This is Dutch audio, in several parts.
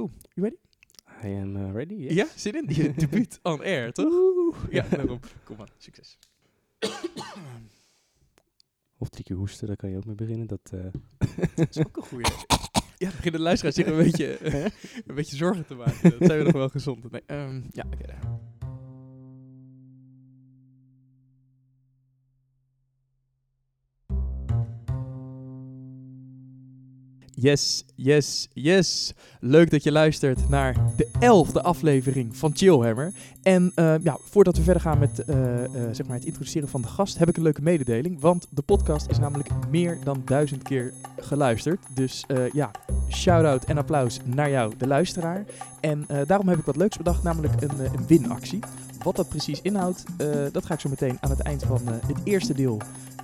cool. You ready? I am uh, ready. yes. Ja, zin in? Je debuut on air, toch? Ja, daarom. Kom maar, succes. Of drie keer hoesten, daar kan je ook mee beginnen. Dat, eh, Dat is ook een goeie. Ja, dan beginnen de luisteraars zich een beetje, een beetje zorgen te maken. Dat zijn we nog wel gezond. Nee, ehm, ja, oké. daar. Yes, yes, yes. Leuk dat je luistert naar de elfde aflevering van Chillhammer. En eh, ja, voordat we verder gaan met eh, eh, zeg maar het introduceren van de gast, heb ik een leuke mededeling. Want de podcast is namelijk meer dan duizend keer geluisterd. Dus ja, shout-out en applaus naar jou, de luisteraar. En daarom heb ik wat leuks bedacht, namelijk een, een winactie. Wat dat precies inhoudt, dat ga ik zo meteen aan het eind van het eerste deel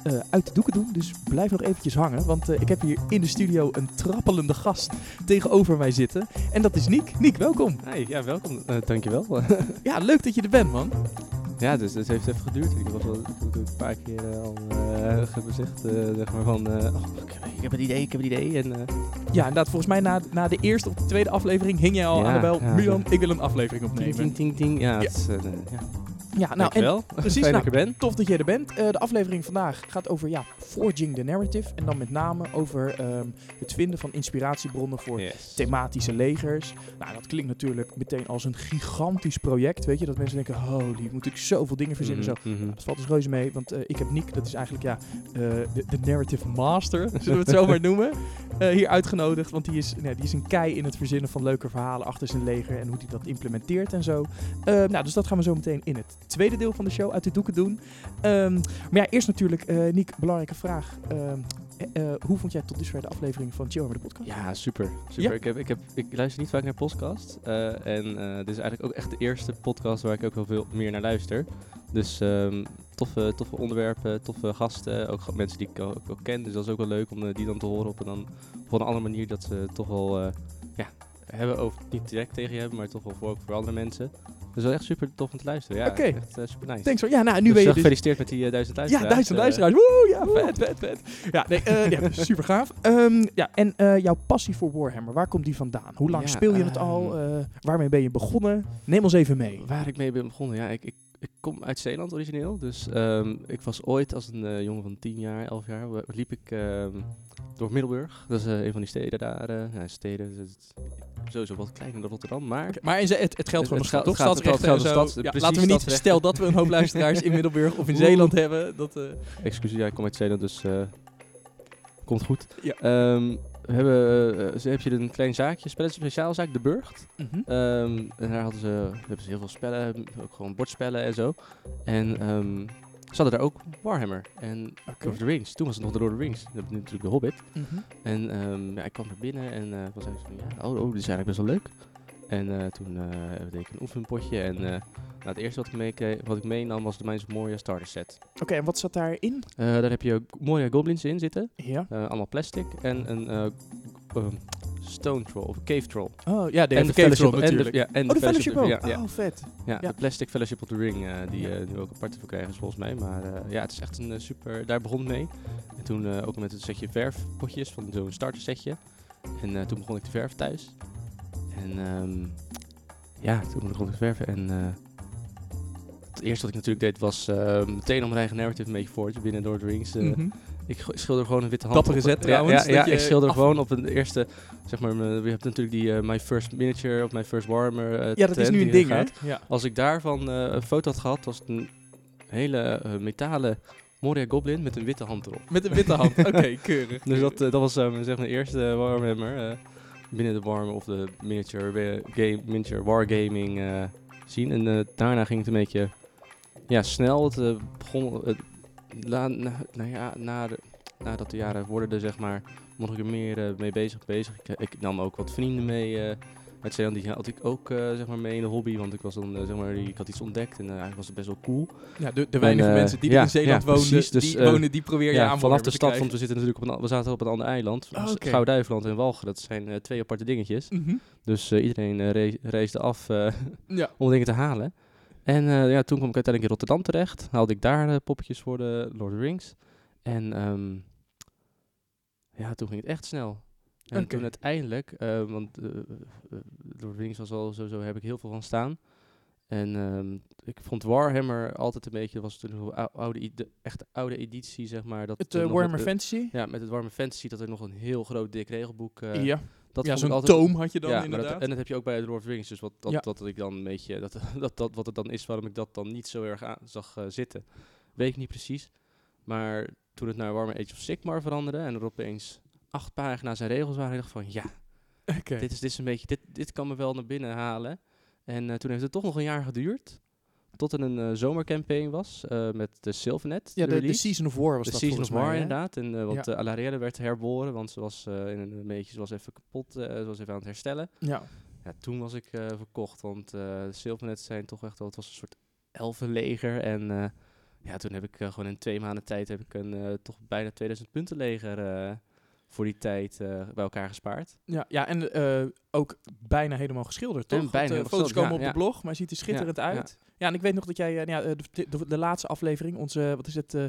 eh, uit de doeken doen. Dus blijf nog eventjes hangen, want eh, ik heb hier in de studio een trappelende gast tegenover mij zitten. En dat is Niek. Niek, welkom. Hey, ja, welkom. Eh, dankjewel. Ja, leuk dat je er bent, man. ja, dus het heeft even geduurd. Ik heb natuurlijk een paar keer al gezegd, zeg maar van, oh, ik, heb, een idee, ik heb een idee. En, Ja, inderdaad, volgens mij na, na de eerste of de tweede aflevering hing jij al Ja, aan de bel. ja, Milan, ik wil een aflevering opnemen. ting, ting, ting. Ja, Ja. het is, ja. Ja, nou, en dankjewel. precies, Fijn nou, dat ik er ben. Tof dat jij er bent. Eh, de aflevering vandaag gaat over ja, forging the narrative. En dan met name over ehm, het vinden van inspiratiebronnen voor Yes. thematische legers. Nou, dat klinkt natuurlijk meteen als een gigantisch project. Weet je, dat mensen denken, holy, moet ik zoveel dingen verzinnen. Mhm, Zo. mhm. Nou, dat valt dus reuze mee, want eh, ik heb Nick, dat is eigenlijk ja, eh, de, de narrative master, zullen we het zo maar noemen, hier uitgenodigd. Want die is, nee, die is een kei in het verzinnen van leuke verhalen achter zijn leger en hoe hij dat implementeert en zo. Nou, dus dat gaan we zo meteen in het tweede deel van de show uit de doeken doen. Ehm, maar ja, eerst natuurlijk, eh Nick, belangrijke vraag. Ehm, eh, eh, hoe vond jij tot dusver de aflevering van Chill de podcast? Ja, super. super. Ja. Ik, heb, ik, heb, ik luister niet vaak naar podcast. eh, en dit is eigenlijk ook echt de eerste podcast waar ik ook heel veel meer naar luister. Dus ehm, toffe, toffe onderwerpen, toffe gasten. Ook mensen die ik ook, ook ken. Dus dat is ook wel leuk om die dan te horen op een, dan, op een andere manier. Dat ze toch wel ja, hebben over, niet direct tegen je hebben, maar toch wel voor, ook voor andere mensen. Dus wel echt super tof om te luisteren. Ja, Oké. echt eh, super nice. Thanks. Ja, nou, nu Dus, ben je eh, dus... gefeliciteerd met die eh, duizend luisteraars. Ja, duizend luisteraars. Woe, ja, woe. vet, vet, vet. Ja, nee, ja super gaaf. Ehm, ja, en jouw passie voor Warhammer, waar komt die vandaan? Hoe lang Ja, speel je het al? ehm, Eh, waarmee ben je begonnen? Neem ons even mee. Waar ik mee ben begonnen? Ja, ik, ik, ik kom uit Zeeland origineel. Dus ehm, ik was ooit als een eh, jongen van 10 jaar, 11 jaar, liep ik ehm, door Middelburg. Dat is eh, een van die steden daar. eh, ja, steden, dus sowieso wat kleiner dan Rotterdam. Maar maar in het, het geldt gewoon nog geldt- toch? het Stadsrechten geldt- en zo. het Ja, geldt laten we niet, stel dat we een hoop luisteraars in Middelburg of in. Zeeland hebben. Dat, excuus, ja, ik kom uit Zeeland, dus komt goed. Ja. Ehm, we hebben, eh, ze heb je een klein zaakje, spelletje speciaalzaak, De Burgt. mhm. Ehm, en daar hadden ze, hebben ze heel veel spellen, ook gewoon bordspellen en zo. En ehm, ze hadden daar ook Warhammer en Lord of the Rings. Toen was het nog de Lord of the Rings. Dan heb je natuurlijk de Hobbit. Mhm. En ehm, ja, ik kwam er binnen en eh was eigenlijk van, ja, oh, oh, dit is eigenlijk best wel leuk. En eh, toen eh deed ik een oefenpotje en nou, het eerste wat ik, mee, wat ik meenam was de Mines of Moria starter set. Oké, en wat zat daarin? Daar heb je Moria Goblins in zitten, Ja. allemaal plastic en een eh, ehm, stone troll of cave troll. Oh, ja, de, en de de Cave Fellowship, Troll en de, natuurlijk. ja, en oh, de Fellowship ook. ja, ja. Oh, vet. Ja, Ja. de plastic Fellowship of the Ring, die eh, nu ook apart voor krijgen is volgens mij. Maar ja, het is echt een super... Daar begon het mee. En toen ook met het setje verfpotjes van zo'n starter setje. En toen begon ik te verven thuis. En ehm, ja, toen begon ik te verven. En eh, het eerste wat ik natuurlijk deed was eh, meteen om mijn eigen narrative een beetje voor te binnen Rings. eh, Mhm. ik schilder gewoon een witte hand. Dappere zet trouwens, Ja, ik schilder af- gewoon op een eerste, zeg maar, je hebt natuurlijk die eh, My First Miniature of My First Warhammer eh, Ja, dat is nu een ding, hè? Ja. Als ik daarvan een foto had gehad, was het een hele metalen Moria Goblin met een witte hand erop. Met een witte hand. Oké, keurig. Dus dat, dat was zeg mijn eerste Warhammer. Binnen de Warhammer of de miniature, game, miniature wargaming eh zien. En eh, daarna ging het een beetje ja, snel. Het eh, begon, na, nou ja, na nadat de jaren vorderden, zeg maar, mocht ik er meer mee bezig. bezig. Ik, ik nam ook wat vrienden mee. Uit Zeeland, die had ik ook eh, zeg maar mee in de hobby, want ik was dan eh, zeg maar, ik had iets ontdekt en eh, eigenlijk was het best wel cool. Ja, de, de weinige mensen die ja, in Zeeland ja, precies. Dus, die, wonen, die probeer je ja, aan vanaf de stad, want we zitten natuurlijk op een, we zaten op een ander eiland. Oh. Gouw-Duiveland en Walgen, dat zijn twee aparte dingetjes. Mhm. Dus iedereen re- reisde af om dingen te halen. En ja, toen kwam ik uiteindelijk in Rotterdam terecht. Haalde ik daar poppetjes voor de Lord of the Rings. En ehm, ja, toen ging het echt snel. En toen uiteindelijk, eh, want eh, Lord Wings was al sowieso, heb ik heel veel van staan. En ehm, ik vond Warhammer altijd een beetje, was toen ou- oude, de echte oude editie, zeg maar. Dat Het eh, Warhammer eh, Fantasy? Ja, met het Warhammer Fantasy, dat er nog een heel groot dik regelboek... ja, dat ja zo'n toom had je dan ja, inderdaad. dat, en dat heb je ook bij Lord of the Rings. Dus wat, dat, Ja. dat ik dan een beetje, dat, dat, dat, wat het dan is, waarom ik dat dan niet zo erg aan zag zitten, weet ik niet precies. Maar toen het naar Warhammer Age of Sigmar veranderde en er opeens acht pagina's en regels waren, dacht ik van ja, dit is, dit is een beetje, dit, dit kan me wel naar binnen halen. En eh, toen heeft het toch nog een jaar geduurd. Tot er een eh, zomercampaign was eh, met de Sylvanet. Ja, de. Season of War was De dat Season of War mij, inderdaad. En, want Ja. werd herboren, want ze was in een, beetje, ze was even kapot, ze was even aan het herstellen. Ja. Ja, toen was ik verkocht, want de Sylvanets zijn toch echt wel, het was een soort elfenleger. En ja, toen heb ik gewoon in twee maanden tijd heb ik een toch bijna 2000 punten leger voor die tijd eh, bij elkaar gespaard. Ja, ja, en eh, ook bijna helemaal geschilderd, toch? En bijna Want, eh, foto's komen op de blog, maar hij ziet er schitterend Ja, uit. Ja. en ik weet nog dat jij, eh, nou ja, eh, de, de, de laatste aflevering, onze, wat is het, eh,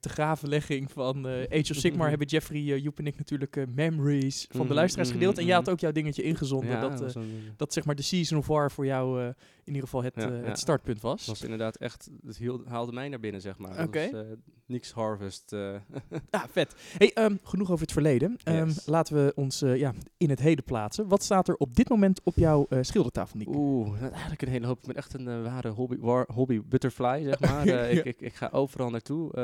te gravenlegging van eh, Age of Sigmar, hebben Jeffrey, Joep en ik natuurlijk memories van de Mhm, luisteraars mhm, gedeeld. En jij had ook jouw dingetje ingezonden, dat, dat dat zeg maar de Season of War voor jou in ieder geval het, het startpunt was. was inderdaad echt, het hield, haalde mij naar binnen, zeg maar. Dat Oké. niks Harvest. Ja, vet. Hey, ehm, genoeg over het verleden. Ehm, Yes. Laten we ons ja, in het heden plaatsen. Wat staat er op dit moment op jouw eh, schildertafel, Nick? Oeh, eigenlijk een hele hoop. Ik ben echt een eh, ware hobby, war- hobby butterfly, zeg maar. Eh, Ja. ik, ik, ik ga overal naartoe,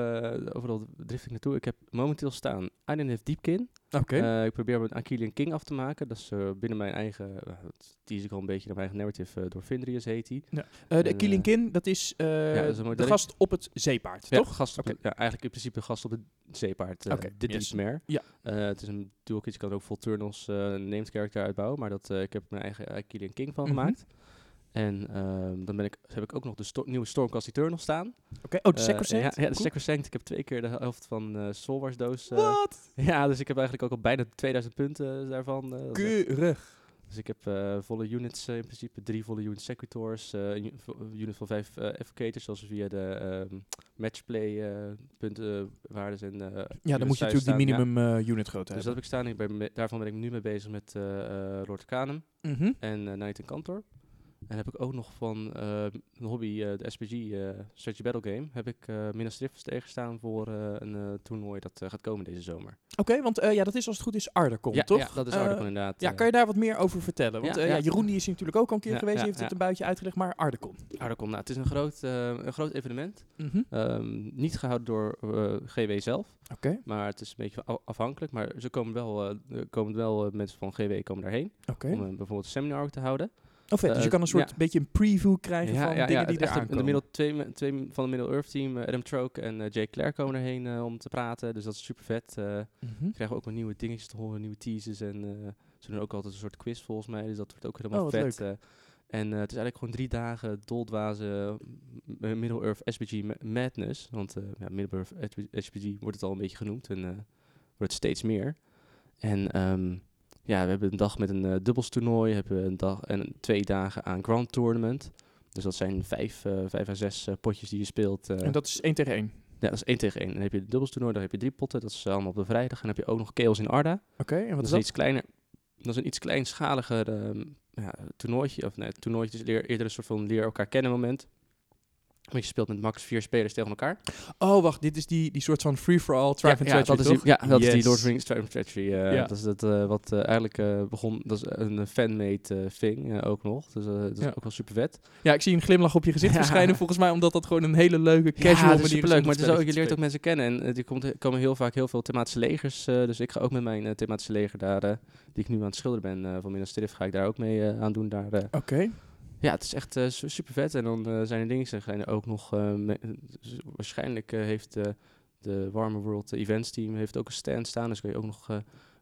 overal drift ik naartoe. Ik heb momenteel staan Island of Deepkin. Oké. Ik probeer met Aquilian King af te maken. Dat is binnen mijn eigen, dat tease ik al een beetje naar mijn eigen narrative, door Findrius heet hij. Eh, de en, Killing eh, Kin, dat is, dat is de gast op het zeepaard, Ja, toch? Gast op ja, eigenlijk in principe gast op het zeepaard. de yes. Deep Mare. Ja. Het is een dual kit, je kan ook Full Turnals named character uitbouwen. Maar dat, eh, ik heb mijn eigen Aquilian King van Mhm. gemaakt. En ehm, dan ben ik, heb ik ook nog de sto- nieuwe Stormcast Eternal staan. Oké. Oh, de Eh, Sacrosanct? Ja, ja, de Cool. Sacrosanct. Ik heb twee keer de helft van eh Soul Wars doos. eh, Wat? ja, dus ik heb eigenlijk ook al bijna 2000 punten daarvan. eh, Keurig. Dus ik heb eh, volle units eh, in principe, drie volle unit secretors, eh, een unit van vijf advocators, zoals via de ehm, matchplay punten, waardes en Ja, dan moet je natuurlijk die staan, ja. minimum unit grootte Dus dat hebben. heb ik staan. Ik ben daarvan ben ik nu mee bezig met Lord Canem Mhm. en eh Knight en Kantor. En heb ik ook nog van eh, een hobby, eh, de SPG, eh Strategy Battle Game, heb ik eh Minas Tirith tegenstaan voor een toernooi dat gaat komen deze zomer. Oké, want ja, dat is als het goed is Ardacon, ja, toch? ja, dat is Ardacon inderdaad. Ja, kan je daar wat meer over vertellen? Want Ja, ja. Jeroen die is hier natuurlijk ook al een keer geweest, heeft het een buitje uitgelegd, maar Ardacon. Ardacon, nou, het is een groot, een groot evenement. Mhm. Ehm, niet gehouden door GW zelf, Oké, maar het is een beetje afhankelijk. Maar ze komen wel, komen wel mensen van GW komen daarheen oké. om bijvoorbeeld een seminar te houden. Oh vet, dus je eh, kan een soort ja. beetje een preview krijgen van dingen die echt er een- de aankomen. middel, twee, twee van de Middle Earth team, eh, Adam Troke en eh, Jake Clare komen erheen om te praten. Dus dat is super vet. Mhm. krijgen we ook wat nieuwe dingetjes te horen, nieuwe teases. En ze doen ook altijd een soort quiz volgens mij. Dus dat wordt ook helemaal Oh, vet. en het is eigenlijk gewoon drie dagen doldwazen m- m- Middle Earth SPG ma- Madness. Want eh ja, Middle Earth SPG wordt het al een beetje genoemd. En wordt steeds meer. En ehm, ja, we hebben een dag met een eh dubbelstoernooi. We hebben een dag en twee dagen aan Grand Tournament. Dus dat zijn vijf, eh, vijf à zes eh, potjes die je speelt. En dat is één tegen één. ja, dat is één tegen één. Dan heb je het dubbelstoernooi, dan heb je drie potten. Dat is allemaal op de vrijdag. En dan heb je ook nog Chaos in Arda. Oké, en wat Dat is dat? iets kleiner. Dat is een iets kleinschaliger ehm, ja, toernooitje. Of nee, het toernooitje is eerder een soort van leer elkaar kennen moment. Want je speelt met max vier spelers tegen elkaar. Oh, wacht, dit is die, die soort van free-for-all, tribe and ja, treachery, dat is die, ja, dat is die. Lord of the Rings Treachery. eh, Ja. Dat is het, eh, wat eh, eigenlijk begon. Dat is een fanmade thing ook nog. Dus dat is Ja. ook wel super vet. Ja, ik zie een glimlach op je gezicht Ja. verschijnen, volgens mij, omdat dat gewoon een hele leuke, casual ja, manier is Maar het is ook, je leert ook mensen kennen. En er komt, komen heel vaak heel veel thematische legers. dus ik ga ook met mijn thematische leger daar, die ik nu aan het schilderen ben, van Minas Tirith, ga ik daar ook mee aan doen. Oké. Ja, het is echt super vet. En dan eh, zijn er dingen, zijn er ook nog, eh, waarschijnlijk eh, heeft eh, de Warmer World Events team heeft ook een stand staan. Dus kun je ook nog eh,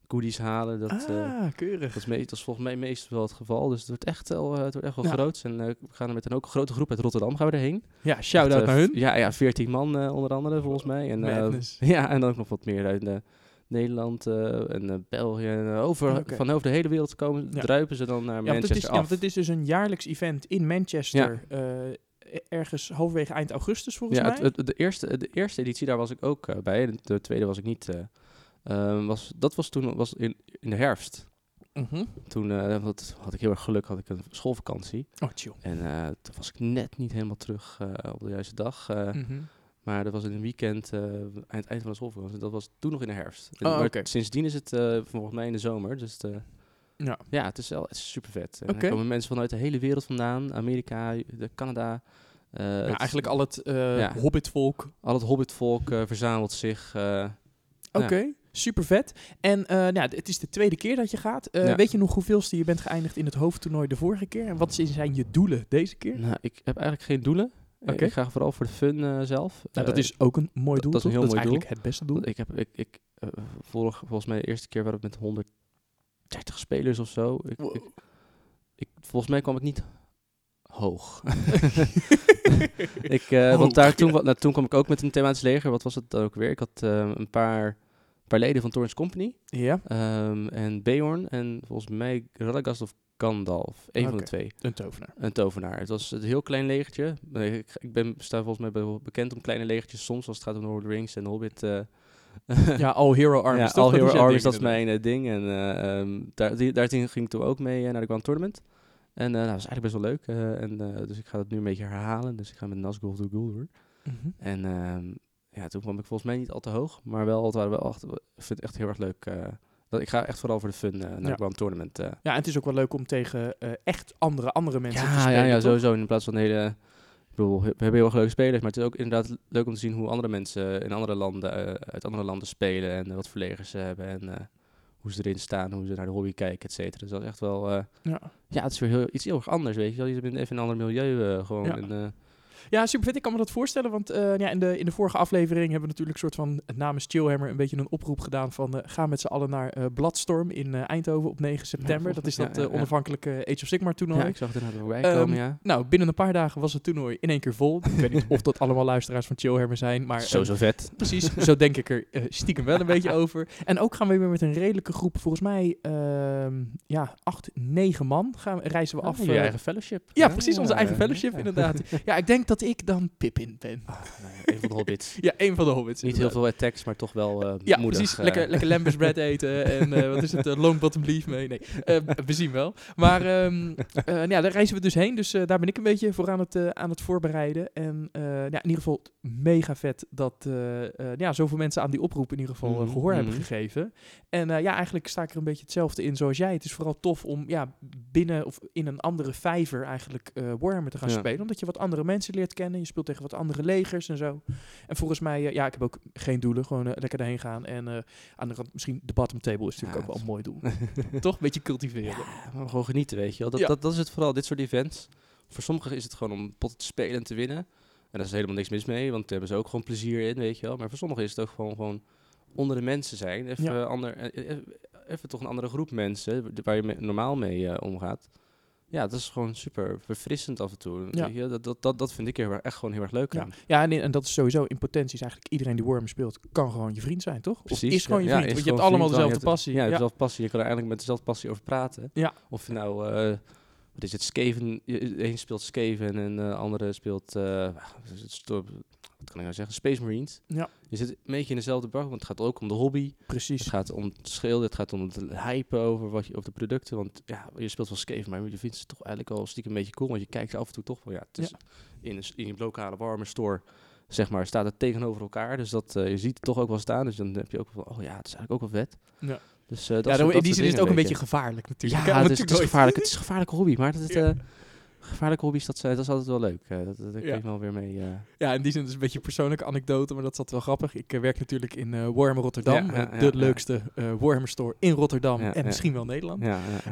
goodies halen. Dat, eh, ah, keurig. dat, is dat is volgens mij meestal wel het geval. Dus het wordt echt wel, eh, het wordt echt wel Ja. groot. En eh, we gaan er met een ook een grote groep uit Rotterdam gaan we erheen. Ja, shout-out eh, naar hun. Ja, ja, 14 man eh, onder andere volgens mij. En, eh, ja, en dan ook nog wat meer uit eh, Nederland eh, en eh, België. En, eh, over, Oké. Van over de hele wereld komen, Ja. druipen ze dan naar Ja, want Manchester is, ja, af. want het is dus een jaarlijks event in Manchester. eh, ergens halverwege eind augustus, volgens ja, mij. het- de, eerste, de eerste editie, daar was ik ook bij. De, de tweede was ik niet, eh, Ehm, was, dat was toen was in, in de herfst. Mhm. Toen eh, wat, had ik heel erg geluk, had ik een schoolvakantie. Oh, chill. En toen was ik net niet helemaal terug op de juiste dag. Mhm. Maar dat was in een weekend eh, aan het eind van de schoolvakantie. Dat was toen nog in de herfst. Oh, maar. Sindsdien is het eh, volgens mij in de zomer. Dus het, eh, Ja. ja, het is wel super vet. Oké. Er komen mensen vanuit de hele wereld vandaan. Amerika, de Canada. ja, het- eigenlijk al het Ja. hobbitvolk. al het hobbitvolk verzamelt zich. Oké, super vet. En nou, het is de tweede keer dat je gaat. Ja. Weet je nog hoeveelste je bent geëindigd in het hoofdtoernooi de vorige keer? En wat zijn je doelen deze keer? nou, ik heb eigenlijk geen doelen. Eh. Ik ga vooral voor de fun eh, zelf. Nou, dat Eh, is ook een mooi doel, dat is een heel dat is eigenlijk het beste doel. Ik heb, ik, ik, vorig, volgens mij de eerste keer waren we met 130 spelers of zo. Ik, Wow. ik, ik- volgens mij kwam ik niet hoog. ik, Hoog, want daar, toen, ja. nou, toen kwam ik ook met een thematisch leger. Wat was het dan ook weer? Ik had een paar, paar leden van Torrens Company. Ja, ehm, en Beorn en volgens mij Radagast of Gandalf. Een van de twee. een tovenaar. Een tovenaar. Het was een heel klein legertje. Ik, ik ben, sta volgens mij bekend om kleine legertjes soms, als het gaat om Lord of the Rings en Hobbit. eh, Ja, All Hero Armies. ja? All Dat Hero Armies, ding dat is mijn eh, ding. En ehm, daar, die, daarin ging ik toen ook mee naar de Grand Tournament. En nou, dat was eigenlijk best wel leuk. en, dus ik ga het nu een beetje herhalen. Dus ik ga met Nazgul de Guldur. inderdaad. Mhm. En ehm, ja, toen kwam ik volgens mij niet al te hoog. Maar wel, het waren wel echt, ik vind het echt heel erg leuk. Dat, ik ga echt vooral voor de fun eh, naar Ja. Grand Tournament. eh. Ja, en het is ook wel leuk om tegen eh, echt andere, andere mensen te Ja, spelen, ja, ja toch? sowieso. In plaats van hele... Ik bedoel, we hebben heel erg leuke spelers, maar het is ook inderdaad leuk om te zien hoe andere mensen in andere landen, uit andere landen spelen en wat voor legers ze hebben en hoe ze erin staan, hoe ze naar de hobby kijken, et cetera. Dus dat is echt wel, Ja. ja, het is weer heel, iets heel erg anders, weet je wel. Je bent even in een ander milieu gewoon. Ja. En, Ja, super vet. Ik kan me dat voorstellen, want eh, ja, in, de, in de vorige aflevering hebben we natuurlijk een soort van namens Chillhammer een beetje een oproep gedaan van eh, ga met z'n allen naar eh Bloodstorm in eh, Eindhoven op 9 september. dat is dat ja, eh, ja, ja. onafhankelijke Age of Sigmar toernooi. ja, ik zag het voorbij Ehm, komen, ja. Nou, binnen een paar dagen was het toernooi in één keer vol. Ik weet niet of dat allemaal luisteraars van Chillhammer zijn, maar... eh, Sowieso vet. Precies, zo denk ik er eh, stiekem wel een beetje over. En ook gaan we weer met een redelijke groep, volgens mij ehm, ja, acht, negen man gaan, reizen we af. Af, je eh, eigen fellowship. ja, precies, onze eigen ja, fellowship inderdaad. Ja, ik denk dat ik dan Pippin ben. Ah, nou een van de hobbits. Ja, een van de hobbits. Niet heel veel attacks, maar toch wel eh Ja, moedig. precies. eh. Lekker, lekker lambus bread eten en eh, wat is het, uh, long bottom leaf mee. Nee, we zien wel. Maar ehm, eh, nou ja, daar reizen we dus heen. Dus daar ben ik een beetje voor aan het, aan het voorbereiden. En ja, in ieder geval mega vet dat ja, zoveel mensen aan die oproep in ieder geval Mhm, gehoor hebben mhm. gegeven. En ja, eigenlijk sta ik er een beetje hetzelfde in zoals jij. Het is vooral tof om ja, binnen of in een andere vijver eigenlijk Warhammer te gaan Ja. spelen. Omdat je wat andere mensen leert kennen. Je speelt tegen wat andere legers en zo. En volgens mij, eh, ja, ik heb ook geen doelen. Gewoon eh, lekker daarheen gaan. En eh, aan de rand, misschien de bottom table is natuurlijk Ja, ook wel een mooi doel. Toch? Een beetje cultiveren. Ja, maar gewoon genieten, weet je wel. Dat, Ja. dat, dat is het vooral, dit soort events. Voor sommigen is het gewoon om potten te spelen en te winnen. En daar is helemaal niks mis mee, want daar hebben ze ook gewoon plezier in, weet je wel. Maar voor sommigen is het ook gewoon, gewoon onder de mensen zijn. Even, Ja. ander, even toch een andere groep mensen waar je normaal mee omgaat. Ja, dat is gewoon super verfrissend af en toe. Ja. Je? Dat, dat, dat, dat vind ik heel erg, echt gewoon heel erg leuk Ja, aan. ja en, en dat is sowieso in potentie is eigenlijk iedereen die Warhammer speelt, kan gewoon je vriend zijn, toch? Precies, Of is gewoon je vriend, want je hebt allemaal vriend, dezelfde passie. Ja, dezelfde passie. Je kan er eigenlijk met dezelfde passie over praten. Ja. Of je nou, eh, wat is het, Skaven, je- een speelt Skaven en de andere speelt, eh, wat het, kan ik nou zeggen, Space Marines. Ja. Je zit een beetje in dezelfde bak, want het gaat ook om de hobby. Precies. Het gaat om het schilden, het gaat om het hypen over, wat je, over de producten. Want ja, je speelt wel Skaven, maar je vindt ze toch eigenlijk al stiekem een beetje cool. Want je kijkt af en toe toch wel, ja, het is in, een, in je lokale warme store, zeg maar, staat het tegenover elkaar. Dus dat, eh, je ziet het toch ook wel staan. Dus dan heb je ook wel, oh ja, het is eigenlijk ook wel vet. Ja. Dus, eh, dat ja, dan, in die zin is het ook een beetje gevaarlijk natuurlijk. Ja, om het is, het, gevaarlijk, het is een gevaarlijke hobby, maar dat, Ja. eh, gevaarlijke hobby's, dat, zijn- dat is altijd wel leuk. eh, dat dat Ja. krijg ik wel weer mee. eh. Ja, in die zin is een beetje een persoonlijke anekdote, maar dat zat wel grappig. Ik eh, werk natuurlijk in eh Warhammer Rotterdam, Ja, ja, eh, ja, de leukste eh, Warhammer store in Rotterdam en misschien wel Nederland. Eh,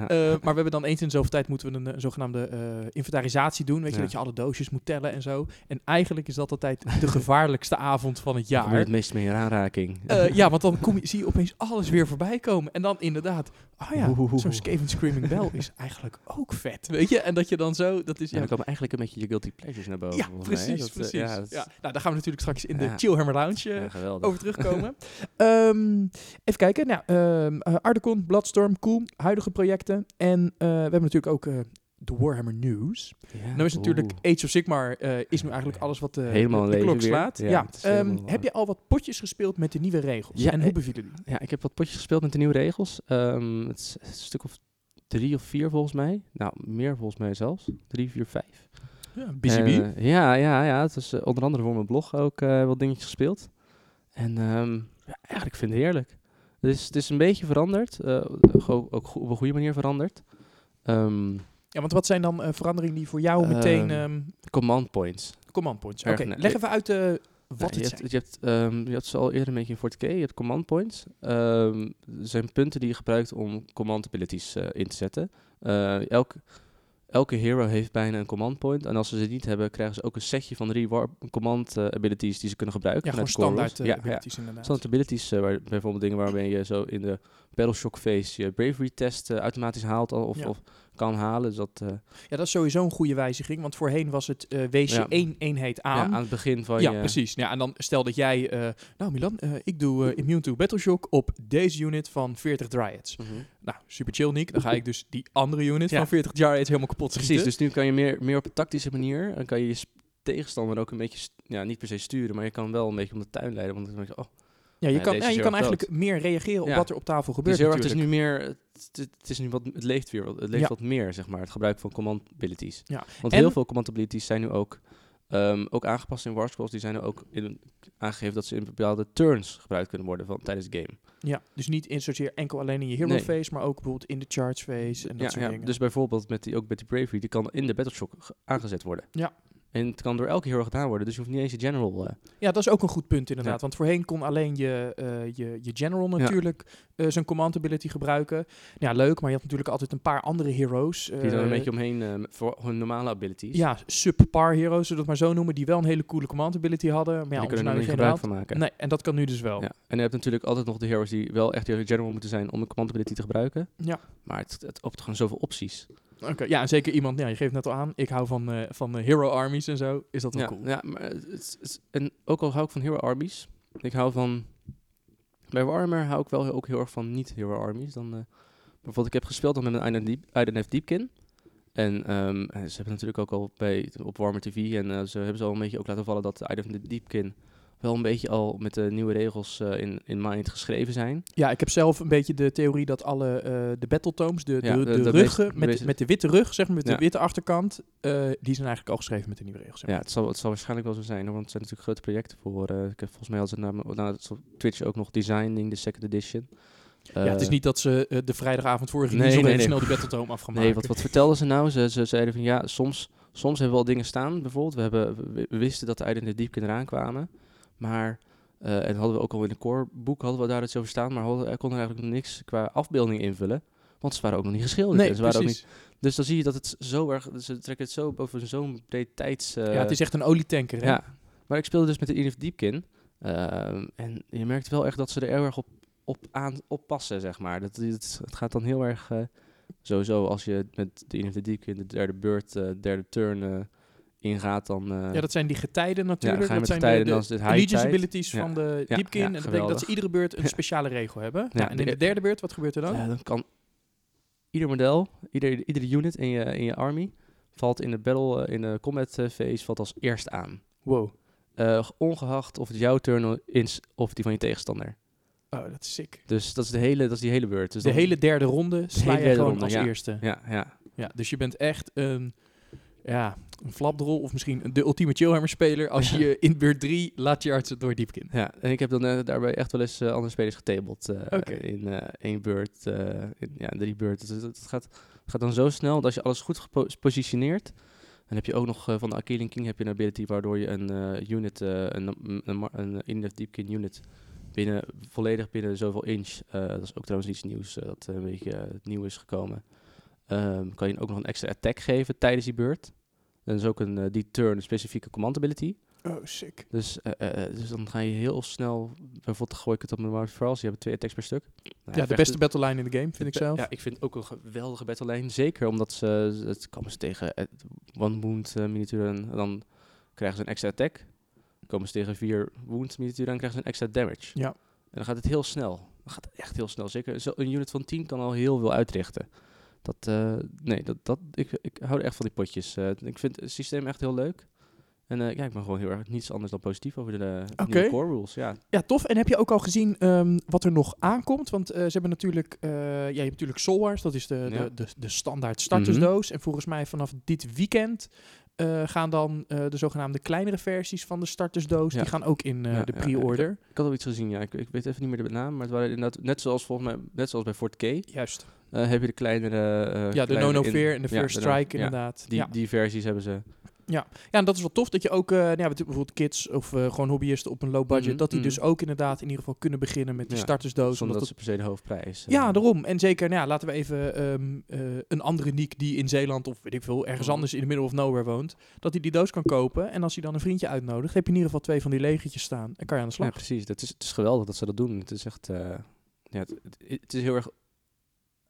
maar we hebben dan eens in zoveel tijd moeten we een, eh, zogenaamde eh, inventarisatie doen. Weet je, dat je alle doosjes moet tellen en zo. En eigenlijk is dat altijd de gevaarlijkste avond van het jaar. het meest mee in aanraking. Eh, ja, want dan kom je, zie je opeens alles weer voorbij komen. En dan inderdaad, oh ja, zo'n Skaven Screaming Bell is eigenlijk ook vet. Weet je, en dat je dan zo, dat is Ja, ja, dan komen eigenlijk een beetje je guilty pleasures naar boven. ja mij, precies, Dat, eh, precies. ja, dat is- ja, nou, daar gaan we natuurlijk straks in de. Chillhammer Lounge eh, over terugkomen. Ehm, even kijken. Nou, ehm eh, Ardecon, Bloodstorm, Cool, huidige projecten. En we hebben natuurlijk ook de Warhammer News. Nou is natuurlijk oeh. Age of Sigmar is nu eigenlijk alles wat de, Helemaal de, klok slaat. Ja, ehm, heb je al wat potjes gespeeld met de nieuwe regels? Ja, en hoe bevielen die? Ja, ik heb wat potjes gespeeld met de nieuwe regels. Het, is, het is een stuk of drie of vier volgens mij. Nou, meer volgens mij zelfs. Drie, vier, vijf. Ja, busy bee. Eh, ja, ja, ja. Het is eh, onder andere voor mijn blog ook eh, wat dingetjes gespeeld. En ehm, ja, eigenlijk vind ik het heerlijk. Het is, het is een beetje veranderd. ook op een goede manier veranderd. Ehm, Ja, want wat zijn dan veranderingen die voor jou meteen... Ehm, command points. command points. Oké, ne- leg even uit eh, wat Ja, het je, hebt, je, hebt, ehm, je had ze al eerder een beetje in 40k. Je hebt command points. Ehm er zijn punten die je gebruikt om command abilities eh, in te zetten. Eh, elke, elke hero heeft bijna een command point. En als ze ze niet hebben, krijgen ze ook een setje van drie command eh, abilities die ze kunnen gebruiken. Ja, gewoon standaard ja, ja. abilities inderdaad. Standaard abilities, waar, bijvoorbeeld dingen waarmee je zo in de Battle Shock phase je bravery test automatisch haalt al, of, Ja. of kan halen. Dus dat, eh, Ja, dat is sowieso een goede wijziging, want voorheen was het eh wees je Ja. één eenheid ja, aan. aan het begin van Ja, je... precies. Ja, en dan stel dat jij, eh, nou Milan, ik doe immune to battle shock op deze unit van 40 dryads. Mhm. Nou, super chill Nick. Dan ga ik dus die andere unit Ja. van 40 dryads helemaal kapot Precies, schieten. dus nu kan je meer, meer op een tactische manier, dan kan je je tegenstander ook een beetje, ja, niet per se sturen, maar je kan wel een beetje om de tuin leiden, want dan denk je, oh, ja, je Ja, kan, ja, je kan eigenlijk meer reageren op Ja. wat er op tafel gebeurt heel erg, het is nu meer, het, het is nu wat, het leeft weer, wat- het leeft Ja. wat meer, zeg maar, het gebruik van command abilities. Ja. Want En- heel veel command abilities zijn nu ook, ehm, ook aangepast in Warscrolls, die zijn nu ook in, aangegeven dat ze in bepaalde turns gebruikt kunnen worden van, tijdens de game. Ja, dus niet in zozeer enkel alleen in je hero Nee. phase, maar ook bijvoorbeeld in de charge phase en dat Ja, soort ja, dingen. dus bijvoorbeeld met die, ook met die bravery, die kan in de battleshock ge- aangezet worden. Ja. En het kan door elke hero gedaan worden, dus je hoeft niet eens je general... eh, Ja, dat is ook een goed punt inderdaad. Ja. Want voorheen kon alleen je, eh, je, je general natuurlijk eh, zijn command ability gebruiken. Ja, leuk, maar je had natuurlijk altijd een paar andere heroes. die er eh, een beetje omheen voor hun normale abilities. Ja, subpar heroes, zullen we het maar zo noemen, die wel een hele coole command ability hadden. Maar ja, die kunnen er nou gebruik van maken. Nee, en dat kan nu dus wel. Ja. En je hebt natuurlijk altijd nog de heroes die wel echt je general moeten zijn om een command ability te gebruiken. Ja. Maar het, het opent gewoon zoveel opties. Oké, ja, en zeker iemand, ja, je geeft net al aan, ik hou van, eh, van eh, hero armies en zo, is dat wel Ja, cool. ja maar het, is- het en ook al hou ik van hero armies, ik hou van... Bij Warhammer hou ik wel ook heel erg van niet-hero armies. Dan, eh, bijvoorbeeld, ik heb gespeeld dan met een F Deepkin. En ehm, eh, ze hebben natuurlijk ook al bij, op Warhammer TV en ze hebben ze al een beetje ook laten vallen dat of Deepkin wel een beetje al met de nieuwe regels eh, in, in mind geschreven zijn. Ja, ik heb zelf een beetje de theorie dat alle eh, de battletomes, de, Ja, de, de- de, de ruggen met, met de witte rug, zeg maar, met Ja. de witte achterkant, eh, die zijn eigenlijk al geschreven met de nieuwe regels. Ja, het zal, het zal waarschijnlijk wel zo zijn, hoor, want het zijn natuurlijk grote projecten voor. ik heb volgens mij hadden ze na, na het- op Twitch ook nog Designing, de second edition. ja, het is niet dat ze de vrijdagavond voor nee, nee, snel die battletome af gaan Nee, wat, wat vertelden ze nou? Ze, ze zeiden van ja, soms, soms hebben we al dingen staan. Bijvoorbeeld, we, hebben, we, wisten dat de uit in de diepkin eraan kwamen. Maar, eh, en hadden we ook al in de core boek hadden we daar iets over staan. Maar hadden, er konden eigenlijk niks qua afbeelding invullen. Want ze waren ook nog niet geschilderd. Nee, en ze waren ook precies. niet, dus dan zie je dat het zo erg, ze trekken het zo over zo'n breed tijds... eh, ja, het is echt een olietanker. hè? ja, maar ik speelde dus met de Inif Deepkin. ehm, en je merkt wel echt dat ze er heel erg op, op aan oppassen, zeg maar. Dat, het, het gaat dan heel erg... eh, sowieso, als je met de Inif Deepkin de derde beurt, eh, derde turn eh, ingaat, dan... eh, Ja, dat zijn die getijden natuurlijk. dat zijn getijden, de, high abilities Ja. van de Ja, en dat betekent dat ze iedere beurt een speciale regel hebben. Ja, Ja, en in de- de derde beurt, wat gebeurt er dan? Ja, dan kan ieder model, ieder, iedere unit in je, in je army, valt in de battle, eh, in de combat eh, phase, valt als eerst aan. Wow. Ongeacht of het jouw turn is of die van je tegenstander. Oh, dat is sick. Dus dat is, de hele, dat is die hele beurt. Dus de hele derde ronde sla je gewoon ronde, als eerste. Ja, ja. Ja, dus je bent echt een, ja, een flapdrol of misschien de ultieme chillhammer speler als je in beurt 3 laat je artsen door diepkin. ja. En ik heb dan eh, daarbij echt wel eens eh, andere spelers getabled eh, in één beurt. in, ja, in drie beurten. Dus het, het gaat, gaat dan zo snel dat als je alles goed gepositioneerd... Dan heb je ook nog van de Achilles King heb je een ability waardoor je een unit, een, een, een, een in-depth deepkin unit binnen, volledig binnen zoveel inch. dat is ook trouwens iets nieuws dat een beetje nieuw is gekomen. Ehm, kan je ook nog een extra attack geven tijdens die beurt. Dat is ook een eh, die turn een specifieke command ability. Oh, sick. Dus, eh, eh, dus dan ga je heel snel, bijvoorbeeld gooi ik het op mijn Wild Farls, die hebben twee attacks per stuk. Nou, Ja, de beste battleline in de game, vind ik zelf. Ja, ik vind ook een geweldige battlelane. Zeker omdat ze, het komen ze tegen one wound miniaturen en dan krijgen ze een extra attack. Komen ze tegen vier wound miniaturen en krijgen ze een extra damage. Ja. En dan gaat het heel snel. Dan gaat het echt heel snel. Zeker zo- een unit van 10 kan al heel veel uitrichten. Dat, eh, nee, dat, dat, ik, ik hou er echt van die potjes. Eh, ik vind het systeem echt heel leuk. En eh, ja, ik ben gewoon heel erg niets anders dan positief over de, nieuwe core rules. Ja, Ja, tof. En heb je ook al gezien ehm, wat er nog aankomt? Want ze hebben natuurlijk, eh, ja, je hebt natuurlijk Soul Wars, dat is de, Ja. de, de, de standaard startersdoos. En volgens mij vanaf dit weekend eh, gaan dan eh, de zogenaamde kleinere versies van de startersdoos, Ja. die gaan ook in eh, Ja, de ja, pre-order. ik had al iets gezien, ja. Ik, ik weet even niet meer de naam, maar het waren inderdaad, net zoals volgens mij, net zoals bij Fort K, Juist. heb je de kleinere... Ja, de kleinere No No in- Fear en de First Strike inderdaad. Die, ja. die versies hebben ze. Ja, en dat is wel tof dat je ook, eh, nou ja, bijvoorbeeld kids of eh, gewoon hobbyisten op een low budget, Mhm, dat die mhm. dus ook inderdaad in ieder geval kunnen beginnen met die Ja, startersdoos. Zonder dat ze per se de hoofdprijs... eh, Ja, daarom. En zeker, nou ja, laten we even ehm, eh, een andere Niek die in Zeeland of weet ik veel, ergens Mhm. anders in the middle of nowhere woont, dat hij die doos kan kopen. En als hij dan een vriendje uitnodigt, heb je in ieder geval twee van die legertjes staan en kan je aan de slag. Ja, precies. Dat is, het is geweldig dat ze dat doen. Het is echt... ja, het- het is heel erg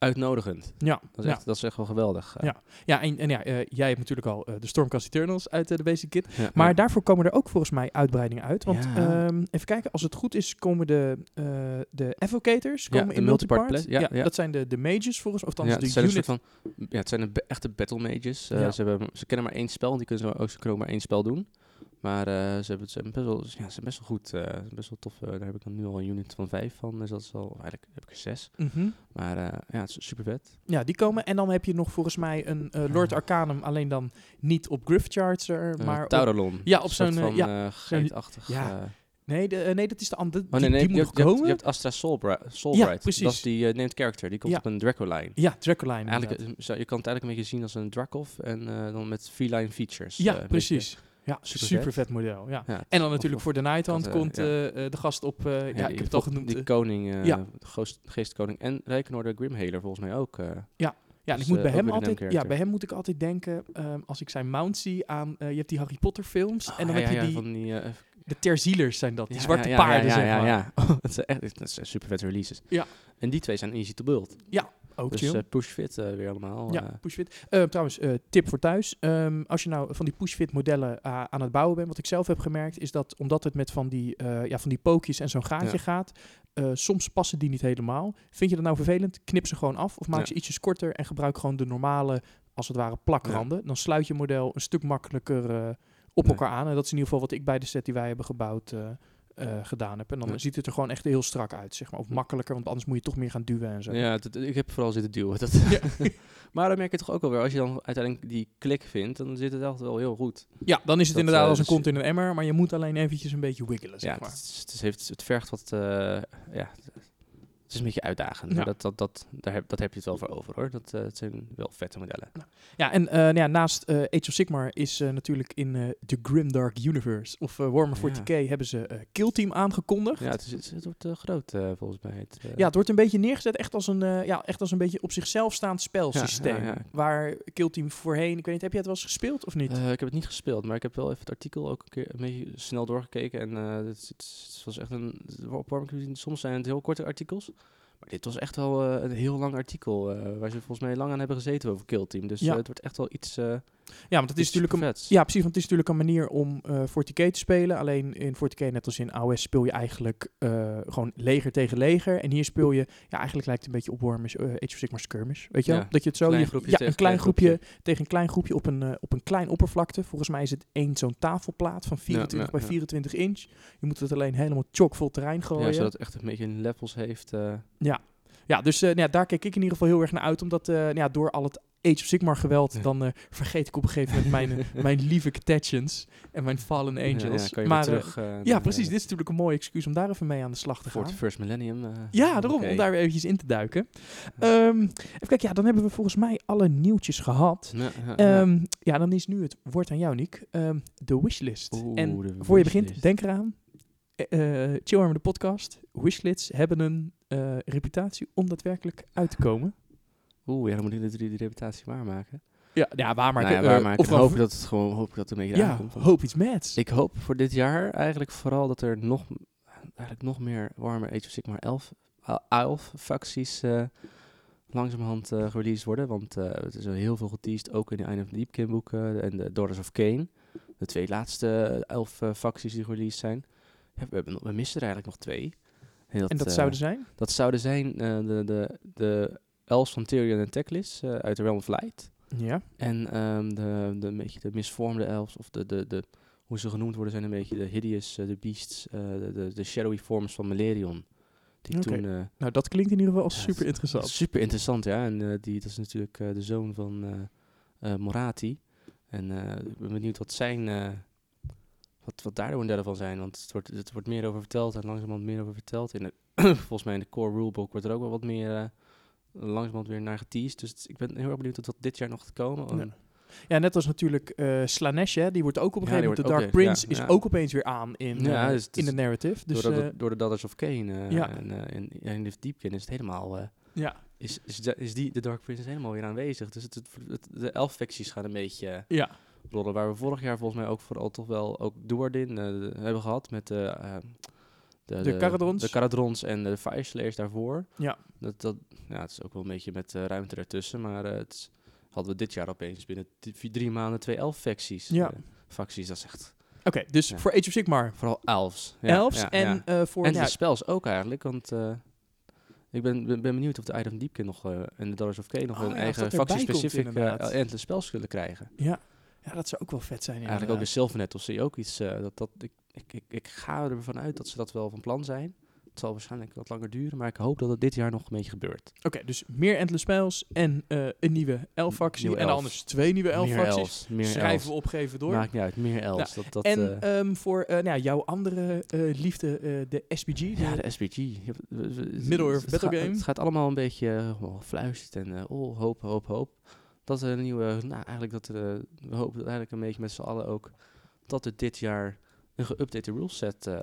uitnodigend. Ja, Dat is, ja. echt, dat is echt wel geweldig. eh. Ja. ja en, en ja, eh, jij hebt natuurlijk al eh, de Stormcast Eternals uit de Basic Kit. Ja, Maar ja. daarvoor komen er ook volgens mij uitbreidingen uit. Want ehm, even kijken, als het goed is, komen de, de Advocators Ja, komen de in multipart ja. Dat zijn de, de mages volgens mij, of ja, het de unit. van, ja, het zijn de echte battle mages. Ze, hebben, ze kennen maar één spel, die kunnen ze ook, ze kunnen ook maar één spel doen. Maar eh, ze, hebben, ze, hebben best wel, ja, ze zijn best wel goed. eh, best wel tof. eh, daar heb ik dan nu al een unit van vijf van. Dus dat is al, eigenlijk heb ik er zes. Mhm. Maar ja, het is super vet. Ja, die komen. En dan heb je nog volgens mij een Lord Arcanum, alleen dan niet op Gryffcharger, Eh, maar op, Tauralon. ja, op zo'n, ja, geitachtig. ja. Nee, de, nee, dat is de andere. Oh nee, nee, die, die je, moet hebt, je, hebt, komen. je hebt Astra Soulbright. Soulbright. precies. Dat is die named character. Die komt Ja. op een Dracoline. ja, Dracoline. Eigenlijk, zou- je kan het eigenlijk een beetje zien als een Dracov en dan met feline features. Ja, precies. Ja, Super super, vet. vet model. Ja. Ja, En dan natuurlijk voor de Nighthand eh, komt ja. eh, eh, de gast op. ja, ik heb het al genoemd. Die eh, koning, Ja. de geest- geestkoning en Rijkenorde Grimhaler volgens mij ook. eh. ja, en dus, ik moet bij hem altijd. Ja, bij hem moet ik altijd denken. ehm, als ik zijn mount zie aan. je hebt die Harry Potter films. en dan Ah, heb ja, je ja, die. van die De Terzielers zijn dat. Die ja, zwarte ja, paarden, ja, zeg ja, maar. ja, ja. dat zijn echt dat zijn super vette releases. Ja. En die twee zijn easy to build. Ook Dus chill. eh, push fit eh, weer allemaal. Ja, eh. pushfit. Eh, trouwens, tip voor thuis. Ehm, als je nou van die pushfit modellen aan het bouwen bent, wat ik zelf heb gemerkt, is dat omdat het met van die, ja, van die pookjes en zo'n gaatje Ja. gaat, soms passen die niet helemaal. Vind je dat nou vervelend? Knip ze gewoon af of maak Ja. ze ietsjes korter en gebruik gewoon de normale, als het ware, plakranden. Dan sluit je model een stuk makkelijker op elkaar aan. En dat is in ieder geval wat ik bij de set die wij hebben gebouwd eh, eh, gedaan heb. En dan Ja. ziet het er gewoon echt heel strak uit, zeg maar. Of makkelijker, want anders moet je toch meer gaan duwen en zo. Ja, dat- ik heb vooral zitten duwen. Dat maar dan merk je toch ook wel weer, als je dan uiteindelijk die klik vindt, dan zit het echt wel heel goed. Ja, dan is het Dat, inderdaad eh, als een dus- kont in een emmer, maar je moet alleen eventjes een beetje wiggelen, zeg ja, maar. het, het, heeft, het vergt wat, eh, ja, het is een beetje uitdagend. Ja. Dat, dat, dat, daar heb, dat heb je het wel voor over hoor. Dat eh, het zijn wel vette modellen. Ja, en eh, nou ja, naast eh, Age of Sigmar is natuurlijk in The Grimdark Universe of Warhammer 40k hebben ze Kill Team aangekondigd. Ja, het, is, het, het wordt groot volgens mij. Het, Ja, het wordt een beetje neergezet echt als een, ja, echt als een beetje op zichzelf staand spelsysteem. Ja. Waar Kill Team voorheen, ik weet niet, heb je het wel eens gespeeld of niet? Ik heb het niet gespeeld, maar ik heb wel even het artikel ook een keer een beetje snel doorgekeken. En het, het, het was echt een. Op Warhammer soms zijn het heel korte artikels. Maar dit was echt wel eh, een heel lang artikel. eh, waar ze volgens mij lang aan hebben gezeten over Kill Team. Dus Ja. eh, het wordt echt wel iets. Ja, want het is natuurlijk een, ja, precies, want het is natuurlijk een manier om 40k te spelen. Alleen in 40k, net als in AOS, speel je eigenlijk eh, gewoon leger tegen leger. En hier speel je, ja, eigenlijk lijkt het een beetje op Warhammer, eh, Age of Skirmish. Weet je wel? Ja, Dat je het zo, je- groepje ja, een klein groepje, tegen een klein groepje op een, eh, op een klein oppervlakte. Volgens mij is het één zo'n tafelplaat van 24 ja, bij ja. 24 inch. Je moet het alleen helemaal chockvol terrein gooien. Ja, zodat het echt een beetje levels heeft. eh, Ja, dus nou ja, daar kijk ik in ieder geval heel erg naar uit. Omdat nou ja, door al het Age of Sigmar geweld, Ja. dan eh, vergeet ik op een gegeven moment mijn, eh, mijn lieve Catachans en mijn Fallen Angels. Ja, ja, kan je maar, eh, terug. eh, ja, precies. eh, Dit is natuurlijk een mooi excuus om daar even mee aan de slag te Voor gaan. het First Millennium. eh, Ja, daarom, om daar weer eventjes in te duiken. Ehm, even kijken, ja, dan hebben we volgens mij alle nieuwtjes gehad. Ja, ja, ja. Ehm, ja, dan is nu het woord aan jou, Nick. Ehm, de wishlist. Oeh, en de voor je begint, denk eraan. Uh, Chillhammer de podcast. Wishlists hebben een eh, reputatie om daadwerkelijk uit te komen. Oeh, ja, dan moet ik de, drie- die reputatie waarmaken. Ja, ja waarmaken. Nou ja, eh, waarmaken. of hoop dat het gewoon hoop ik dat het een beetje ja, aankomt. hoop iets mats. Ik hoop voor dit jaar eigenlijk vooral dat er nog, eigenlijk nog meer Warhammer Age of Sigmar 11, a- 11 facties eh, langzamerhand eh gereleased worden. Want eh het is al heel veel geteased, ook in de Einde of the Deepkin boeken en de Daughters of Cain. De twee laatste elf eh, facties die gereleased zijn. Ja, we, hebben, nog- we missen er eigenlijk nog twee. en dat eh, zouden zijn? dat zouden zijn eh, de, de, de elves van Tyrion en Teclis eh, uit de Realm of Light. Ja. En ehm, de, de, een beetje de misvormde elves, of de, de, de, hoe ze genoemd worden, zijn een beetje de hideous, eh, de beasts, eh, de, de, de shadowy forms van Malerion. Die toen... Nou, dat klinkt in ieder geval als Ja, super interessant. super interessant, ja. En die, dat is natuurlijk de zoon van Morati. En ik ben benieuwd wat zijn... wat, wat daar de modellen van zijn. Want het wordt, het wordt meer over verteld en langzamerhand meer over verteld. In de, volgens mij in de core rulebook wordt er ook wel wat meer... langzamerhand weer naar geteased. Dus ik ben heel erg benieuwd wat dat dit jaar nog gaat komen. Ja. Ja, net als natuurlijk eh Slanesh, hè, die wordt ook op een Ja, gegeven moment, de Dark weer- Prince, ja, is ja. ook opeens weer aan in, eh, dus in de is- narrative. Dus door, eh, de, door de Daughters of eh, ja. en eh, in, in Lift Deepkin is het helemaal... eh, ja, is, is, is die, de Dark Prince helemaal weer aanwezig. Dus het, het, het- de elf facties gaan een beetje... eh, ja, rollen. Waar we vorig jaar volgens mij ook vooral toch wel ook eh, de- hebben gehad met de, de, De Caradrons. De Caradrons en de Fire Slayers daarvoor. Ja. Dat, dat, ja, het is ook wel een beetje met eh, ruimte ertussen. Maar eh, het is- hadden we dit jaar opeens binnen drie maanden twee elf facties. Ja. eh, facties, dat is echt... Oké, dus Ja. voor Age of Sigmar, Vooral elves. Ja, en voor... En de spels ook eigenlijk, want... ik ben, ben, ben benieuwd of de Iron Deepkin nog en de Dollars of K nog Oh een eigen factie-specific endless spels zullen krijgen. ja, ja, dat zou ook wel vet zijn Eigenlijk ook de. Sylvanet of zie je ook iets. dat, dat, ik, ik, ik, ik ga ervan uit dat ze dat wel van plan zijn. Het zal waarschijnlijk wat langer duren, maar ik hoop dat het dit jaar nog een beetje gebeurt. Oké, dus meer Endless Spells en eh, een nieuwe elf-factie. En elf. anders twee nieuwe meer elf-facties. Schrijven we opgeven door. Maakt niet uit, meer elves. dat, dat, en eh, ehm, voor eh, nou, jouw andere liefde, de SPG. ja, de- het- Middle-earth battle game. Het gaat allemaal een beetje uh, gefluisterd en oh, hoop, hoop, hoop. Dat er een nieuwe, nou eigenlijk dat er, we hopen eigenlijk een beetje met z'n allen ook, dat er dit jaar een geüpdate ruleset eh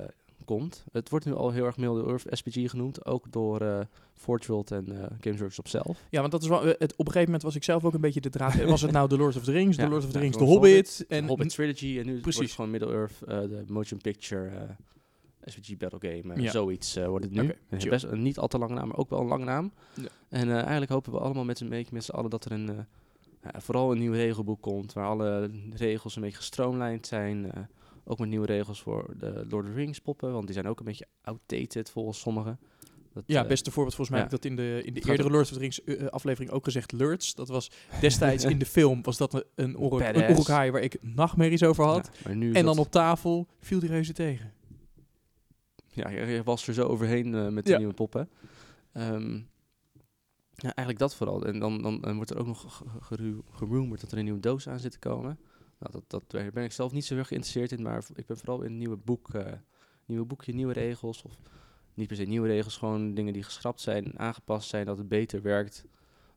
komt. Het wordt nu al heel erg Middle-earth SPG genoemd, ook door eh Forge World en eh Games Workshop zelf. Ja, want dat is wel, het, op een gegeven moment was ik zelf ook een beetje de draad. Was het nou The Lord of the Rings, Ja, The Lord of the Rings, The the Hobbit? En En Hobbit Trilogy en nu wordt Precies. het gewoon Middle-earth, eh, de motion picture SPG Battle Game, Ja. zoiets eh, wordt het nu. Best een niet al te lange naam, maar ook wel een lange naam. Ja. En eigenlijk hopen we allemaal met z'n beetje met z'n allen dat er een, vooral een nieuw regelboek komt, waar alle regels een beetje gestroomlijnd zijn. Ook met nieuwe regels voor de Lord of the Rings poppen, want die zijn ook een beetje outdated volgens sommigen. Dat, ja, eh, beste voorbeeld volgens mij ja. dat in de, in de Het gaat eerdere Lord of the Rings eh, aflevering ook gezegd. Lurts, dat was destijds in de film, was dat een, een, oor- een waar ik nachtmerries over had. ja, en dan dat- op tafel viel die reuze tegen. Ja, je, je was er zo overheen eh, met de Ja. nieuwe poppen. Ehm, ja, eigenlijk dat vooral. En dan, dan, dan wordt er ook nog ge- ge- geru- gerumored dat er een nieuwe doos aan zit te komen. Nou, dat, dat, daar ben ik zelf niet zo heel geïnteresseerd in, maar ik ben vooral in een nieuwe boek, eh, nieuwe boekje, nieuwe regels. Of niet per se nieuwe regels, gewoon dingen die geschrapt zijn, aangepast zijn, dat het beter werkt,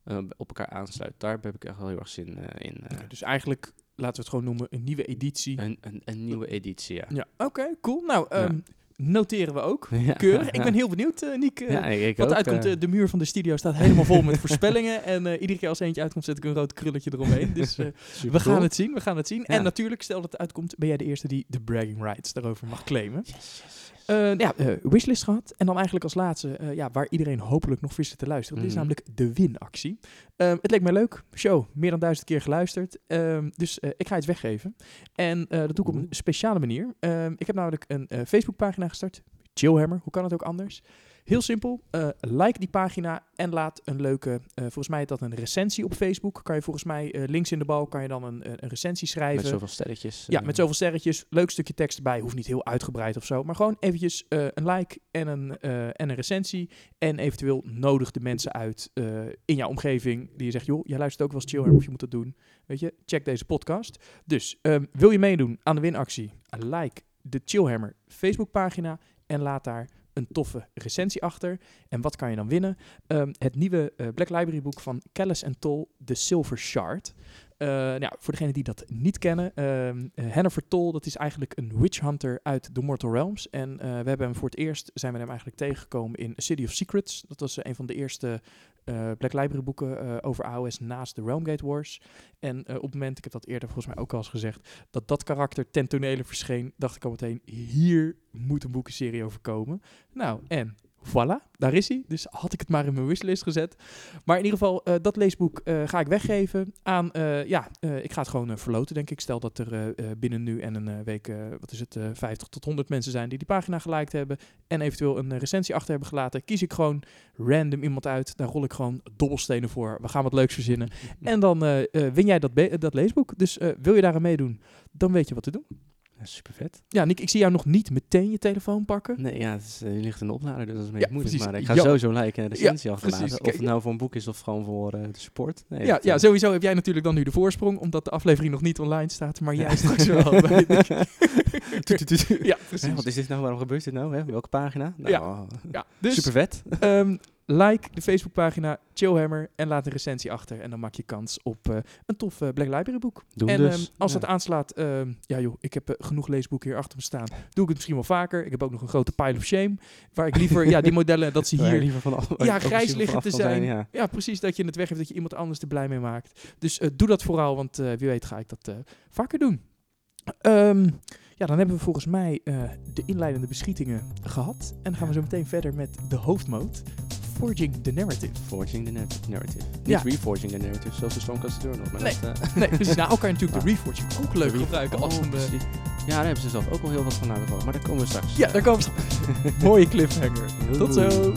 eh, op elkaar aansluit. Daar heb ik echt wel heel erg zin eh, in. dus eigenlijk, laten we het gewoon noemen, een nieuwe editie. een, een, een nieuwe editie, ja. Ja, oké, cool. Nou, Ja. Noteren we ook. Ja. Keurig. Ik ben heel benieuwd, eh Niek. eh, ja, ik, ik wat ook, uitkomt, eh. de muur van de studio staat helemaal vol met voorspellingen. En iedere keer als eentje uitkomt, zet ik een rood krulletje eromheen. Dus we gaan het zien, we gaan het zien. En natuurlijk, stel dat het uitkomt, ben jij de eerste die de bragging rights daarover mag claimen. Yes, yes, Eh, ja, eh, wishlist gehad. En dan eigenlijk als laatste, eh, ja, waar iedereen hopelijk nog zit te luisteren. Dit is Mhm. namelijk de winactie. Ehm het leek mij leuk. Show, meer dan duizend keer geluisterd. Ehm, dus ik ga iets weggeven. En dat doe ik op een speciale manier. Ehm, ik heb namelijk een Facebookpagina gestart. Chillhammer, hoe kan het ook anders? Heel simpel, eh, like die pagina en laat een leuke, eh, volgens mij is dat een recensie op Facebook. Kan je volgens mij eh, links in de bal, kan je dan een, een recensie schrijven. Met zoveel sterretjes. Ja, met zoveel sterretjes. Leuk stukje tekst erbij. Hoeft niet heel uitgebreid of zo. Maar gewoon eventjes een like en een, en een recensie. En eventueel nodig de mensen uit in jouw omgeving. Die je zegt, joh, jij luistert ook wel eens Chillhammer of je moet dat doen. Weet je, check deze podcast. Dus ehm, wil je meedoen aan de winactie? Like de Chillhammer Facebookpagina. En laat daar een toffe recensie achter. En wat kan je dan winnen? Ehm, het nieuwe eh, Black Library boek van Callis en Toll, The Silver Shard. Eh, nou, voor degenen die dat niet kennen, Hennifer Toll, dat is eigenlijk een witch hunter uit The Mortal Realms. En eh, we hebben hem voor het eerst, zijn we hem eigenlijk tegengekomen in City of Secrets. Dat was een van de eerste Black Library boeken eh, over AOS naast de Realmgate Wars. En eh, op het moment, ik heb dat eerder volgens mij ook al eens gezegd, dat dat karakter ten tonele verscheen, dacht ik al meteen, hier moet een boekenserie over komen. Nou, en Voilà, daar is hij. Dus had ik het maar in mijn wishlist gezet. Maar in ieder geval, eh, dat leesboek eh, ga ik weggeven aan... eh, ja, ik ga het gewoon verloten, denk ik. Stel dat er binnen nu en een week, wat is het, eh 50 tot 100 mensen zijn die die pagina geliked hebben... en eventueel een recensie achter hebben gelaten. Kies ik gewoon random iemand uit. Daar rol ik gewoon dobbelstenen voor. We gaan wat leuks verzinnen. En dan win jij dat, dat leesboek. Dus wil je daar aan meedoen, dan weet je wat te doen. Ja, super vet. Ja, Nick, ik zie jou nog niet meteen je telefoon pakken. Nee, ja, het is, eh, ligt in de oplader, dus dat is een Ja, beetje moeilijk. precies. Maar ik ga Ja. sowieso like en een recensie achterlaten. Of het nou voor een boek is of gewoon voor eh, de support. Nee, Ja, ja, eh, sowieso heb jij natuurlijk dan nu de voorsprong, omdat de aflevering nog niet online staat, maar jij straks wel. ja, precies. wat is dit nou? Waarom gebeurt dit nou? Hè? Welke pagina? Nou, Ja. Ja, dus super vet. ehm, like de Facebookpagina Chillhammer en laat een recensie achter. En dan maak je kans op eh, een tof eh, Black Library boek. Doen en dus. ehm, als Ja. het aanslaat, ehm, ja joh, ik heb eh, genoeg leesboeken hier achter me staan. Doe ik het misschien wel vaker. Ik heb ook nog een grote pile of shame, waar ik liever, ja, die modellen, dat ze hier liever van af- ja, grijs liggen te zijn. ja. Ja, precies. Dat je het weggeeft, dat je iemand anders er blij mee maakt. Dus doe dat vooral, want wie weet ga ik dat vaker doen. Ehm, ja, dan hebben we volgens mij de inleidende beschietingen gehad. En dan gaan we zo meteen verder met de hoofdmoot. Forging the Narrative. Forging the narr- narrative. Niet Ja. reforging the narrative, zoals de Stormcast Journal. Maar Nee. dat, eh, Nee, precies. Nou, elkaar natuurlijk de Reforging ook leuk gebruiken als Oh, een... eh, precies. Ja, daar hebben ze zelf ook al heel wat van vallen. Maar daar komen we straks. ja, daar komen we. Mooie cliffhanger. Tot zo.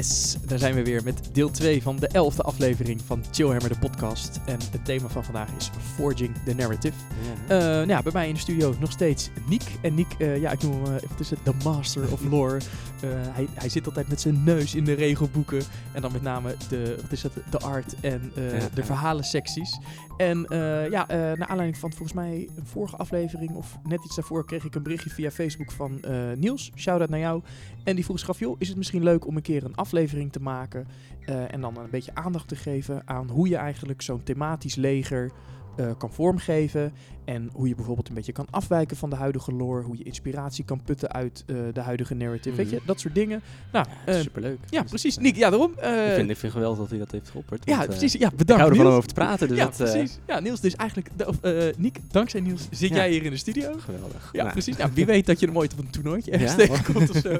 Yes, daar zijn we weer met deel 2 van de 11e aflevering van Chillhammer de podcast. En het thema van vandaag is Forging the Narrative. Ja. Eh, nou ja, bij mij in de studio nog steeds Nick. En Nick, eh, ja, ik noem hem, wat is het, de master of lore. Eh, hij, hij zit altijd met zijn neus in de regelboeken. En dan met name de, wat is het, de art en Ja, de verhalensecties. En ja, naar aanleiding van volgens mij een vorige aflevering of net iets daarvoor kreeg ik een berichtje via Facebook van Niels. Shout-out naar jou. En die vroeg zich joh, is het misschien leuk om een keer een aflevering te maken eh, en dan een beetje aandacht te geven aan hoe je eigenlijk zo'n thematisch leger eh, kan vormgeven. En hoe je bijvoorbeeld een beetje kan afwijken van de huidige lore. Hoe je inspiratie kan putten uit eh, de huidige narrative. Weet je, Mhm. dat soort dingen. Nou, Ja, eh, superleuk. ja, precies. eh, Nick, ja, daarom. eh, ik, vind, ik vind geweldig dat hij dat heeft geopperd. ja, want, precies. Ja, Ik bedankt hou ervan om over te praten, dus ja, dat... eh, precies. Ja, Niels, dus eigenlijk, de, of, eh, Nick, dankzij Niels zit Ja. jij hier in de studio. geweldig. Ja, Nou, precies. Nou, wie weet dat je hem ooit op een toernooitje ergens Ja, tegenkomt of zo.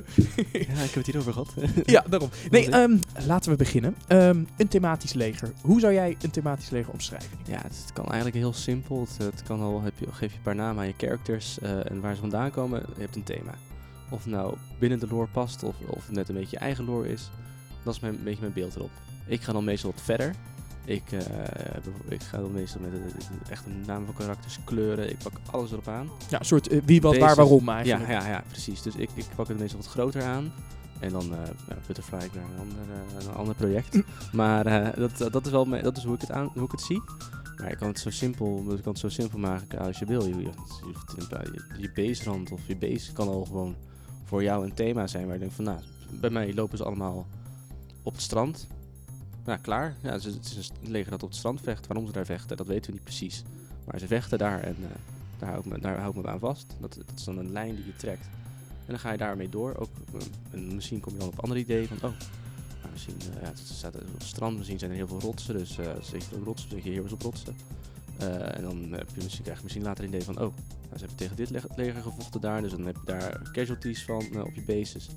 Ja, ik heb het hierover gehad. Ja, daarom. Nee, ehm, laten we beginnen. Ehm, een thematisch leger. Hoe zou jij een thematisch leger omschrijven? Ja, het, het kan eigenlijk heel simpel. Het, het kan al, heb je, geef je een paar namen aan je characters eh, en waar ze vandaan komen. Je hebt een thema. Of nou binnen de lore past of, of net een beetje je eigen lore is. Dat is mijn, een beetje mijn beeld erop. Ik ga dan meestal wat verder. Ik, eh, ik ga dan meestal met eh, echt een naam van karakters, kleuren. Ik pak alles erop aan. Ja, een soort wie, wat, Deze waar, waarom Ja, eigenlijk. ja, ja, precies. Dus ik, ik pak het meestal wat groter aan. En dan, ja, Butterfly, ik ben een ander, een ander project. maar eh, dat, dat is wel dat is hoe, ik het aan, hoe ik het zie. Maar je kan het zo simpel, je kan het zo simpel maken als je wil. Je, je, of je base kan al gewoon voor jou een thema zijn waar je denkt van, nou, bij mij lopen ze allemaal op het strand. Nou, klaar. Ja, het is, het is een leger dat op het strand vecht. Waarom ze daar vechten, dat weten we niet precies. Maar ze vechten daar en eh, daar, hou ik me, daar hou ik aan vast. Dat, dat is dan een lijn die je trekt. En dan ga je daarmee door. Ook, eh, en misschien kom je dan op andere ideeën van, oh, misschien eh, ja, het staat op het strand, misschien zijn er heel veel rotsen. Dus eh zit je op rotsen, op rotsen. Eh, en dan heb je misschien, krijg je misschien later een idee van, oh, nou, ze hebben tegen dit leg- leger gevochten daar. Dus dan heb je daar casualties van op je bases.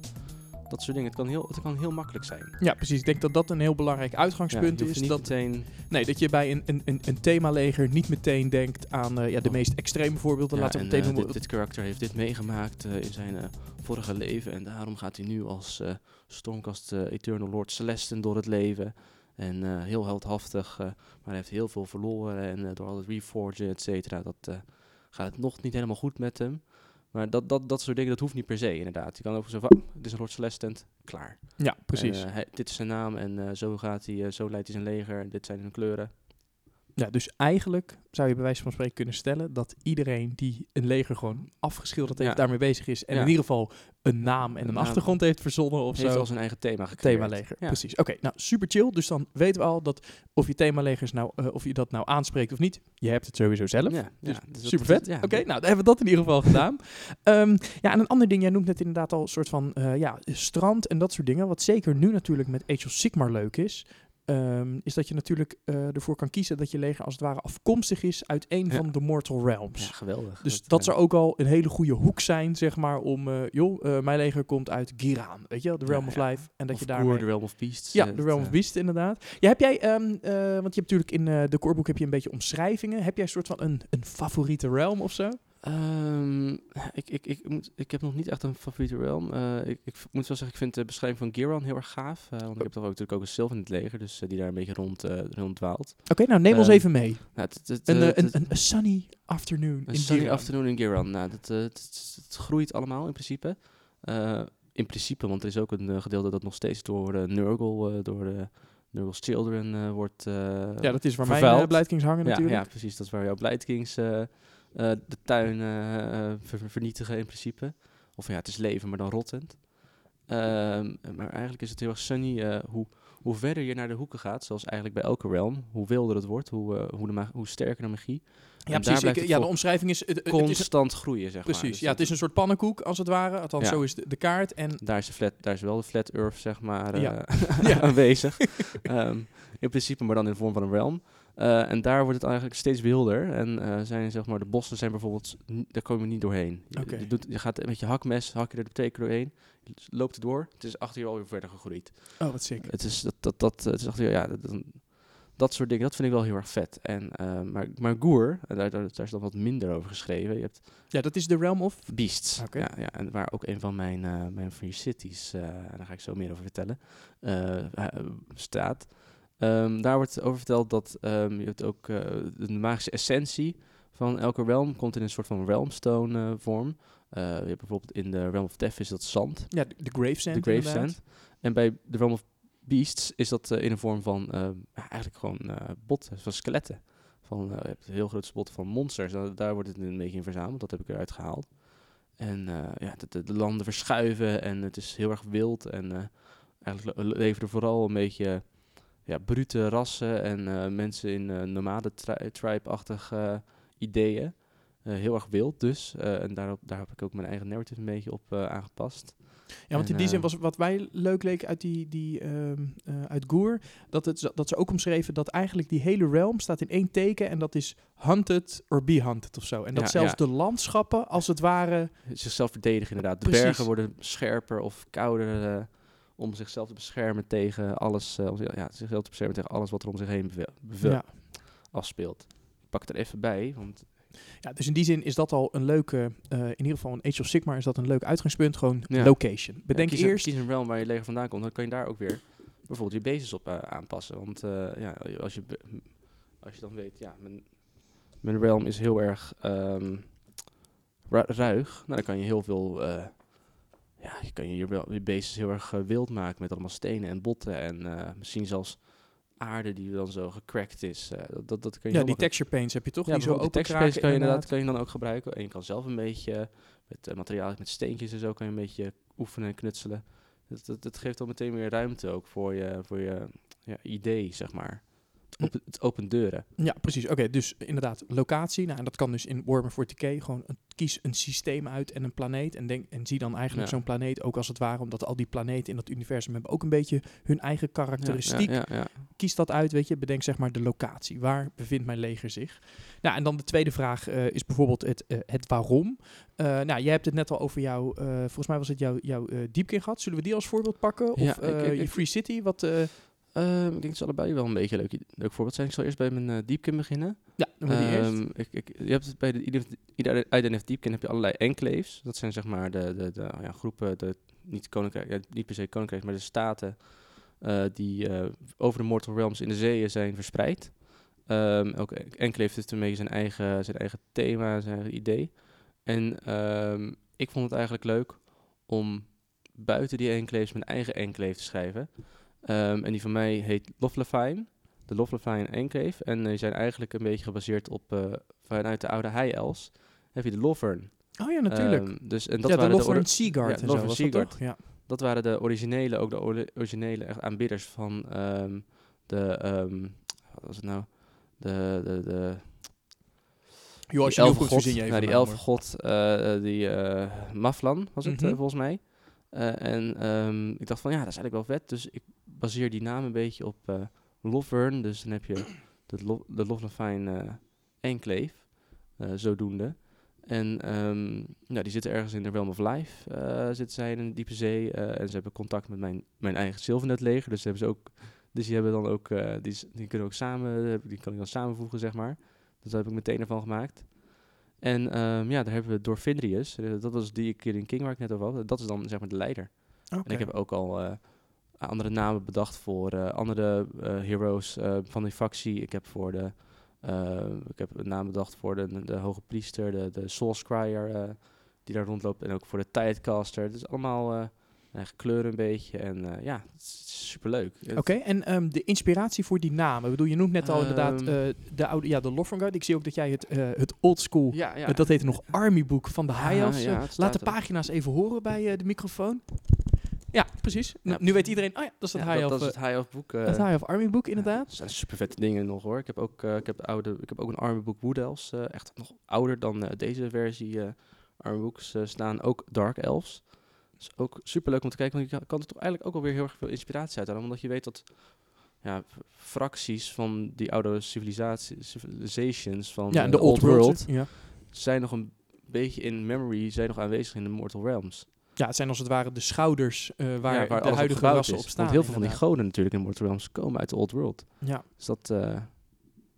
Dat soort dingen. Het kan heel, het kan heel makkelijk zijn. Ja, precies. Ik denk dat dat een heel belangrijk uitgangspunt is. niet Dat, meteen nee, dat je bij een, een, een, een themaleger niet meteen denkt aan eh, ja, de Oh. meest extreme voorbeelden. Ja, Laten we en, meteen noemen. dit, dit karakter heeft dit meegemaakt eh, in zijn vorige leven. En daarom gaat hij nu als Stormcast Eternal Lord Celestin door het leven. En heel heldhaftig, maar hij heeft heel veel verloren. En door al het reforgen, et cetera, dat gaat het nog niet helemaal goed met hem. Maar dat, dat, dat soort dingen, dat hoeft niet per se, inderdaad. Je kan ook zeggen van, oh, dit is een Lord Celestin, klaar. ja, precies. En, eh, hij- dit is zijn naam en eh, zo gaat hij, eh, zo leidt hij zijn leger. Dit zijn zijn kleuren. Ja, dus eigenlijk zou je bij wijze van spreken kunnen stellen dat iedereen die een leger gewoon afgeschilderd heeft, Ja. daarmee bezig is en Ja. in ieder geval een naam en Een achtergrond heeft verzonnen of heeft zo. al zijn eigen thema gecreëerd. Themaleger, Ja. precies. Oké, nou super chill. Dus dan weten we al dat of je themalegers nou, eh, of je dat nou aanspreekt of niet, je hebt het sowieso zelf. Ja, Dus dus Super vet. Oké, nou, dan hebben we dat in ieder geval gedaan. Ehm, ja, en een ander ding, jij noemt net inderdaad al een soort van eh, ja, strand en dat soort dingen. Wat zeker nu natuurlijk met Age of Sigmar leuk is. Ehm, is dat je natuurlijk eh, ervoor kan kiezen dat je leger als het ware afkomstig is uit een Ja. van de Mortal Realms. Ja, geweldig. Dus dat, eh, zou ook al een hele goede hoek zijn, zeg maar, om, eh, joh, mijn leger komt uit Giraan, weet je wel, de Ja, Realm of. Life. En dat of je Goer, daarmee... The Realm of Beasts. Ja, de Realm of eh, Beast inderdaad. Ja, heb jij, ehm, eh, want je hebt natuurlijk in de corebook heb je een beetje omschrijvingen. Heb jij een soort van een, een favoriete realm of zo? Ehm, ik, ik, ik, moet, ik heb nog niet echt een favoriete realm. Eh, ik, ik moet wel zeggen, ik vind de beschrijving van Giron heel erg gaaf. eh, want ik heb toch ook, natuurlijk ook een Sylvan in het leger, dus eh, die daar een beetje rond, rond dwaalt. Oké, nou neem ons Ehm, even mee. Nou, Een, sunny afternoon Een sunny afternoon in Giron. Nou, dat, het, groeit allemaal in principe. In principe, want er is ook een gedeelte dat nog steeds door Nurgle, door de Nurgle's Children wordt Ja, dat is waar mijn uh, Blightkings hangen ja, natuurlijk. ja, precies. Dat is waar jouw Blightkings eh, eh, de tuin eh, eh, ver- vernietigen in principe. Of ja, het is leven, maar dan rottend. Ehm, maar eigenlijk is het heel erg sunny. hoe, hoe verder je naar de hoeken gaat, zoals eigenlijk bij elke realm, hoe wilder het wordt, hoe, hoe, de hoe sterker de magie. Ja, precies. Ik- ja, de omschrijving is... Het, het- het is Constant groeien, zeg maar. precies. Dus ja, het is een soort pannenkoek, als het ware. Althans, Ja. zo is de, de kaart. En daar is, de flat, daar is wel de flat earth, zeg maar, Ja. Ja. aanwezig. Ehm, in principe, maar dan in de vorm van een realm. Eh, en daar wordt het eigenlijk steeds wilder. En eh, zijn, zeg maar, de bossen zijn bijvoorbeeld, daar komen we niet doorheen. Je, doet, je gaat met je hakmes, hak je er de twee keer doorheen. Je loopt het door. Het is achter je alweer verder gegroeid. Oh, wat sick. Het is, dat, dat, dat, het is achter je, ja, dat, dat- soort dingen, dat vind ik wel heel erg vet. En, eh, maar, maar Goer, daar, daar, is dan wat minder over geschreven. Je hebt Ja, dat is de Realm of... Beasts. Ja, ja, en waar ook een van mijn, mijn Free Cities, en daar ga ik zo meer over vertellen, staat. Ehm, daar wordt over verteld dat ehm, je hebt ook eh, de magische essentie van elke realm komt in een soort van realmstone eh, vorm. Eh, je hebt bijvoorbeeld in de Realm of Death is dat zand, Ja, de, de Gravesand de Grave inderdaad. Sand. En bij de Realm of Beasts is dat in een vorm van eigenlijk gewoon botten, van skeletten. Van, je hebt heel grote botten van monsters. Nou, daar wordt het een beetje in verzameld. Dat heb ik eruit gehaald. En ja, de, de, de landen verschuiven en het is heel erg wild. En eigenlijk le- leven er vooral een beetje ja, brute rassen en eh, mensen in eh nomade tri- tribe-achtige eh, ideeën. Heel erg wild dus. En daarop, daar heb ik ook mijn eigen narrative een beetje op aangepast. Ja, want in die zin was wat wij leuk leek uit die, die ehm, eh, uit Goer, dat, het, dat ze ook omschreven dat eigenlijk die hele realm staat in één teken en dat is hunted or be hunted of zo. En dat Ja, zelfs ja. de landschappen als het ware, zichzelf verdedigen inderdaad. De Precies. bergen worden scherper of kouder om zichzelf te beschermen tegen alles. eh, om ja, zichzelf te beschermen tegen alles wat er om zich heen ja. afspeelt. Ik pak het er even bij, want ja, dus in die zin is dat al een leuke, eh, in ieder geval een Age of Sigmar is dat een leuk uitgangspunt, gewoon Ja. location. Bedenk ja, kies, eerst, Een, kies een realm waar je leger vandaan komt, dan kan je daar ook weer bijvoorbeeld je bases op eh, aanpassen. Want ja, als je, als je dan weet, ja, mijn, mijn realm is heel erg ehm, ru- ruig, nou, dan kan je heel veel... ja, je kan je, je, bases heel erg eh, wild maken met allemaal stenen en botten en eh, misschien zelfs aarde die dan zo gecrackt is. eh, dat, dat, dat kun je ja, die texture paints heb je toch, ja, die zo open texture kraken kan je inderdaad inderdaad. kan je dan ook gebruiken. En je kan zelf een beetje met uh, materiaal, met steentjes en zo kan je een beetje oefenen en knutselen. Dat, dat, dat geeft dan meteen meer ruimte ook voor je, voor je ja, idee, zeg maar. Het, open, het opent deuren. Ja, precies. Oké, dus inderdaad, locatie. Nou, en dat kan dus in Warhammer 40k gewoon een, kies een systeem uit en een planeet. En, denk, en zie dan eigenlijk Ja. zo'n planeet ook als het ware, omdat al die planeten in dat universum hebben ook een beetje hun eigen karakteristiek. Ja, ja. Kies dat uit, weet je. Bedenk zeg maar de locatie. Waar bevindt mijn leger zich? Nou, en dan de tweede vraag eh, is bijvoorbeeld het, eh, het waarom. Eh, nou, jij hebt het net al over jouw, volgens mij was het jouw, jouw eh diepkin gehad. Zullen we die als voorbeeld pakken? Of Ja, ik- ik- je ik- Free City? Wat, eh, Ehm, ik denk dat ze allebei wel een beetje leuk, leuk voorbeeld zijn. Ik zal eerst bij mijn uh, diepkin beginnen. ja, eerst. Ehm, ik, ik, je hebt bij de IDNF Deepkin heb je allerlei enclaves. Dat zijn zeg maar de, de, de ja, groepen, de, niet, koninkrijk, ja, niet per se koninkrijk, maar de staten eh, die eh, over de Mortal Realms in de zeeën zijn verspreid. Ehm, elke enclave heeft een beetje zijn eigen, zijn eigen thema, zijn eigen idee. En ehm, ik vond het eigenlijk leuk om buiten die enclaves mijn eigen enclave te schrijven. Ehm, en die van mij heet Loflafine. de Loflefine Enclave. En die zijn eigenlijk een beetje gebaseerd op, eh, vanuit de oude High Elves, heb je de Lovern. Oh ja, natuurlijk. Ehm, dus, en dat ja, de waren de Seaguard ja, en zo dat? Ja. dat waren de originele, ook de ori- originele echt aanbidders van ehm, de, wat was het nou? De, de, de als je elfengod, verzin je die hoor. elfengod, eh, eh, die eh, Maflan was het eh, Mhm. volgens mij. Eh, en ik dacht van ja, dat is eigenlijk wel vet. Dus ik baseer die naam een beetje op eh Lovern. Dus dan heb je de, Lo de Lofnafine eh Enclave, eh, zodoende. En ehm, ja, die zitten ergens in de Realm of Life, zitten zij in een diepe zee. en ze hebben contact met mijn, mijn eigen Sylvanet leger. Dus, hebben ze ook, dus die hebben dan ook, die, die kunnen ook samen, die kan ik dan samenvoegen, zeg maar. Dus daar heb ik meteen ervan gemaakt. En ehm, ja, daar hebben we Dorfindrius. Dat was die Killing King waar ik net over had. Dat is dan zeg maar de leider. En ik heb ook al andere namen bedacht voor eh, andere eh, heroes eh, van die factie. Ik heb voor de eh, ik heb een naam bedacht voor de, de hoge priester, de, de Soul Scryer eh, die daar rondloopt. En ook voor de Tidecaster. Het is allemaal eh kleuren een beetje. En eh, ja, het is superleuk. Oké, en ehm, de inspiratie voor die namen. Ik bedoel, je noemt net al inderdaad Ehm. eh, de oude, ja, de Lofrangard. Ik zie ook dat jij het, eh, het old school, Ja, ja. eh, dat heette nog Army Book van de Ja, High Elves. ja, eh, het staat Laat de pagina's even horen bij eh, de microfoon. Ja, precies. Ja. Nu weet iedereen, oh ja, dat is het Ja, High dat, Elf, dat is eh, het High Elf boek. eh, het High Elf Army Book, inderdaad. Er zijn super vette dingen nog hoor. Ik heb ook, eh, ik heb de oude, ik heb ook een Army Book Wood Elves. eh, echt nog ouder dan eh, deze versie eh Army Books eh, staan. Ook Dark Elves. Dus ook super leuk om te kijken. Want je kan, er toch eigenlijk ook alweer heel erg veel inspiratie uit halen. Omdat je weet dat ja, fracties van die oude civilisatie, civilizations van Ja, eh, de Old World. Ja. zijn nog een beetje in memory, zijn nog aanwezig in de Mortal Realms. Ja, het zijn als het ware de schouders eh, waar, Ja, de huidige gebouwd rassen is. op staan. Want heel veel van die goden natuurlijk in Mortal Realms komen uit de Old World. Ja. Dus dat, eh,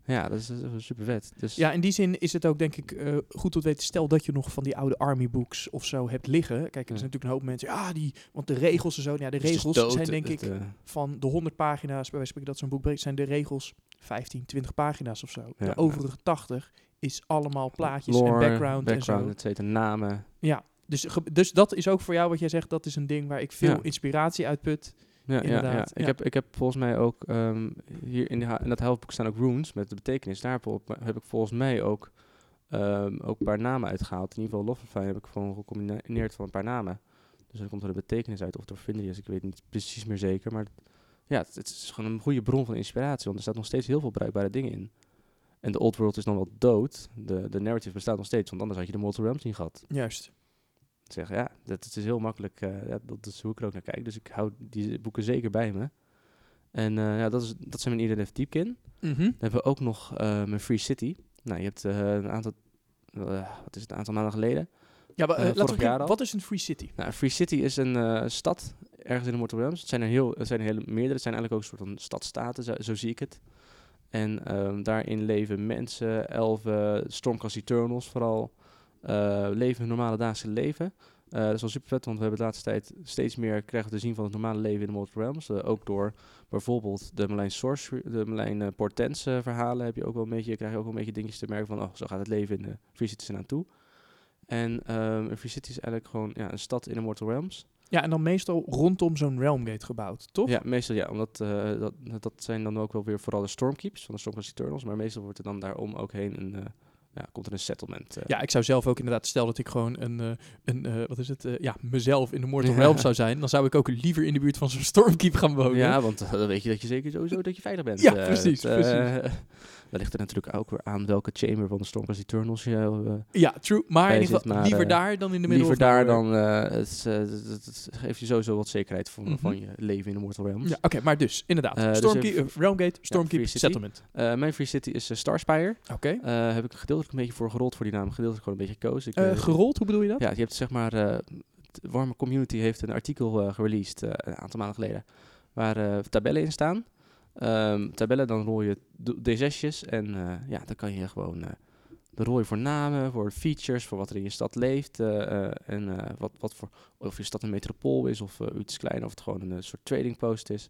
ja, dat is, dat is super vet. Dus Ja, in die zin is het ook denk ik eh, goed om te weten. Stel dat je nog van die oude army books of zo hebt liggen. Kijk, er Ja. zijn natuurlijk een hoop mensen. Ja, die, want de regels en zo. Ja, de het is regels dood, zijn denk het, ik van de 100 pagina's, bij wijze van spreken dat zo'n boek breekt, zijn de regels 15, 20 pagina's of zo. Ja. De overige 80 is allemaal plaatjes lore, en background, background en zo. et cetera, namen. Ja, dus, dus dat is ook voor jou wat jij zegt. Dat is een ding waar ik veel Ja. inspiratie uit put. Ja, ja, ja. Ik, heb, ik heb volgens mij ook hier hier in, de, in dat helpboek staan ook runes met de betekenis. Daar heb, ik volgens mij ook, ehm, ook een paar namen uitgehaald. In ieder geval Loffenfijn heb ik gewoon gecombineerd van een paar namen. Dus dan komt er de betekenis uit of door Vindrius. Ik weet niet precies meer zeker. Maar ja, het, het is gewoon een goede bron van inspiratie. Want er staat nog steeds heel veel bruikbare dingen in. En de Old World is dan wel dood. De, de narrative bestaat nog steeds. Want anders had je de Mortal Realms niet gehad. Juist. Zeg, ja, dat, het is heel makkelijk. eh, ja, dat is hoe ik er ook naar kijk. Dus ik hou die boeken zeker bij me. En eh, ja, dat, is, dat zijn mijn IDF Diepkin. Mhm. Dan hebben we ook nog eh, mijn Free City. Nou, je hebt een aantal, wat is het, een aantal maanden geleden. Ja, maar, laten we. Wat is een Free City? Nou, Free City is een stad ergens in de Mortal Realms. Het zijn er heel, het zijn er hele meerdere. Het zijn eigenlijk ook een soort van stadstaten, zo, zo zie ik het. En ehm, daarin leven mensen, elfen, Stormcast Eternals vooral, leven hun normale dagelijkse leven. Eh, dat is wel super vet, want we hebben de laatste tijd steeds meer krijgen we te zien van het normale leven in de Mortal Realms. Eh, ook door bijvoorbeeld de Merlijn Sorcery, de Merlijn eh, Portents eh, verhalen heb je ook wel een beetje, krijg je ook wel een beetje dingetjes te merken van, oh, zo gaat het leven in de Free Cities aan toe. En een Free City is eigenlijk gewoon ja, een stad in de Mortal Realms. Ja, en dan meestal rondom zo'n Realmgate gebouwd, toch? Ja, meestal ja, omdat eh, dat, dat zijn dan ook wel weer vooral de Stormkeeps van de Stormcast Eternals. Maar meestal wordt er dan daarom ook heen een, eh, ja, komt er een settlement. eh. Ja, ik zou zelf ook inderdaad, stel dat ik gewoon een, eh, een eh, wat is het, ja, mezelf in de Mortal Ja. Realms zou zijn, dan zou ik ook liever in de buurt van zo'n Stormkeep gaan wonen. Ja, want dan weet je dat je zeker sowieso dat je veilig bent. Ja, Eh, precies, dat, Dat ligt er natuurlijk ook weer aan welke chamber van de Stormcast Eternals je Ja, true. Maar in ieder geval liever daar dan in de middel liever daar dan. het, het, geeft je sowieso wat zekerheid van, Mhm. van je leven in de Mortal Realms. Ja, oké, maar dus inderdaad. Dus Stormkeep, eh, Realmgate, Stormkeep, City. Settlement. Mijn Free City is Starspire. Oké. Heb ik gedeeltelijk een beetje voor gerold voor die naam. Gedeeltelijk gewoon een beetje gekozen. Ik, Eh, eh, gerold, hoe bedoel je dat? Ja, je hebt zeg maar, eh, de warme community heeft een artikel eh gereleased eh, een aantal maanden geleden, waar eh, tabellen in staan. Ehm, tabellen, dan rol je d- D6'jes en eh, ja, dan kan je gewoon, eh rol je voor namen, voor features, voor wat er in je stad leeft eh, eh, en eh, wat, wat voor, of je stad een metropool is of eh, iets kleiner of het gewoon een eh, soort trading post is.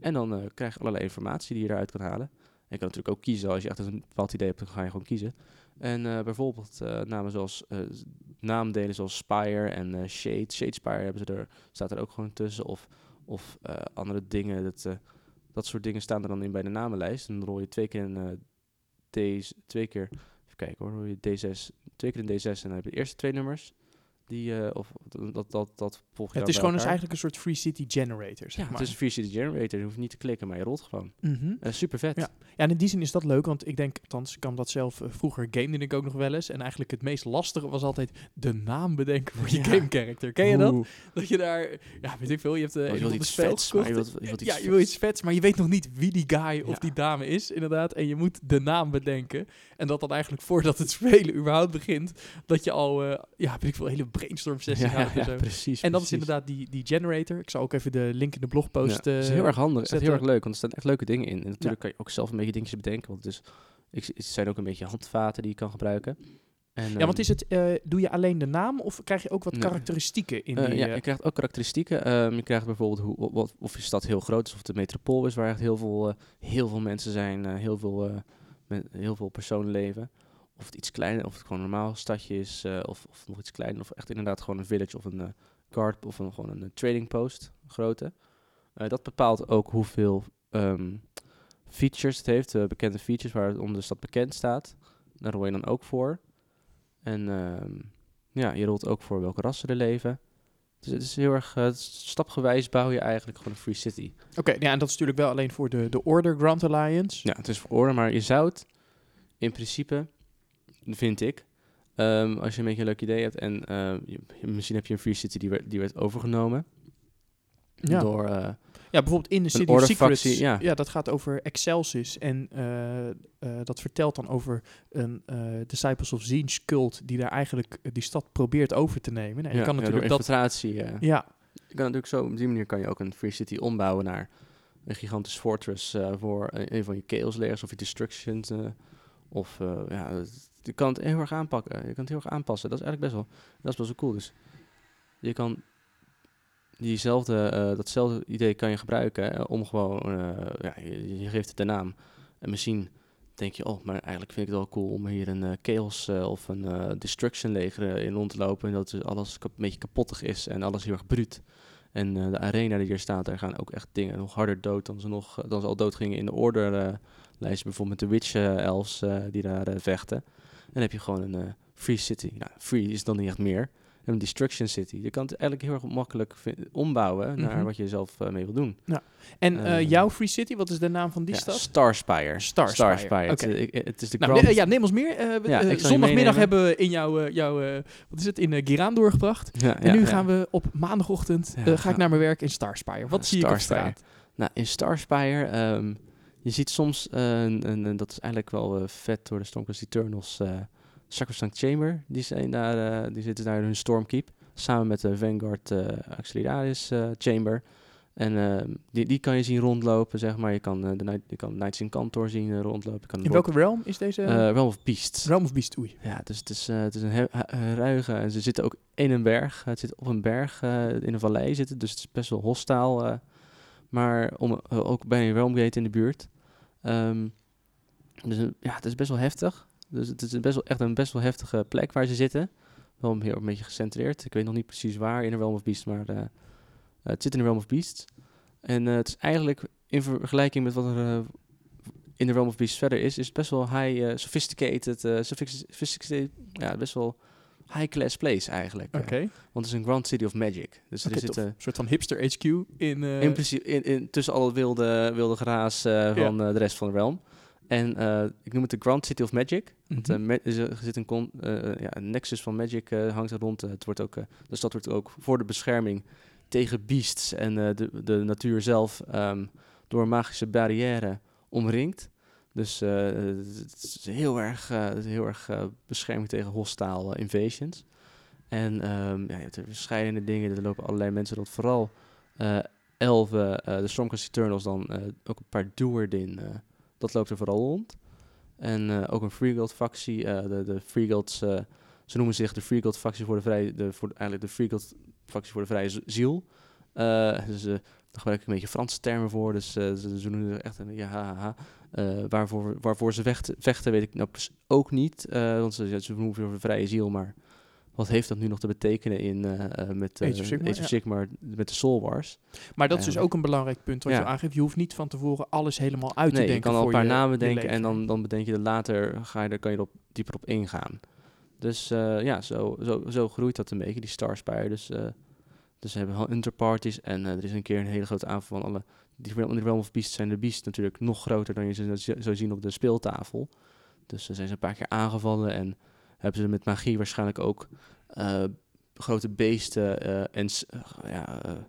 En dan eh, krijg je allerlei informatie die je eruit kan halen. Je kan natuurlijk ook kiezen, als je echt een bepaald idee hebt, dan ga je gewoon kiezen. En eh, bijvoorbeeld eh, namen zoals z- naamdelen zoals Spire en Shade. Shade Spire hebben ze er, staat er ook gewoon tussen. Of, of andere dingen. Dat, dat soort dingen staan er dan in bij de namenlijst. En dan rol je twee keer een uh, D, twee keer, even kijken hoor, rol je D6, twee keer een D6 en dan heb je de eerste twee nummers. Die, uh, of dat, dat, dat volg je Het is gewoon dus eigenlijk een soort Free City Generator, zeg ja, maar. het is een Free City Generator. Je hoeft niet te klikken, maar je rolt gewoon. Mm Uh, super vet. Ja. ja, en in die zin is dat leuk, want ik denk, althans, ik kan dat zelf, uh, vroeger gamede ik ook nog wel eens. En eigenlijk het meest lastige was altijd de naam bedenken voor je Ja. game character. Ken je dat? Oeh. Dat je daar, ja, weet ik veel, je hebt, uh, Oh, je je wilt iets een spel vets, maar je gekocht. wilt, je wilt iets ja, je wil iets vets, maar je weet nog niet wie die guy of die dame is, inderdaad. En je moet de naam bedenken. En dat dan eigenlijk voordat het spelen überhaupt begint, dat je al, eh, ja, weet ik veel, hele brainstorm sessie Ja, ja, en zo. precies. En dat is inderdaad die, die generator. Ik zal ook even de link in de blogpost... Ja, het is heel erg handig, echt heel zetten. erg leuk, want er staan echt leuke dingen in. En natuurlijk kan je ook zelf een beetje dingetjes bedenken, want het, is, ik, het zijn ook een beetje handvaten die je kan gebruiken. En, Ja, want ehm, is het, eh, doe je alleen de naam of krijg je ook wat Nee. karakteristieken in eh, die... ja, eh, je krijgt ook karakteristieken. Ehm, je krijgt bijvoorbeeld hoe, wat, of je stad heel groot is, of een metropool is, waar echt heel veel, heel veel mensen zijn, heel, veel, met, heel veel personen leven. Of het iets kleiner, of het gewoon een normaal stadje is, of, of nog iets kleiner, of echt inderdaad gewoon een village of een guard of een, gewoon een eh, trading post, grote. Eh, dat bepaalt ook hoeveel ehm, features het heeft, eh, bekende features waarom de stad bekend staat. Daar rol je dan ook voor. En ehm, ja, je rolt ook voor welke rassen er leven. Dus het is heel erg, stapgewijs bouw je eigenlijk gewoon een free city. Oké, ja, en dat is natuurlijk wel alleen voor de, de Order Grand Alliance. Ja, het is voor orde, maar je zou het in principe, vind ik, ehm, als je een beetje een leuk idee hebt en eh, je- misschien heb je een free city die werd, die werd overgenomen Ja. door... eh, Ja, bijvoorbeeld in de City of Secrets. ja. ja. dat gaat over Excelsis. En eh, dat vertelt dan over een Disciples of Zinj cult... die daar eigenlijk die stad probeert over te nemen. Nou, ja, je kan ja, natuurlijk door dat... infiltratie. Ja, Je kan natuurlijk zo, op die manier kan je ook een free city ombouwen naar een gigantisch fortress voor een, van je chaos layers of je destructions. eh, of ja, het- je kan het heel erg aanpakken. Je kan het heel erg aanpassen. Dat is eigenlijk best wel, dat is best wel cool. Dus je kan diezelfde, eh, datzelfde idee kan je gebruiken om gewoon, eh, ja, je, geeft het de naam. En misschien denk je, oh, maar eigenlijk vind ik het wel cool om hier een eh, chaos of een destruction leger in rond te lopen. En dat alles een beetje kapottig is en alles heel erg bruut. En de arena die hier staat, daar gaan ook echt dingen nog harder dood dan ze, nog, dan ze al dood gingen in de order eh, lijst. Bijvoorbeeld met de witch elves die daar vechten. En dan heb je gewoon een eh, free city. Nou, free is dan niet echt meer. En een destruction city. Je kan het eigenlijk heel erg makkelijk ombouwen naar Mhm. wat je zelf eh, mee wil doen. en eh, Eh, jouw Free City, wat is de naam van die Ja, stad? Starspire. Starspire, Het, ik- het is de Nou, ja, neem ons meer. Ja, zondagmiddag hebben we in jouw, jouw wat is het, in Giraan doorgebracht. Ja, En ja, nu ja. gaan we op maandagochtend, Ja, ga ik naar mijn werk in Starspire. Wat Ja, zie ik op straat? Nou, in Starspire, ehm, je ziet soms, eh, een, dat is eigenlijk wel eh, vet door de Stormcast Eternals, eh Sacrosanct Chamber, die, zijn daar, die zitten daar in hun Stormkeep, samen met de Vanguard Auxiliaris Chamber. En ehm, die, die kan je zien rondlopen, zeg maar. Je kan, de, Night, je kan Knights in Kantor zien rondlopen. Kan In welke realm is deze? Realm of Beasts. realm of Beast? Oei. Ja, dus het is, het is een ruige. En ze zitten ook in een berg. Het zit op een berg in een vallei zitten. Dus het is best wel hostaal. maar om, ook bij een Realmgate in de buurt. Dus ja, het is best wel heftig. Dus het is best wel, echt een best wel heftige plek waar ze zitten. Wel een heel een beetje gecentreerd. Ik weet nog niet precies waar in de Realm of Beasts, maar eh, eh, het zit in de Realm of Beasts. En eh, het is eigenlijk in vergelijking met wat er in de Realm of Beasts verder is, is het best wel high, sophisticated, sophisti- sophisticated, ja, best wel high-class place eigenlijk. Oké. want het is een Grand City of Magic. Dus er zitten Een soort van hipster HQ in... eh, in in, in, tussen al het wilde, wilde geraas eh, van eh, de rest van de realm. En ik noem het de Grand City of Magic. Want mhm. er zit een, con- ja, een nexus van magic hangt er rond. Het wordt ook, de stad wordt ook voor de bescherming tegen beasts en de, de natuur zelf ehm, door een magische barrière omringd. Dus eh, het is heel erg, eh, heel erg eh, bescherming tegen hostile invasions. En ehm, ja, je hebt er verschillende dingen. Er lopen allerlei mensen rond. Vooral eh, de Stormcast Eternals dan ook een paar Duerdin. eh dat loopt er vooral rond. En ook een Freeguild factie. de, de ze noemen zich de Freeguild factie voor de vrije, de, voor, eigenlijk de Freeguild factie voor de vrije ziel. Eh, dus daar gebruik ik een beetje Franse termen voor. Dus ze, noemen zich echt een ja, Eh, waarvoor, waarvoor ze vechten, vechten weet ik nou ook niet. eh, want ze, ze noemen voor de vrije ziel, maar wat heeft dat nu nog te betekenen in, eh, met Age of Sigmar, Age of ja. Met de Soul Wars. Maar dat is dus Eigenlijk. ook een belangrijk punt wat Ja. je aangeeft. Je hoeft niet van tevoren alles helemaal uit te nee, je denken. kan al een paar je- namen denken en dan, dan bedenk je dat later, ga je er, kan je erop dieper op ingaan. Dus ja, zo, zo, zo groeit dat een beetje, die Star Spire. Dus, eh dus we hebben wel interparties en er is een keer een hele grote aanval van alle... Die Realm, die Realm of Beasts zijn de Beasts natuurlijk nog groter dan je ze zo- zou zien op de speeltafel. Dus ze zijn ze een paar keer aangevallen en hebben ze met magie waarschijnlijk ook eh, grote beesten eh, en eh, ja, een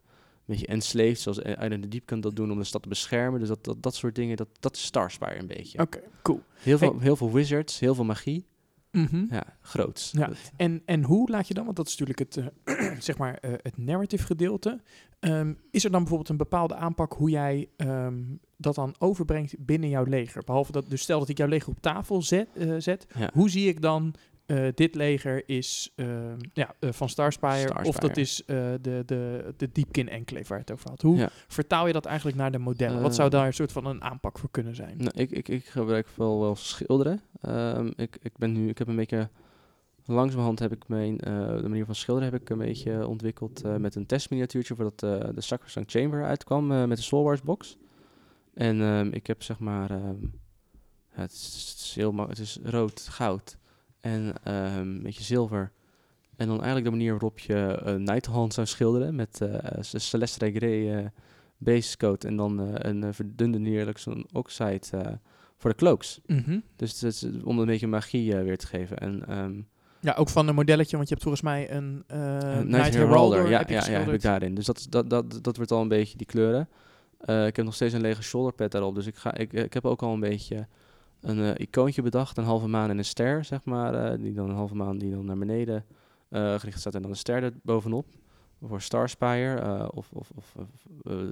beetje enslaved, zoals Island the Deep kan dat doen om de stad te beschermen. Dus dat, dat, dat soort dingen, dat, dat is Starspire een beetje. Oké, cool. Heel, veel, Hey. heel veel wizards, heel veel magie. Mhm. Ja, groots. Ja. Dat- En, en hoe laat je dan, want dat is natuurlijk het, eh, zeg maar, eh, het narrative gedeelte. Ehm, is er dan bijvoorbeeld een bepaalde aanpak hoe jij ehm, dat dan overbrengt binnen jouw leger? Behalve dat, dus stel dat ik jouw leger op tafel zet, eh, zet Ja. hoe zie ik dan eh, dit leger is ehm, ja, eh, van Starspire, of dat Starspire. is eh, de, de, de Deepkin Enclave waar het over had. Hoe Ja. vertaal je dat eigenlijk naar de modellen? Wat zou daar een soort van een aanpak voor kunnen zijn? Nou, ik, ik, ik gebruik wel, wel schilderen. Ehm, ik, ik ben nu, ik heb een beetje, langzamerhand heb ik mijn, de manier van schilderen heb ik een beetje ontwikkeld met een testminiatuurtje voordat de Sacrosanct Chamber uitkwam met de Soul Wars box. En ehm, ik heb zeg maar, het, is, heel het is rood, goud en ehm, een beetje zilver. En dan eigenlijk de manier waarop je uh, Nighthand zou schilderen met eh, C- Celeste Regré eh base coat en dan eh, een eh, verdunde neerlijk zo'n oxide eh, voor de cloaks. Mhm. Dus het is om een beetje magie eh, weer te geven. En ehm Ja, ook van een modelletje, want je hebt volgens mij een eh uh, Night Heralder. ja, heb ja, ja, heb ik daarin. Dus dat, dat, dat, dat wordt al een beetje die kleuren. Eh, ik heb nog steeds een lege shoulderpad daarop. Dus ik, ga, ik, ik heb ook al een beetje een eh, icoontje bedacht. Een halve maan en een ster, zeg maar. eh, die dan een halve maan die dan naar beneden eh, gericht staat. En dan een ster er bovenop. Voor Starspire. of, of, of,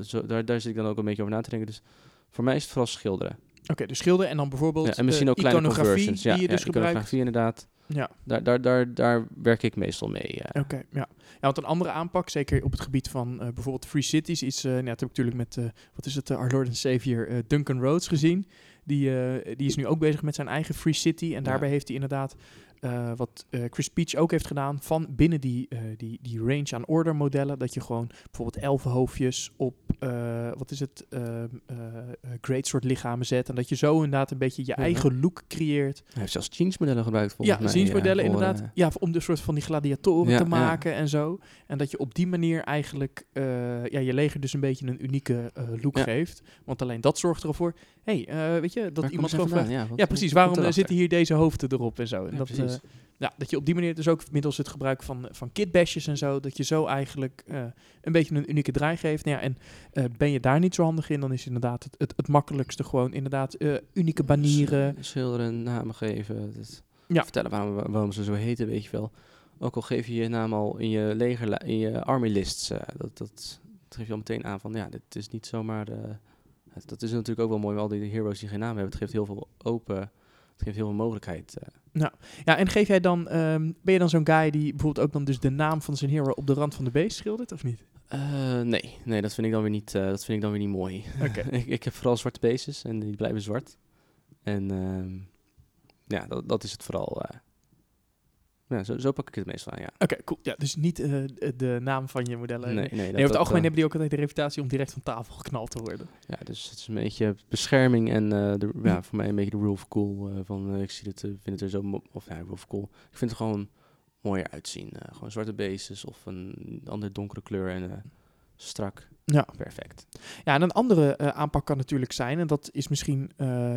zo, daar, daar zit ik dan ook een beetje over na te denken. Dus voor mij is het vooral schilderen. Oké, dus schilderen en dan bijvoorbeeld Ja, en misschien ook kleine iconografie conversions. Ja, die je ja, dus gebruikt. iconografie inderdaad. Ja, Daar, daar, daar, daar werk ik meestal mee. ja. oké. ja. ja, want een andere aanpak, zeker op het gebied van bijvoorbeeld Free Cities, is, eh nou, dat heb ik natuurlijk met, eh, wat is het, our Lord and Savior Duncan Rhodes gezien. Die, eh, die is nu ook bezig met zijn eigen Free City. En daarbij heeft hij inderdaad, eh, wat eh, Chris Peach ook heeft gedaan, van binnen die, die, die range aan order modellen, dat je gewoon bijvoorbeeld elfenhoofdjes op, wat is het, ehm, eh, eh, great soort lichamen zet. En dat je zo inderdaad een beetje je Ja. eigen look creëert. Hij heeft zelfs jeansmodellen gebruikt volgens Ja, mij. ziensmodellen voor, inderdaad. ja, om de soort van die gladiatoren te maken en zo. En dat je op die manier eigenlijk ja, je leger dus een beetje een unieke look geeft. Want alleen dat zorgt ervoor, hey, eh, weet je, dat waar iemand gewoon vraagt... Ja, wat- Ja, wat- precies. Waarom eh, zitten hier deze hoofden erop en zo? En Ja, dat, precies. eh, ja, dat je op die manier dus ook middels het gebruik van, van kitbashes en zo, dat je zo eigenlijk een beetje een unieke draai geeft. Nou ja, en ben je daar niet zo handig in, dan is inderdaad het, het, het makkelijkste gewoon inderdaad unieke banieren. Sch- Schilderen, namen geven. dat- Ja. Vertellen waarom, waarom ze zo heten, weet je wel. Ook al geef je je naam al in je leger, in je army lists. dat, dat, dat geef je al meteen aan van, ja, dit is niet zomaar... het- dat is natuurlijk ook wel mooi, al die heroes die geen naam hebben. Het geeft heel veel open... Het geeft heel veel mogelijkheid. eh. Ja, en geef jij dan, ehm, ben je dan zo'n guy die bijvoorbeeld ook dan dus de naam van zijn hero op de rand van de beest schildert, of niet? Eh, nee, nee, dat vind ik dan weer niet, eh, dat vind ik dan weer niet mooi. Oké. ik, ik heb vooral zwarte bases en die blijven zwart. En ehm, ja, dat, dat is het vooral. eh. Ja, zo, zo pak ik het meestal aan, ja. Oké, cool. Ja, dus niet eh, de naam van je modellen. Nee, nee, Nee, over het algemeen eh, hebben die ook altijd de reputatie om direct van tafel geknald te worden. ja, dus het is een beetje bescherming en eh, de, Hm. ja, voor mij een beetje de rule of cool. van, ik zie het, vind het er zo, of ja, rule of cool. Ik vind het gewoon mooier uitzien. gewoon zwarte bases of een andere donkere kleur en strak. Ja. Perfect. Ja, en een andere aanpak kan natuurlijk zijn, en dat is misschien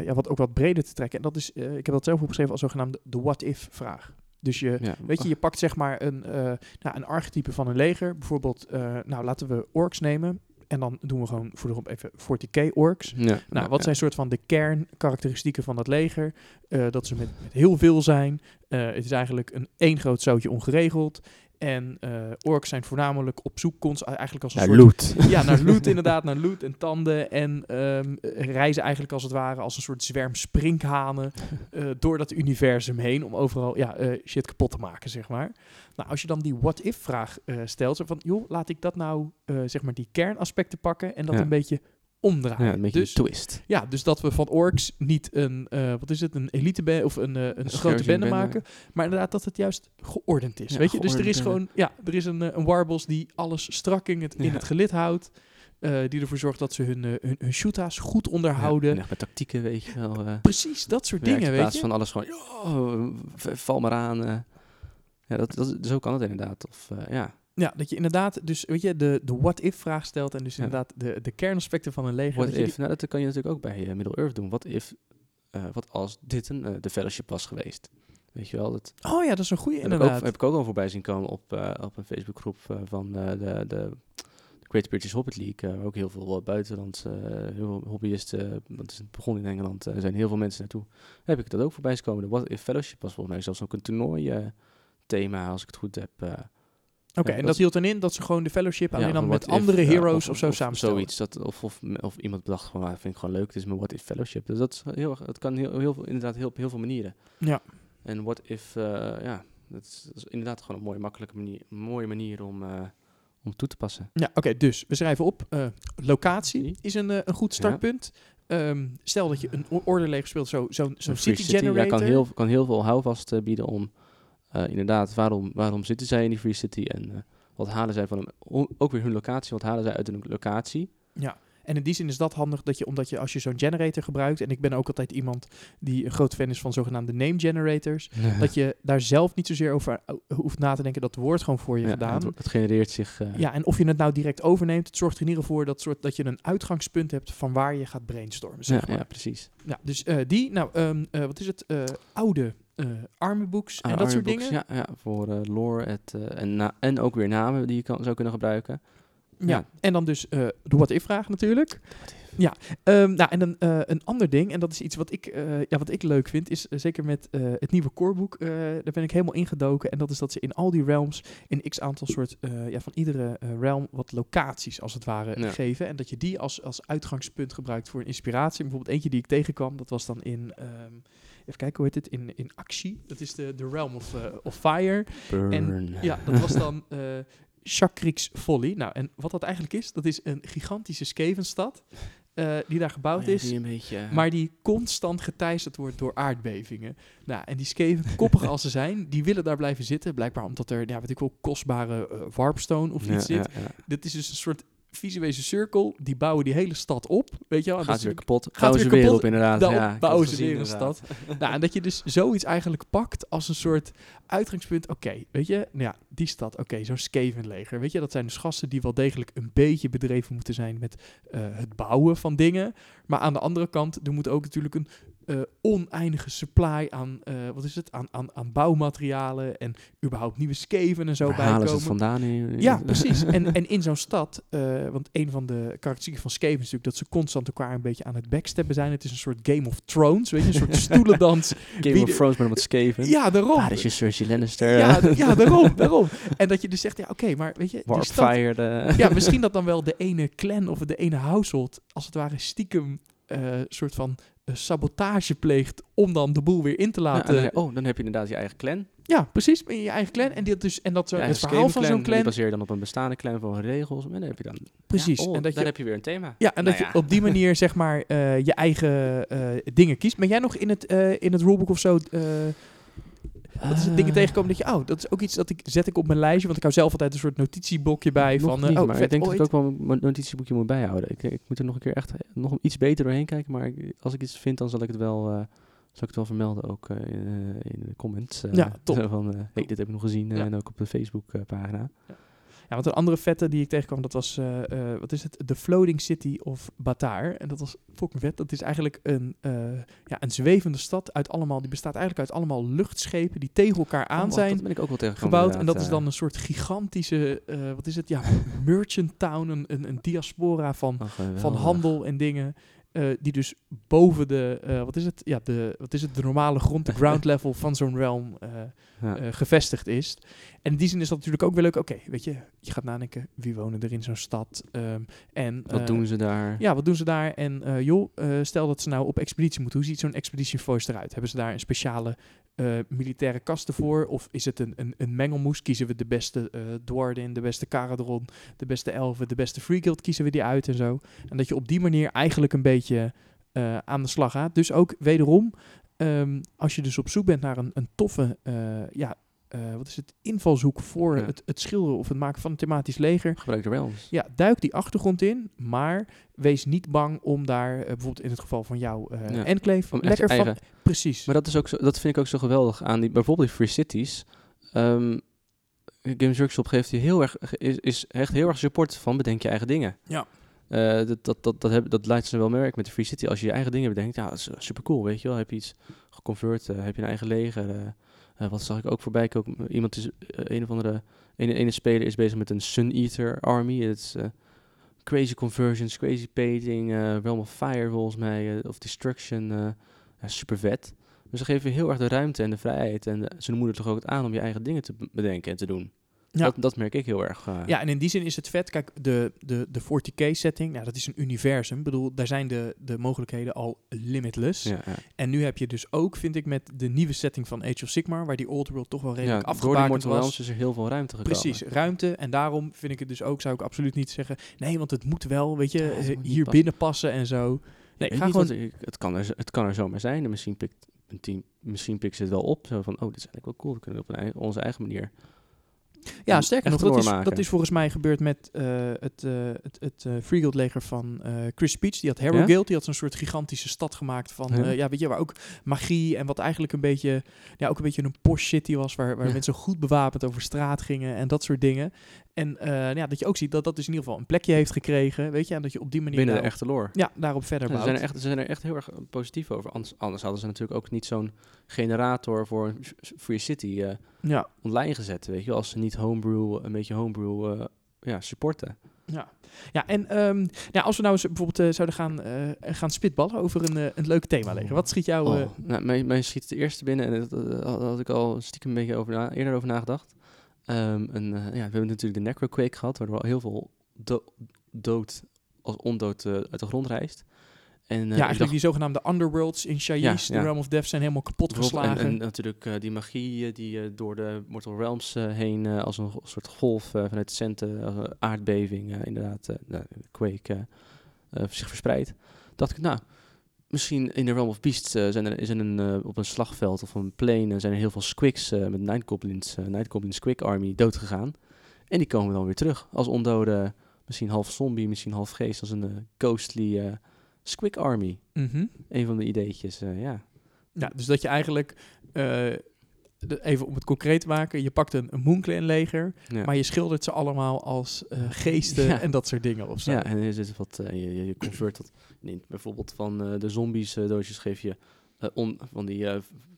ja, wat, ook wat breder te trekken. En dat is, ik heb dat zelf opgeschreven als zogenaamde de what-if-vraag. Dus je, Ja, weet je, je pakt zeg maar een, eh, nou, een archetype van een leger. Bijvoorbeeld, eh, nou laten we orks nemen. En dan doen we gewoon voor de grond even 40k orks. Ja, Nou, ja, wat zijn soort van de kernkarakteristieken van dat leger? Eh, dat ze met, met heel veel zijn. Het is eigenlijk een één groot zootje ongeregeld. En eh orks zijn voornamelijk op zoek, konst, eigenlijk als een Ja, soort loot. ja, naar loot inderdaad, naar loot en tanden. En ehm, reizen eigenlijk als het ware als een soort zwerm sprinkhanen eh, door dat universum heen. Om overal ja, eh, shit kapot te maken, zeg maar. Nou, als je dan die what-if-vraag eh, stelt, zo van, joh, laat ik dat nou, eh, zeg maar, die kernaspecten pakken en dat Ja. een beetje omdraaien. Ja, een beetje dus, een twist. ja, dus dat we van orks niet een, eh, wat is het, een elite band of een, eh, een, grote scherpje bende maken, maar inderdaad dat het juist geordend is. Ja, weet je, dus er is gewoon, ja, er is een, eh, een warboss die alles strak in het, in gelid houdt, die ervoor zorgt dat ze hun, eh, hun, hun goed onderhouden. Ja, met tactieken, weet je wel. Precies, dat soort dingen, in weet plaats je. van alles gewoon, "Ja, v- val maar aan. eh." ja, dat, dat, zo kan het inderdaad. Of, ja. Ja, dat je inderdaad, dus weet je, de, de what-if-vraag stelt en dus Ja. inderdaad de, de kernaspecten van een leger. What dat if? Nou, dat kan je natuurlijk ook bij eh, Middle-earth doen. Wat if, eh, wat als dit een eh, de fellowship was geweest? Weet je wel, dat oh ja, dat is een goede heb ik, ook, inderdaad. heb ik ook al voorbij zien komen op, op een Facebookgroep van de, de, de Great British Hobbit League. waar ook heel veel buitenlandse heel veel hobbyisten, want het begon in Engeland, er zijn heel veel mensen naartoe. Heb ik dat ook voorbij zien komen. De What if Fellowship was volgens mij zelfs ook een toernooi thema, als ik het goed heb. Oké, Ja, en dat- dat hield dan in dat ze gewoon de fellowship alleen Ja, dan met if, andere ja, heroes of, zo samenstellen. Zoiets. Dat, of, of, of iemand bedacht van, ah, vind ik gewoon leuk, het is mijn What If Fellowship. Dus dat, is heel, het kan heel, heel inderdaad heel, op heel veel manieren. Ja. En What If, eh, ja, dat is, dat is inderdaad gewoon een mooie, makkelijke manier, mooie manier om, eh, om toe te passen. Ja, oké, dus we schrijven op. eh, locatie is een, een goed startpunt. Ehm, stel dat je een o- orderleger speelt, zo- zo'n zo'n Een free city, Ja, generator. kan heel, kan heel veel houvast bieden om, eh, inderdaad, waarom, waarom zitten zij in die Free City en eh, wat halen zij van hem, ook weer hun locatie, wat halen zij uit hun locatie. Ja, en in die zin is dat handig, dat je, omdat je als je zo'n generator gebruikt, en ik ben ook altijd iemand die een groot fan is van zogenaamde name generators, dat je daar zelf niet zozeer over eh, hoeft na te denken, dat wordt gewoon voor je Ja, gedaan. Het, het genereert zich... Ja, en of je het nou direct overneemt, het zorgt er in ieder geval voor dat, soort, dat je een uitgangspunt hebt van waar je gaat brainstormen. Zeg ja, maar. ja, precies. Ja, dus die, nou, ehm, eh, wat is het? Oude eh armenbooks en Ah, dat soort dingen. Ja, ja voor eh, lore het, eh, en, na- en ook weer namen die je kan, zou kunnen gebruiken. Ja. Ja. En dan dus eh, de what-if-vraag natuurlijk. Ja, ehm, nou en dan een ander ding, en dat is iets wat ik, ja, wat ik leuk vind, is zeker met het nieuwe coreboek, daar ben ik helemaal ingedoken. En dat is dat ze in al die realms in x aantal soort, ja, van iedere realm wat locaties als het ware Ja. geven. En dat je die als, als uitgangspunt gebruikt voor een inspiratie. Bijvoorbeeld eentje die ik tegenkwam, dat was dan in, ehm, even kijken hoe heet het, in, in actie. Dat is de, de realm of, eh, of fire. Burn. Ja, dat was dan eh Chakrix Folly. Nou, en wat dat eigenlijk is, dat is een gigantische Skavenstad eh die daar gebouwd Oh ja, is. die een beetje, Maar die constant geteisterd wordt door aardbevingen. Nou, en die Skaven, koppig als ze zijn, die willen daar blijven zitten. Blijkbaar omdat er, ja, weet ik wel, kostbare warpstone of iets zit. ja. Dit is dus een soort visuele cirkel. Die bouwen die hele stad op. Weet je wel? Gaat is weer kapot. Weer ze weer kapot. op inderdaad. Dan ja, bouwen ze weer een stad. Nou, en dat je dus zoiets eigenlijk pakt als een soort uitgangspunt. Oké, weet je, nou ja, die stad, oké, zo'n Skaven-leger. Weet je, dat zijn dus gasten die wel degelijk een beetje bedreven moeten zijn met eh, het bouwen van dingen. Maar aan de andere kant, er moet ook natuurlijk een eh, oneindige supply aan, eh, wat is het, aan, aan, aan bouwmaterialen en überhaupt nieuwe Skaven en zo halen ze het bijkomen. vandaan? in- Ja, precies. En, en in zo'n stad, eh, want een van de karakteristieken van Skaven is natuurlijk dat ze constant elkaar een beetje aan het backsteppen zijn. Het is een soort Game of Thrones, weet je, een soort stoelendans. Game wie of de- Thrones met wat Skaven. Ja, daarom. Waar is je Cersei Lannister? Ja, ja, daarom, daarom. En dat je dus zegt, ja, oké, maar weet je, die stad, de- ja, misschien dat dan wel de ene clan of de ene household, als het ware stiekem, soort van sabotage pleegt om dan de boel weer in te Ja, en laten. dan, Ja, oh, dan heb je inderdaad je eigen clan. precies, in je eigen clan. En, dus, en dat zo, het verhaal van zo'n Skaven-clan, Die clan, baseer je dan op een bestaande clan van regels. En dan heb je dan... precies. Ja, oh, en dat je, heb je weer een thema. Ja, en dat Nou je op die manier zeg maar eh, je eigen eh, dingen kiest. Ben jij nog in het, eh, in het rulebook of zo? Wat is dingen Eh, tegenkomen dat je, oh, dat is ook iets dat ik zet ik op mijn lijstje, want ik hou zelf altijd een soort notitieblokje bij Nog van, eh, niet, oh, maar vet ik denk ooit. dat ik ook wel mijn notitieboekje moet bijhouden. Ik, ik moet er nog een keer echt nog iets beter doorheen kijken. Maar als ik iets vind, dan zal ik het wel, eh, zal ik het wel vermelden ook eh, in, in de comments. Ja, top. Van, hey, dit heb ik nog gezien. Ja. En ook op de Facebook pagina. Ja, want een andere vette die ik tegenkwam, dat was, eh, eh, wat is het? The Floating City of Batar. En dat was fucking vet. Dat is eigenlijk een, eh, ja, een zwevende stad uit allemaal, die bestaat eigenlijk uit allemaal luchtschepen die tegen elkaar aan Oh, zijn Dat ben ik ook wel gebouwd. En dat is dan een soort gigantische, wat is het? Ja, merchant town, een, een, een diaspora van, van handel en dingen. Eh, die dus boven de, eh, wat is het? Ja, de, wat is het? De normale grond, de ground level van zo'n realm eh, Ja. gevestigd is. En in die zin is dat natuurlijk ook wel leuk. Oké, weet je, je gaat nadenken, wie wonen er in zo'n stad? Ehm, en Wat doen ze daar? Ja, wat doen ze daar? En joh, stel dat ze nou op expeditie moeten. Hoe ziet zo'n expedition force eruit? Hebben ze daar een speciale militaire kasten voor? Of is het een, een, een mengelmoes? Kiezen we de beste Dwarden, de beste Caradron, de beste Elfen, de beste Free Guild? Kiezen we die uit en zo? En dat je op die manier eigenlijk een beetje eh, aan de slag gaat. Dus ook wederom, ehm, als je dus op zoek bent naar een, een toffe, eh, ja, eh, wat is het, invalshoek voor Ja. het, het schilderen of het maken van een thematisch leger. Gebruik de realms. Ja, duik die achtergrond in, maar wees niet bang om daar, bijvoorbeeld in het geval van jouw eh Ja, enclave, Om je lekker van... Precies. Maar dat, is ook zo, dat vind ik ook zo geweldig aan die, bijvoorbeeld die Free Cities. Ehm Games Workshop geeft je heel erg, is, is echt heel erg support van bedenk je eigen dingen. Ja. Eh, dat, dat, dat, dat, heb, dat leidt ze wel merk met de Free City. Als je je eigen dingen bedenkt, ja, dat is super cool, weet je wel. Heb je iets geconvert, eh, heb je een eigen leger. eh, eh, wat zag ik ook voorbij komen? Iemand is, eh, een of andere, ene, ene speler is bezig met een Sun Eater army. Het is eh, crazy conversions, crazy painting, eh Realm of Fire volgens mij, eh, of Destruction. eh, super vet. Dus ze geven heel erg de ruimte en de vrijheid. En eh, ze moedigen toch ook aan om je eigen dingen te be- bedenken en te doen. Ja. Dat, dat merk ik heel erg. eh. Ja, en in die zin is het vet. Kijk, de, de, de 40k setting, nou, dat is een universum. Ik bedoel, daar zijn de, de mogelijkheden al limitless. ja, ja. En nu heb je dus ook, vind ik, met de nieuwe setting van Age of Sigmar, waar die Old World toch wel redelijk ja, door die was. Is er heel veel ruimte gekomen. Precies, ruimte. En daarom vind ik het dus ook, zou ik absoluut niet zeggen, nee, want het moet wel, weet je, hier binnen passen en zo. Nee, ga gewoon... ik- het, kan er, het kan er zomaar zijn. En misschien pikt een team, misschien pikt ze het wel op. Zo van, oh, dit is eigenlijk wel cool. We kunnen het op een, onze eigen manier. Ja, sterker nog, dat is, dat is volgens mij gebeurd met eh, het, eh het, het eh, Free Guild leger van eh, Chris Peach. Die had Ja? Guild, die had zo'n soort gigantische stad gemaakt van, Ja. ja. ja, weet je, waar ook magie en wat eigenlijk een beetje, ja, ook een beetje een posh city was, waar, waar Ja. mensen goed bewapend over straat gingen en dat soort dingen. En eh, ja, dat je ook ziet dat dat dus in ieder geval een plekje heeft gekregen, weet je, en dat je op die manier Binnen de echte lore. ja, daarop verder Ja, ze, bouwt. zijn er echt, ze zijn er echt heel erg eh, positief over. Anders, anders hadden ze natuurlijk ook niet zo'n generator voor Free City eh, Ja, online gezet. Weet je, als ze niet homebrew, een beetje homebrew ja, supporten. ja. ja en ehm, ja, als we nou eens bijvoorbeeld zouden gaan, gaan spitballen over een, een leuk thema leger. Wat schiet jou... Oh, nou, mij, mij schiet de eerste binnen en dat, dat had ik al stiekem een beetje over na, eerder over nagedacht. Ehm, een, eh, ja, we hebben natuurlijk de Necroquake gehad, waardoor al heel veel do- dood als ondood eh, uit de grond rijst. En, eh, ja, ik eigenlijk dacht- die zogenaamde underworlds in Shaii's, Ja, de. Realm of Death, zijn helemaal kapot geslagen. En, en natuurlijk die magie die door de Mortal Realms heen als een soort golf vanuit de centen, aardbeving, inderdaad, nou, Quake, zich verspreidt. Dacht ik, nou, misschien in de Realm of Beasts eh, zijn er, is er een, eh, op een slagveld of een plane zijn er heel veel squigs eh, met Night Goblins, Night Goblin Squig Army doodgegaan. En die komen dan weer terug als ondode, misschien half zombie, misschien half geest, als een ghostly Squig Army. Mhm. Een van de ideetjes, ja. Ja, dus dat je eigenlijk, even om het concreet te maken, je pakt een, een leger, ja. maar je schildert ze allemaal als eh, geesten Ja. en dat soort dingen of zo. Ja, en er zit wat, eh, je, je, convert dat. neemt bijvoorbeeld van eh, de zombies eh, doosjes geef je on, van die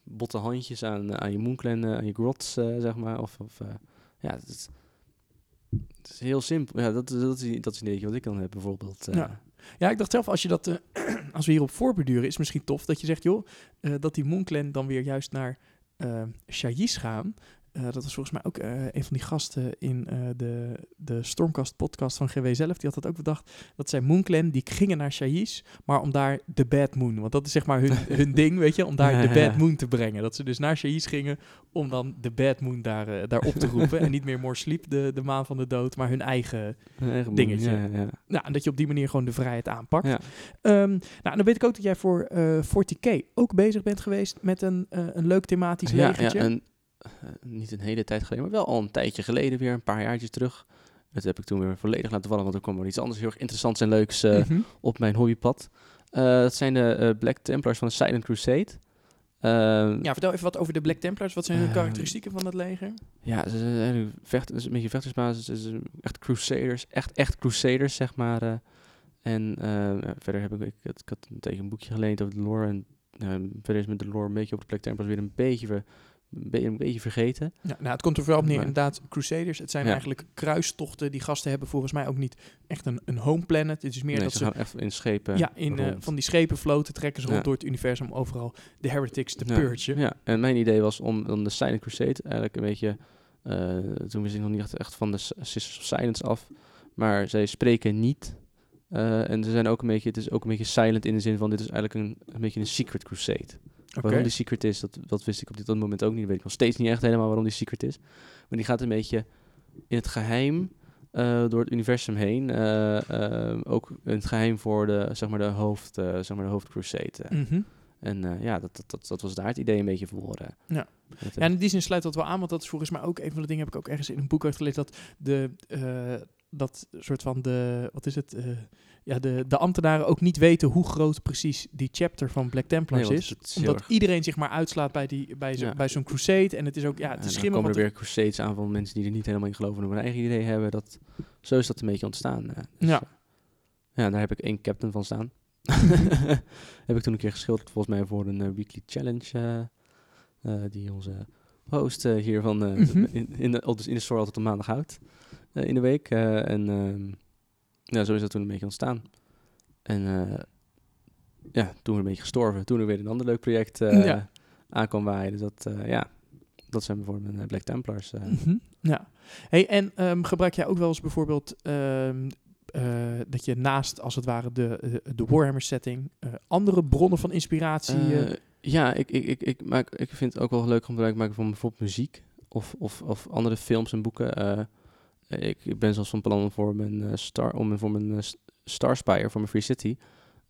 botte handjes aan, aan je moonclan, aan je grots, zeg maar. Of, of ja, het is, het is heel simpel. Ja, dat, dat, is, dat is een ideetje wat ik dan heb bijvoorbeeld. Ja. Ja, ik dacht zelf, als, je dat, als we hierop voorbeduren, is het misschien tof dat je zegt, joh, dat die Moonclan dan weer juist naar eh Shaii's gaan. Eh, dat was volgens mij ook eh, een van die gasten in eh, de, de Stormcast podcast van GW zelf. Die had dat ook bedacht. Dat zij Moonclan, die gingen naar Shaii's, maar om daar de Bad Moon. Want dat is zeg maar hun, hun ding, weet je, om daar de Bad Moon te brengen. Dat ze dus naar Shaii's gingen om dan de Bad Moon daar, daar op te roepen. en niet meer More Sleep, de, de maan van de dood, maar hun eigen Een eigen dingetje. Ja, ja. nou, en dat je op die manier gewoon de vrijheid aanpakt. Ja. Ehm, nou, en dan weet ik ook dat jij voor eh 40k ook bezig bent geweest met een, een leuk thematisch ja, legertje. ja, en, eh, niet een hele tijd geleden, maar wel al een tijdje geleden weer, een paar jaartjes terug. Dat heb ik toen weer volledig laten vallen, want er kwam wel iets anders heel erg interessants en leuks eh, Mhm. op mijn hobbypad. Eh, dat zijn de Black Templars van de Silent Crusade. Ehm, Ja, vertel even wat over de Black Templars. Wat zijn hun karakteristieken van dat leger? Ja, ze zijn vecht, een beetje vechtersbasis. Is een- echt crusaders, echt, echt crusaders, zeg maar. en ja, verder heb ik, ik, had- ik had een tegen een boekje geleend over de lore. En verder is met de lore een beetje op de Black Templars weer een beetje een, be- een beetje vergeten. Ja, nou, het komt er vooral op neer, Maar- inderdaad, Crusaders. Het zijn Ja. eigenlijk kruistochten. Die gasten hebben volgens mij ook niet echt een, een home planet. Het is meer nee, dat ze ze gaan echt in schepen ja, in, eh, van die schepen floten, trekken ze rond door het universum overal de heretics te Ja, purgen. Ja, en mijn idee was om dan de Silent Crusade eigenlijk een beetje... eh, toen wist ik nog niet echt, van de Sisters of Silence af. Maar zij spreken niet. eh, en ze zijn ook een beetje, het is ook een beetje silent in de zin van dit is eigenlijk een, een beetje een secret crusade. Waarom die secret is, dat, dat wist ik op dit moment ook niet. Weet ik nog steeds niet echt helemaal waarom die secret is. Maar die gaat een beetje in het geheim eh, door het universum heen. eh, eh, ook in het geheim voor de, zeg maar, de hoofd, zeg maar, de hoofdcrusade. Mhm. En ja, dat, dat, dat, dat was daar het idee een beetje voor. eh. Ja. Ja, en in die zin sluit dat wel aan, want dat is volgens mij ook een van de dingen heb ik ook ergens in een boek uitgelezen dat de dat soort van de wat is het eh, ja de, de ambtenaren ook niet weten hoe groot precies die chapter van Black Templars Nee, is, omdat erg- iedereen zich maar uitslaat bij die bij zo, Ja. bij zo'n crusade en het is ook ja het en is dan schimmig komen er weer crusades aan van mensen die er niet helemaal in geloven en hun eigen idee hebben. Dat, zo is dat een beetje ontstaan. eh. Dus, Ja. eh, ja, daar heb ik één captain van staan. heb ik toen een keer geschilderd, volgens mij voor een weekly challenge. die onze host hier van eh, Mhm. in, in, de- in de store altijd op maandag houdt. Eh, in de week. eh, en ehm, ja, zo is dat toen een beetje ontstaan. En eh, ja, toen een beetje gestorven. Toen er weer een ander leuk project Ja. aan kwam waaien. Dus dat, ja, dat zijn bijvoorbeeld mijn Black Templars. Mhm, Ja. Hey, en ehm, gebruik jij ook wel eens bijvoorbeeld ehm, eh, dat je naast, als het ware, de, de Warhammer setting, andere bronnen van inspiratie... ja, ik, ik, ik, ik, maak, ik vind het ook wel leuk om gebruik te maken van bijvoorbeeld muziek of, of, of andere films en boeken. Eh, ik, ik ben zelfs van plan om voor mijn, eh, star, om voor mijn eh, Starspire, voor mijn Free City,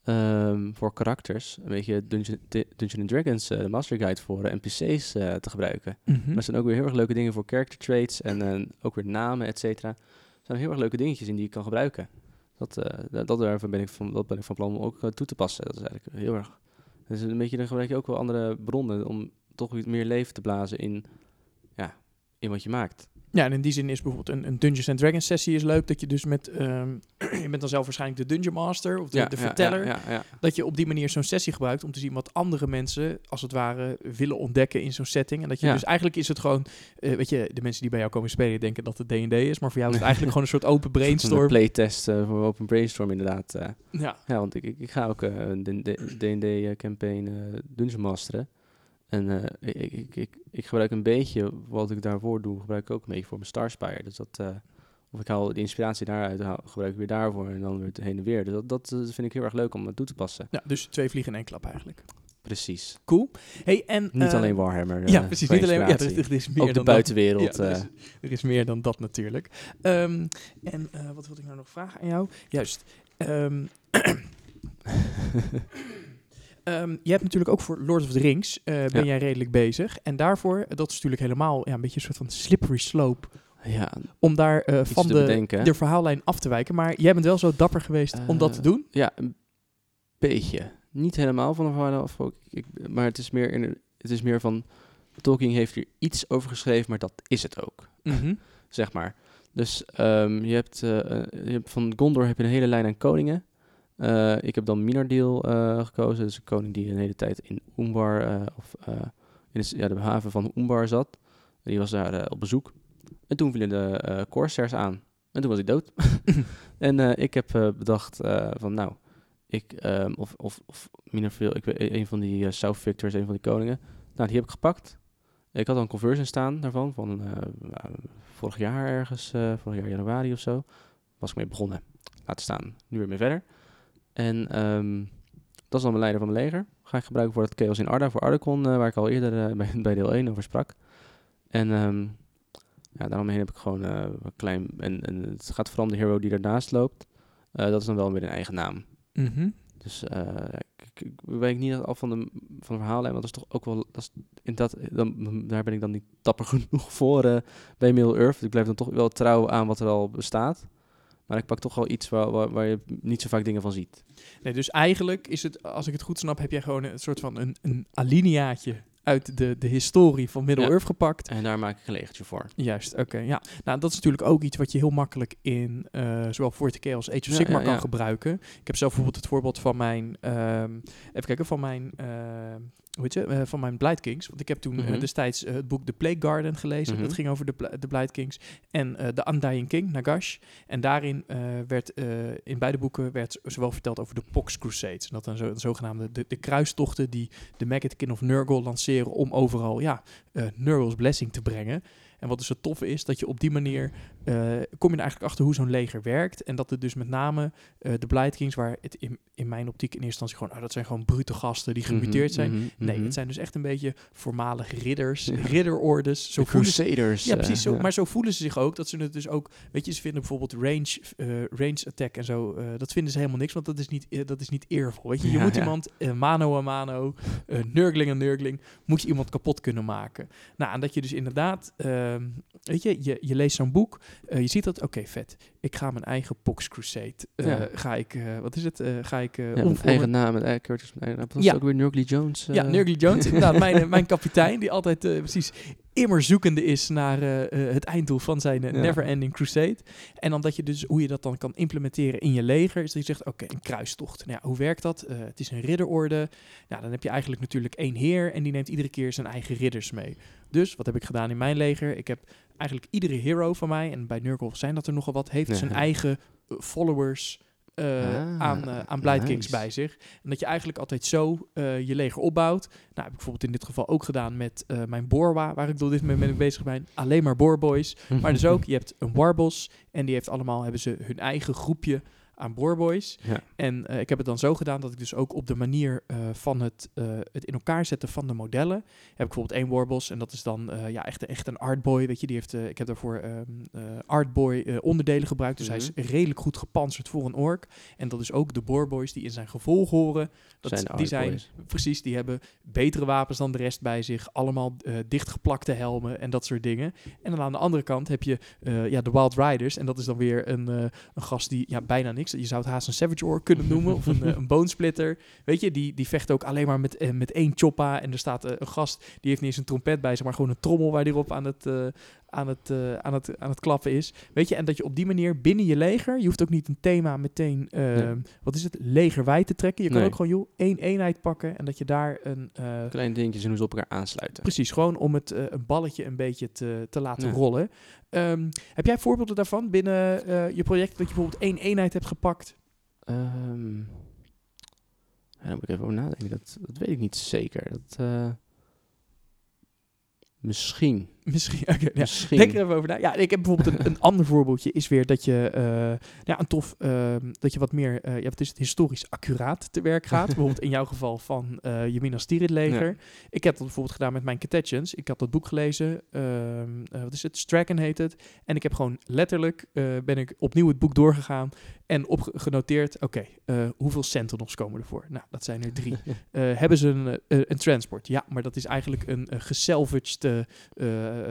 ehm, voor karakters, een beetje Dungeon, Dungeon Dragons, de Master Guide voor NPC's te gebruiken. mhm. Maar er zijn ook weer heel erg leuke dingen voor character traits en ook weer namen, et cetera. Er zijn heel erg leuke dingetjes in die je kan gebruiken. Dat, dat, daarvan ben ik van, dat ben ik van plan om ook toe te passen. Dat is eigenlijk heel erg. Dus een beetje, dan gebruik je ook wel andere bronnen om toch weer meer leven te blazen in, ja, in wat je maakt. Ja, en in die zin is bijvoorbeeld een, een Dungeons and Dragons sessie is leuk. Dat je dus met, ehm, je bent dan zelf waarschijnlijk de Dungeon Master of de, ja, de ja, verteller. Ja, ja, ja. Dat je op die manier zo'n sessie gebruikt om te zien wat andere mensen, als het ware, willen ontdekken in zo'n setting. En dat je dus eigenlijk is het gewoon, eh, weet je, de mensen die bij jou komen spelen denken dat het D&D is. Maar voor jou is het eigenlijk gewoon een soort open Een brainstorm. playtest eh, voor Open Brainstorm inderdaad. eh. Ja. Ja, want ik, ik, ga ook een D&D-campaign eh Dungeon Masteren. En eh, ik, ik, ik, ik gebruik een beetje wat ik daarvoor doe, gebruik ik ook een beetje voor mijn Starspire. Dus dat, eh, of ik haal de inspiratie daaruit, haal, gebruik ik weer daarvoor en dan weer het heen en weer. Dus dat, dat eh, vind ik heel erg leuk om eh, toe te passen. ja, dus twee vliegen in één klap eigenlijk. Precies. Cool. Hey, en, Niet alleen Warhammer. Ja, precies. Niet alleen, ja, er, is- er is meer ook de buitenwereld. Dat. Ja, er, is, er is meer dan dat natuurlijk. Ehm, en wat wilde ik nou nog vragen aan jou? Juist. ehm, Ehm, je hebt natuurlijk ook voor Lord of the Rings eh, ben Ja. jij redelijk bezig. En daarvoor, dat is natuurlijk helemaal ja, een beetje een soort van slippery slope. ja, Om daar eh, van de, bedenken. de verhaallijn af te wijken. Maar jij bent wel zo dapper geweest om dat Eh, te doen. Ja, een beetje. Niet helemaal van de verhaal af, ook. ik, maar het is, meer in, het is meer van... Tolkien heeft hier iets over geschreven, maar dat is het ook. Mhm. zeg maar. Dus ehm, je, hebt, eh, eh, je hebt van Gondor heb je een hele lijn aan koningen. Eh, ik heb dan Minardeel eh gekozen. Dus een koning die een hele tijd in Umbar, eh, of in de, ja, de haven van Umbar zat. Die was daar op bezoek. En toen vielen de Corsairs aan. En toen was hij dood. en ik heb bedacht van nou, ik, ehm, of, of, of ik weet, een van die South Victors, een van die koningen. Nou, die heb ik gepakt. Ik had al een conversion staan daarvan, van vorig jaar ergens, vorig jaar januari of zo, was ik mee begonnen. Laten staan, nu weer mee verder. En ehm, dat is dan mijn leider van mijn leger. Ga ik gebruiken voor het Chaos in Arda, voor Ardacon, eh, waar ik al eerder eh, bij, bij deel 1 over sprak. En ehm, ja, daaromheen heb ik gewoon eh, een klein, en, en het gaat vooral om de hero die ernaast loopt. Dat is dan wel weer een eigen naam. Mhm. Dus ik, ik, ik weet niet af van de, van de verhalen, want dat is toch ook wel, dat is, in dat, dan, daar ben ik dan niet dapper genoeg voor bij Middle Earth. Ik blijf dan toch wel trouw aan wat er al bestaat. Maar ik pak toch wel iets waar, waar, waar je niet zo vaak dingen van ziet. Nee, dus eigenlijk is het, als ik het goed snap, heb jij gewoon een soort van een, een alineaatje uit de, de historie van Middle-earth gepakt. En daar maak ik een legertje voor. Juist, oké. ja. Nou, dat is natuurlijk ook iets wat je heel makkelijk in uh, zowel 40k als Age of Sigmar ja, kan gebruiken. Ik heb zelf bijvoorbeeld het voorbeeld van mijn, ehm, even kijken, van mijn, ehm, hoe heet je, Eh, van mijn Blight Kings. Want ik heb toen eh, Mhm. destijds eh, het boek The Plague Garden gelezen. Mhm. Dat ging over de, de Blight Kings. En The Undying King, Nagash. En daarin werd, in beide boeken werd zowel verteld over de Pox Crusades. Dat dan zo, de zogenaamde, de, de kruistochten die de Maggotkin of Nurgle lanceren om overal, ja, Nurgle's blessing te brengen. En wat dus het toffe is, dat je op die manier kom je er eigenlijk achter hoe zo'n leger werkt. En dat het dus met name eh, de Blight Kings, waar het in, in mijn optiek in eerste instantie gewoon, ah, dat zijn gewoon brute gasten die gemuteerd zijn. Mhm, Nee, mhm. het zijn dus echt een beetje voormalige ridders, Ja. ridderordes. Zo ze, Crusaders. ja, eh, precies. Zo, ja. Maar zo voelen ze zich ook. Dat ze het dus ook, weet je, ze vinden bijvoorbeeld range, eh, range attack en zo, eh, dat vinden ze helemaal niks, want dat is niet, eh, dat is niet eervol. Weet je, je Ja, moet iemand eh, mano a mano, eh nurgling a nurgling, moet je iemand kapot kunnen maken. Nou, en dat je dus inderdaad, ehm, weet je, je, je leest zo'n boek, eh, je ziet dat, oké, vet. Ik ga mijn eigen Pox Crusade, eh, Ja. ga ik, eh, wat is het, ga ik eh Ja, met omvormen. eigen naam, met eigen Curtis, met eigen naam. Dat Ja. is ook weer Nurgly Jones. Ja, Nurgly Jones, inderdaad, mijn, mijn kapitein, die altijd precies immer zoekende is naar het einddoel van zijn Ja. Never-Ending Crusade. En dan dat je dus, hoe je dat dan kan implementeren in je leger, is dat je zegt, oké, een kruistocht. Nou ja, hoe werkt dat? Het is een ridderorde. Nou, dan heb je eigenlijk natuurlijk één heer en die neemt iedere keer zijn eigen ridders mee. Dus, wat heb ik gedaan in mijn leger? Ik heb eigenlijk iedere hero van mij, en bij Nurgle zijn dat er nogal wat, heeft Ja. zijn eigen eh, followers Ah, aan, eh aan nice. bij zich. En dat je eigenlijk altijd zo je leger opbouwt. Nou, heb ik bijvoorbeeld in dit geval ook gedaan met mijn Borwa, waar ik door dit moment mee bezig ben. Alleen maar Boorboys. Maar dus ook, je hebt een Warbos en die heeft allemaal, hebben ze hun eigen groepje aan Boorboys. Ja. En eh, ik heb het dan zo gedaan dat ik dus ook op de manier eh, van het, eh, het in elkaar zetten van de modellen. Heb ik bijvoorbeeld één Warbos en dat is dan ja, echt, echt een Artboy. Weet je, die heeft, ik heb daarvoor eh, Artboy onderdelen gebruikt. Dus hij Mhm. is redelijk goed gepantserd voor een ork. En dat is ook de Boorboys die in zijn gevolg horen. Dat, Zijn die zijn. Precies, die hebben betere wapens dan de rest bij zich. Allemaal dichtgeplakte helmen en dat soort dingen. En dan aan de andere kant heb je ja, de Wild Riders. En dat is dan weer een, een gast die ja, bijna niks... Je zou het haast een Savage Orc kunnen noemen. of een, eh, een Bonesplitter. Weet je, die, die vecht ook alleen maar met, eh, met één choppa. En er staat eh, een gast, die heeft niet eens een trompet bij zich... maar gewoon een trommel waar die op aan het... aan het, eh, aan, het, aan het klappen is. Weet je, en dat je op die manier binnen je leger, je hoeft ook niet een thema meteen, Nee. wat is het, legerwijd te trekken. Je kan Nee. ook gewoon, joh, één eenheid pakken en dat je daar een, eh, Kleine dingetjes en hoe ze op elkaar aansluiten. precies, gewoon om het eh, een balletje een beetje te, te laten Ja. rollen. Ehm, heb jij voorbeelden daarvan binnen je project, dat je bijvoorbeeld één eenheid hebt gepakt? Ehm, ja, daar moet ik even over nadenken. Dat, dat weet ik niet zeker. Dat, misschien. Misschien, oké, ja. misschien. Denk er even over na. Ja, ik heb bijvoorbeeld een, een ander voorbeeldje. Is weer dat je, eh, ja, een tof, ehm, dat je wat meer, ja, wat is het, historisch accuraat te werk gaat. bijvoorbeeld in jouw geval van eh je Minas Tirith leger. Ik heb dat bijvoorbeeld gedaan met mijn Catechans. Ik had dat boek gelezen. ehm, eh, wat is het? Straken heet het. En ik heb gewoon letterlijk, ben ik opnieuw het boek doorgegaan. En opgenoteerd, oké, eh, hoeveel Sentinels komen ervoor? Nou, dat zijn er drie. Hebben ze een, een transport? Ja, maar dat is eigenlijk een uh, gesalvaged,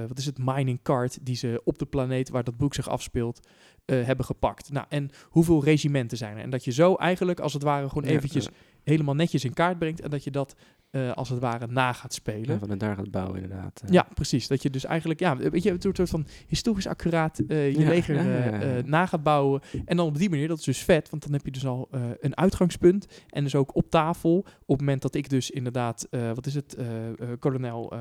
wat is het, mining cart die ze op de planeet waar dat boek zich afspeelt eh, hebben gepakt. Nou, en hoeveel regimenten zijn er? En dat je zo eigenlijk als het ware gewoon eventjes ja. helemaal netjes in kaart brengt en dat je dat eh, als het ware na gaat spelen. Ja, van het daar gaat bouwen inderdaad. Ja, precies. Dat je dus eigenlijk, ja, weet je, een soort van historisch accuraat eh, je Ja, leger ja, eh, na gaat bouwen. En dan op die manier, dat is dus vet, want dan heb je dus al een uitgangspunt. En dus ook op tafel, op het moment dat ik dus inderdaad, wat is het, kolonel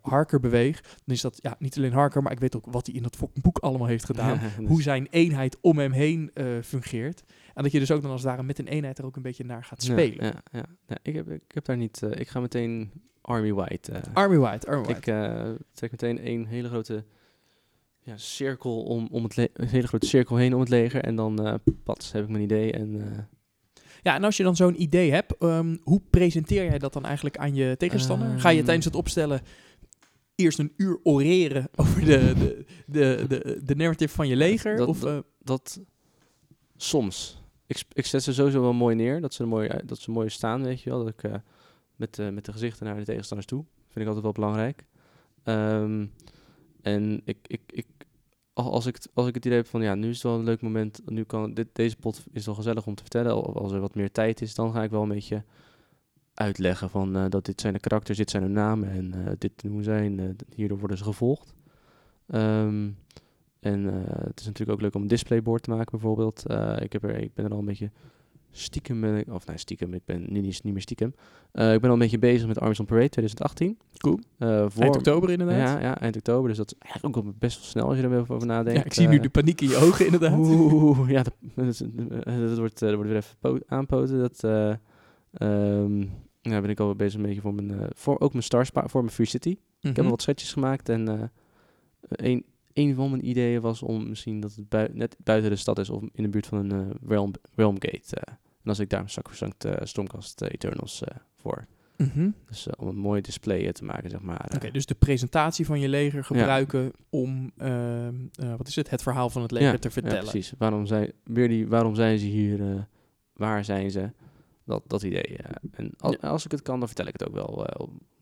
Harker beweeg, dan is dat ja, niet alleen Harker, maar ik weet ook wat hij in dat fucking boek allemaal heeft gedaan. dus- Hoe zijn eenheid om hem heen fungeert. En dat je dus ook dan als het ware met een eenheid er ook een beetje naar gaat spelen. Ja, ja, ja. Ik, heb, ik heb daar niet... eh, ik ga meteen Army White. eh, Army White, Army White. Ik eh, trek meteen een hele grote ja, cirkel om, om het een hele grote cirkel heen om het leger. En dan eh pats, heb ik mijn idee. En, Ja, en als je dan zo'n idee hebt, ehm, hoe presenteer jij dat dan eigenlijk aan je tegenstander? Ga je Ehm. tijdens het opstellen eerst een uur oreren over de, de, de, de, de narrative van je leger? Dat- of, dat soms. Ik, ik zet ze sowieso wel mooi neer. Dat ze mooi, dat ze mooi staan, weet je wel. Dat ik eh, met, eh, met de gezichten naar de tegenstanders toe. Vind ik altijd wel belangrijk. Ehm, en ik, ik, ik, al- als, ik, als ik het idee heb van ja, nu is het wel een leuk moment. Nu kan dit, deze pot is wel gezellig om te vertellen. Als er wat meer tijd is, dan ga ik wel een beetje uitleggen van eh, dat dit zijn de karakters, dit zijn hun namen en dit doen zijn, hierdoor worden ze gevolgd. Ehm, en eh, het is natuurlijk ook leuk om een displayboard te maken bijvoorbeeld. Eh, ik, heb er, ik ben er al een beetje stiekem, ben ik- of nee stiekem, ik ben nu niet, niet meer stiekem. Eh, ik ben al een beetje bezig met Armies on Parade 2018. Cool. Eh, voor, Eind oktober inderdaad. Ja, ja, eind oktober. Dus dat is eigenlijk ook best wel snel als je er even over nadenkt. Ja, ik zie nu Eh, de paniek in je ogen inderdaad. Oeh, ja, dat, dat, eh, wordt, eh, dat wordt weer even po- aanpoten. Dat, eh ehm, ja, ben ik al bezig een beetje voor mijn, eh, voor ook mijn Stars voor mijn Free City. Ik heb Mhm. al wat schetsjes gemaakt en eh een, van mijn ideeën was om misschien dat het bui- net buiten de stad is of in de buurt van een eh, realm, Realm Gate. eh. en als ik daar een Sacrosanct uh, Stormcast eh, Eternals eh, voor. Mhm. Dus om een mooi display te maken, zeg maar. Oké, dus de presentatie van je leger gebruiken om, ehm, eh, wat is het, het verhaal van het leger Ja, te Ja, vertellen. precies. Waarom zijn, weer die, waarom zijn ze hier? waar zijn ze? Dat, dat idee. en als, als ik het kan, dan vertel ik het ook wel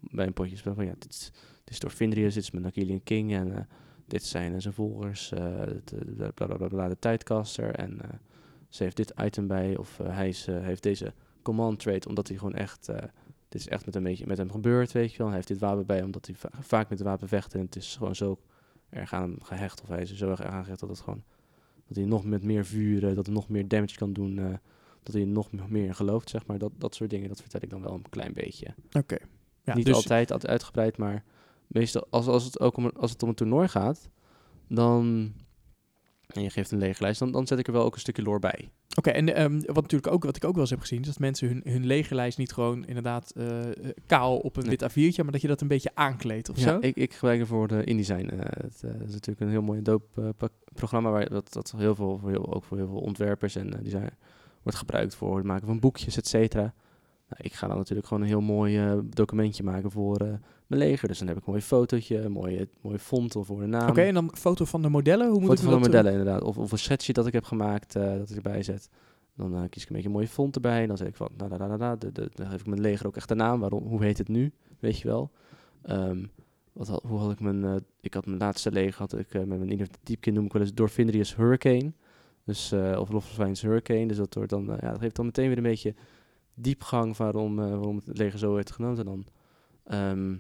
bij een potje. Van, ja, dit, is, dit is door Vindrius, dit is met King en dit zijn eh, zijn volgers. eh, de, de, de, bla, bla, de tijdcaster. En eh, ze heeft dit item bij of eh, hij is, eh, heeft deze command trait omdat hij gewoon echt... eh, dit is echt met, een beetje, met hem gebeurd, weet je wel. Hij heeft dit wapen bij omdat hij va- vaak met het wapen vecht. En het is gewoon zo erg aan hem gehecht. Of hij is er zo erg aan gehecht dat het gewoon dat hij nog met meer vuur, eh, dat hij nog meer damage kan doen. eh, dat hij nog meer gelooft, zeg maar. Dat, dat soort dingen, dat vertel ik dan wel een klein beetje. Oké. Ja, Niet dus, altijd, altijd uitgebreid, maar meestal als, als, het ook om, als het om een toernooi gaat, dan... En je geeft een legerlijst, dan, dan zet ik er wel ook een stukje lore bij. Oké, en ehm, wat, natuurlijk ook, wat ik ook wel eens heb gezien, is dat mensen hun, hun legerlijst niet gewoon inderdaad eh, kaal op een Nee. wit A4'tje, maar dat je dat een beetje aankleedt of ja, zo. Ik, ik gebruik ervoor de InDesign. eh het eh, is natuurlijk een heel mooi doop programma, waar dat, dat heel veel, voor heel, ook voor heel veel ontwerpers en design wordt gebruikt voor het maken van boekjes, et cetera. Nou, ik ga dan natuurlijk gewoon een heel mooi eh, documentje maken voor eh, mijn leger. Dus dan heb ik een mooi fotootje, een mooie, mooie font of voor de naam. Oké, en dan foto van de modellen, hoe moet Foto ik van de dat, eh, modellen inderdaad. Of, of een schetsje dat ik heb gemaakt, dat ik erbij zet. Dan kies ik een beetje een mooie font erbij. En dan zeg ik van, nou, nou, nou, dan geef ik mijn leger ook echt de naam. Waarom, hoe heet het nu? Weet je wel. Ehm, wat had, hoe had ik mijn... ik had mijn laatste leger, had ik met mijn Diepkin noem ik wel eens Dorfindrius Hurricane. Dus, of Lofswijns Hurricane. Dus dat, wordt dan, ja, dat geeft dan meteen weer een beetje diepgang waarom, eh, waarom het leger zo werd genoemd. En dan, ehm,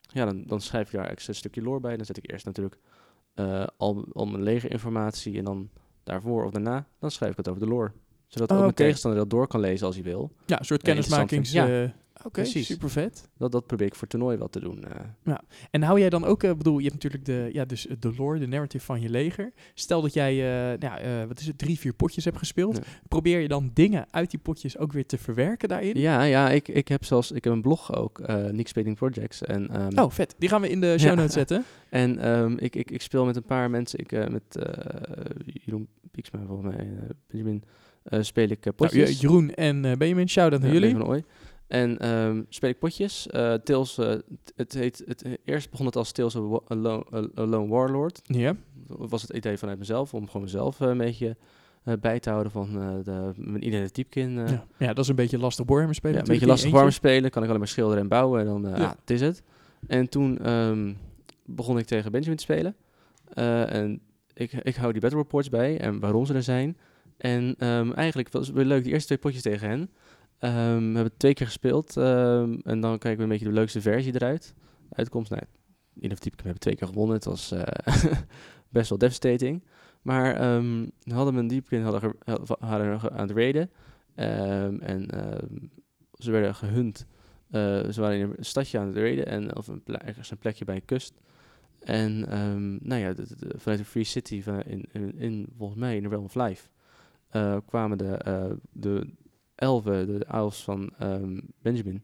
ja, dan, dan schrijf ik daar extra een stukje lore bij. Dan zet ik eerst natuurlijk eh, al, al mijn legerinformatie en dan daarvoor of daarna, dan schrijf ik het over de lore. Zodat Oh, ook mijn oké. tegenstander dat door kan lezen als hij wil. Ja, een soort kennismakings... eh, Oké, super vet. Dat, dat probeer ik voor toernooi wel te doen. eh. En hou jij dan ook, ik bedoel, je hebt natuurlijk de, ja, dus de lore, de narrative van je leger. Stel dat jij, eh, nou, eh, wat is het, drie, vier potjes hebt gespeeld. Ja. Probeer je dan dingen uit die potjes ook weer te verwerken daarin? Ja, ja ik, ik heb zelfs ik heb een blog ook, eh Nick Speeding Projects. En, ehm, Oh, vet. Die gaan we in de show Ja. notes zetten. en ehm, ik, ik, ik speel met een paar mensen. Ik, eh, met eh, Jeroen Pieksma volgens mij, eh, Benjamin, eh, speel ik eh, Nou, potjes. Je- Jeroen en eh, Benjamin, shout-out naar Ja, jullie. En ehm, speel ik potjes. Eh Tales, eh, het heet, het, eerst begon het als Tales of a, Lone, a- a Lone Warlord. Ja. Dat was het idee vanuit mezelf, om gewoon mezelf eh, een beetje bij te houden van de, mijn eh, ja. ja, dat is een beetje lastig Warhammer spelen ja, een beetje lastig warm spelen, kan ik alleen maar schilderen en bouwen en dan, Ja. ah, het is het. En toen ehm, begon ik tegen Benjamin te spelen. En ik, ik hou die battle reports bij en waarom ze er zijn. En ehm, eigenlijk was het leuk, die eerste twee potjes tegen hen. Ehm, we hebben twee keer gespeeld ehm, en dan kijken we een beetje de leukste versie eruit. Uitkomst, nou, in of type, we hebben twee keer gewonnen. Het was eh, best wel devastating. Maar we hadden we een diepkin hadden, hadden aan het raiden. En ze werden gehunt. Eh, ze waren in een stadje aan het raiden en of een ergens een plekje bij een kust. En nou ja, de- de- vanuit de Free City, van, in, in, in, volgens mij in de Realm of Life, eh, kwamen de, de elfen, de ouders van ehm, Benjamin.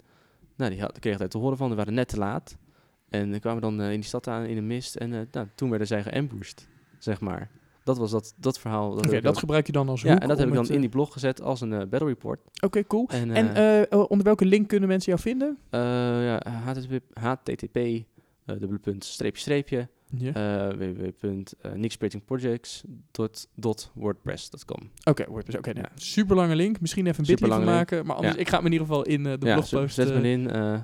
Nou, die had, kregen daar te horen van, die waren net te laat. En die kwamen dan eh, in die stad aan in de mist en eh, nou, toen werden zij geambushed, zeg maar. Dat was dat, dat verhaal. Dat dat ook- gebruik je dan als ja, en dat heb ik dan in eh, die blog gezet als een battle report. Oké, cool. En, En onder welke link kunnen mensen jou vinden? ja, http, http dubbele punt, streepje, streepje, Ja. eh www.nixpratingprojects.wordpress.com. Oké, WordPress. Oké, nou, ja. super lange link. Misschien even een bitly van maken. Maar anders, Ja. ik ga hem in ieder geval in eh, de ja, blogpost. zet eh, me in. eh,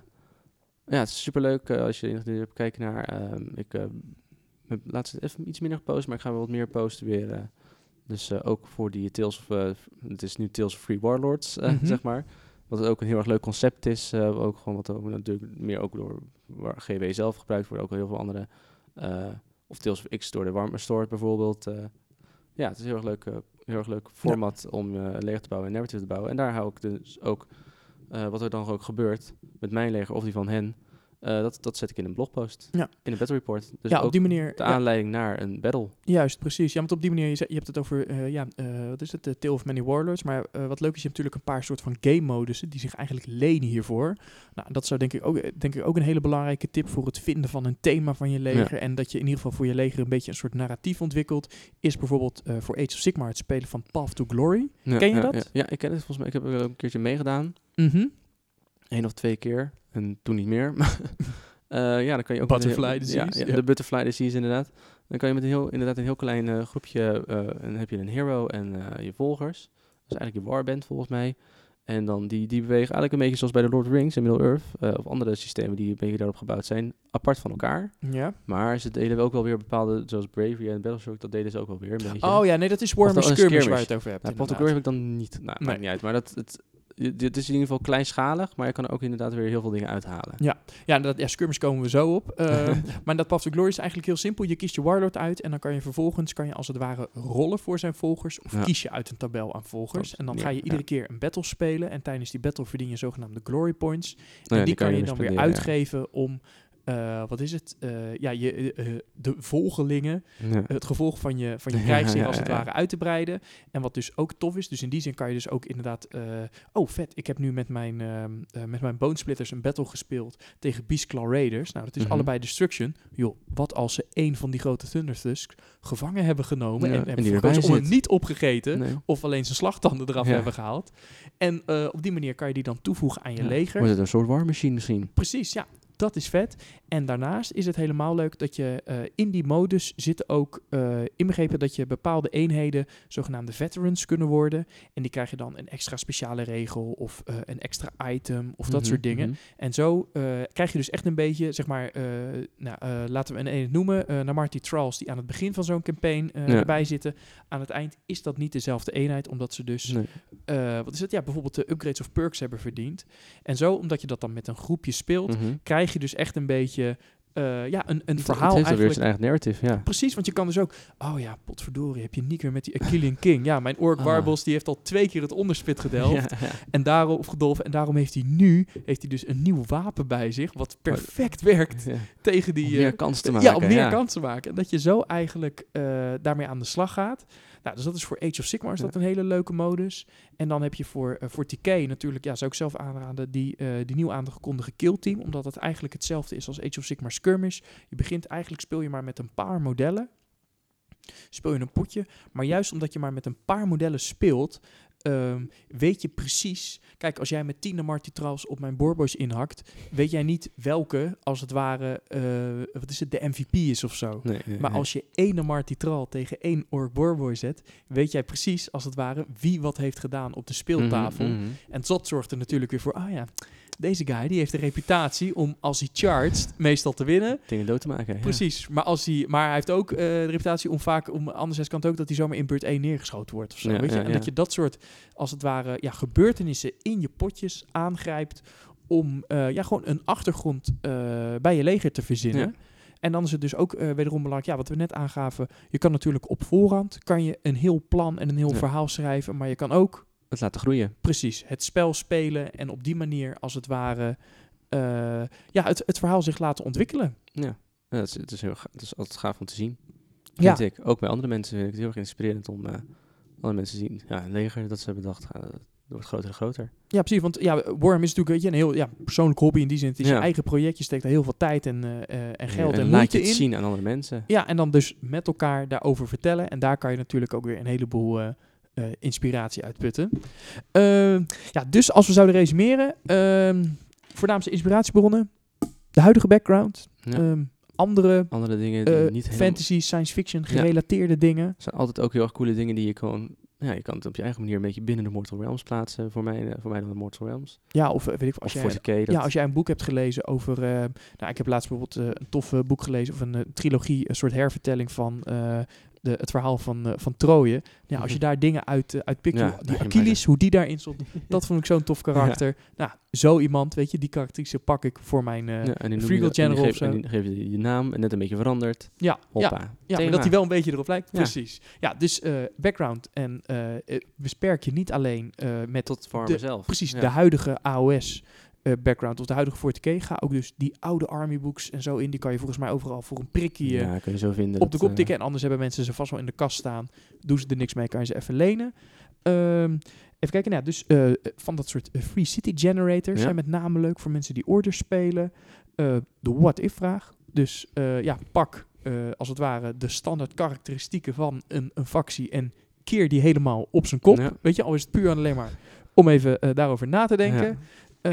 ja, het is superleuk eh, als je nog hebt kijken naar. ehm, ik eh, heb laatst even iets minder gepost, maar ik ga wel wat meer posten weer. eh. dus eh, ook voor die Tales of... eh, het is nu Tales of Free Warlords, eh, Mhm. zeg maar. wat ook een heel erg leuk concept is. eh, ook gewoon wat ook natuurlijk meer ook door waar GW zelf gebruikt wordt. Ook al heel veel andere. Eh, of Tales of X door de Warmer Store bijvoorbeeld. eh. ja, het is een heel erg leuk, eh, heel erg leuk format om eh, een leger te bouwen en narrative te bouwen. En daar hou ik dus ook, wat er dan ook gebeurt met mijn leger of die van hen, eh, dat, dat zet ik in een blogpost. Ja. In een battle report. Dus ja, ook op die manier. de ja, aanleiding naar een battle. Juist, precies. Ja, want op die manier, je, je hebt het over, eh, ja, eh, wat is het, de Tale of Many Warlords. Maar wat leuk is, je hebt natuurlijk een paar soort van game modussen die zich eigenlijk lenen hiervoor. Nou, dat zou denk ik ook, denk ik ook een hele belangrijke tip voor het vinden van een thema van je leger. En dat je in ieder geval voor je leger een beetje een soort narratief ontwikkelt. Is bijvoorbeeld voor Age of Sigmar het spelen van Path to Glory. Ken je dat? Ja, ik ken het volgens mij. Ik heb er een keertje meegedaan. Mhm. Eén of twee keer. En toen niet meer. Eh, ja, dan kan je ook... Butterfly heel- disease, Ja, ja. de butterfly disease inderdaad. Dan kan je met een heel, inderdaad een heel klein eh, groepje... eh, en dan heb je een hero en je volgers. Dat is eigenlijk je warband volgens mij. En dan die, die bewegen eigenlijk een beetje zoals bij de Lord of the Rings en Middle-earth. of andere systemen die een beetje daarop gebouwd zijn. Apart van elkaar. Ja. Maar ze delen ook wel weer bepaalde... Zoals Bravery en Battleshock, dat delen ze ook wel weer een beetje. Oh ja, nee, dat is Warhammer Skirmish, waar je het over hebt. Nou. Glory heb ik dan niet. Nou, Nee. maakt niet uit. Maar dat, het, dit is in ieder geval kleinschalig, maar je kan er ook inderdaad weer heel veel dingen uithalen. Ja, dat, ja, skirmish komen we zo op. Ehm, maar dat Path to Glory is eigenlijk heel simpel. Je kiest je warlord uit en dan kan je vervolgens, kan je als het ware rollen voor zijn volgers. Of Ja. kies je uit een tabel aan volgers. En dan Ja, ga je iedere ja. keer een battle spelen. En tijdens die battle verdien je zogenaamde glory points. Nou en ja, die kan je dan weer ja. uitgeven om, eh, wat is het? Eh, ja, je, eh, de volgelingen Ja. het gevolg van je, van je Ja, krijgsheer ja, als het ja, ware uit te breiden. En wat dus ook tof is, dus in die zin kan je dus ook inderdaad... oh, vet, ik heb nu met mijn, met mijn Bone Splitters een battle gespeeld tegen Beast Claw Raiders. Nou, dat is Mhm. allebei Destruction. Joh, wat als ze één van die grote Thunder Tusks gevangen hebben genomen... En, en en om hem zit. niet opgegeten... Nee. Of alleen zijn slachtanden eraf hebben gehaald. En op die manier kan je die dan toevoegen aan je leger. Wordt het een soort war machine misschien? Precies, ja. Dat is vet. En daarnaast is het helemaal leuk dat je eh, in die modus zitten ook eh, inbegrepen dat je bepaalde eenheden zogenaamde veterans kunnen worden. En die krijg je dan een extra speciale regel of eh, een extra item of dat Mhm, soort dingen. mhm. En zo krijg je dus echt een beetje, zeg maar, nou, laten we een eenheid noemen, eh Namarti Trolls die aan het begin van zo'n campaign Ja. erbij zitten. Aan het eind is dat niet dezelfde eenheid, omdat ze dus Nee. wat is het? Ja, bijvoorbeeld de upgrades of perks hebben verdiend. En zo, omdat je dat dan met een groepje speelt, Mhm. krijg je dus echt een beetje eh, ja, een, een verhaal Het heeft eigenlijk. zijn eigen narrative, ja. Precies, want je kan dus ook... Oh ja, potverdorie, heb je niet meer met die Achillean King. Ja, mijn Orc Ah. Warbles, die heeft al twee keer het onderspit gedelft. Ja, ja. En daarom, of gedolven. En daarom heeft hij nu heeft hij dus een nieuw wapen bij zich... wat perfect werkt Ja. tegen die... Om eh, meer kans te maken. ja, om meer kansen te maken. En dat je zo eigenlijk eh, daarmee aan de slag gaat. Nou, dus dat is voor Age of Sigmar is dat een hele leuke modus. En dan heb je voor, eh, voor TK natuurlijk, ja, zou ik zelf aanraden, die, eh, die nieuw aangekondigde kill team. Omdat het eigenlijk hetzelfde is als Age of Sigmar Skirmish. Je begint eigenlijk, speel je maar met een paar modellen. Speel je een potje. Maar juist omdat je maar met een paar modellen speelt, ehm, weet je precies... Kijk, als jij met 10 Martitrals op mijn Borboys inhakt, weet jij niet welke, als het ware, eh, wat is het, de MVP is of zo. Nee, nee, Maar nee. als je één Martitral tegen één Orc Borboy zet, weet jij precies, als het ware, wie wat heeft gedaan op de speeltafel. Mhm, mhm. En dat zorgt er natuurlijk weer voor, ah ja, deze guy die heeft de reputatie om als hij charged meestal te winnen. Dingen dood te maken. ja. Precies, maar, als hij, maar hij heeft ook eh, de reputatie om vaak, om, anderzijds kan het ook dat hij zomaar in beurt 1 neergeschoten wordt of zo. Ja, weet je? en dat je dat soort, als het ware, ja, gebeurtenissen in je potjes aangrijpt om eh, ja, gewoon een achtergrond eh, bij je leger te verzinnen. En dan is het dus ook eh, wederom belangrijk, ja, wat we net aangaven, je kan natuurlijk op voorhand, kan je een heel plan en een heel Ja. verhaal schrijven, maar je kan ook Het laten groeien. precies het spel spelen en op die manier, als het ware, eh, ja, het, het verhaal zich laten ontwikkelen. Ja, ja het, is, het, is heel, het is altijd gaaf om te zien. Ja. Vind ik. Ook bij andere mensen vind ik het heel erg inspirerend om eh, andere mensen te zien. Ja, een leger dat ze hebben bedacht, uh, wordt groter en groter. Ja, precies. Want ja, Worm is natuurlijk je, een heel ja, persoonlijk hobby in die zin. Het is Ja. je eigen project. Je steekt er heel veel tijd en, eh, en geld en en, laat moeite je het in. zien aan andere mensen. Ja, en dan dus met elkaar daarover vertellen. En daar kan je natuurlijk ook weer een heleboel inspiratie uitputten. Ehm, ja, dus als we zouden resumeren. ehm voornaamste inspiratiebronnen. De huidige background. Ja. ehm, andere andere dingen die eh, niet helemaal... fantasy, science fiction gerelateerde dingen. Zijn altijd ook heel erg coole dingen die je gewoon... Ja, je kan het op je eigen manier een beetje binnen de Mortal Realms plaatsen. Voor mij, eh, voor mij dan de Mortal Realms. Ja, of eh, weet ik als Of jij, 40k. Dat, Ja, als jij een boek hebt gelezen over... eh, nou, ik heb laatst bijvoorbeeld eh, een tof eh, boek gelezen... of een eh, trilogie, een soort hervertelling van... de, het verhaal van, eh, van Troje. Ja, als je daar dingen uit, eh, uit pikt, Ja, die Achilles, hoe die daarin stond, dat vond ik zo'n tof karakter. Nou, zo iemand, weet je, die karakteristieken pak ik voor mijn... Ja, Freegal General geef- of en zo. die geef je je naam en net een beetje veranderd. ja, ja, Hoppa. ja, maar dat hij wel een beetje erop lijkt. Precies. Ja, dus eh, background en besperk je niet alleen met Tot farmen de- zelf. precies de huidige AOS background of de huidige 40k. Ga ook dus die oude army books en zo in. Die kan je volgens mij overal voor een prikje eh, Ja, kun je zo vinden. op de kop eh, tikken. En anders hebben mensen ze vast wel in de kast staan. Doen ze er niks mee, kan je ze even lenen. Ehm, even kijken, nou, ja, dus eh, van dat soort eh, free city generators Ja. zijn met name leuk voor mensen die orders spelen. Eh, de what-if vraag. Dus eh, ja, pak eh, als het ware de standaard karakteristieken van een, een factie en keer die helemaal op zijn kop. Ja. Weet je, al is het puur en alleen maar om even eh, daarover na te denken.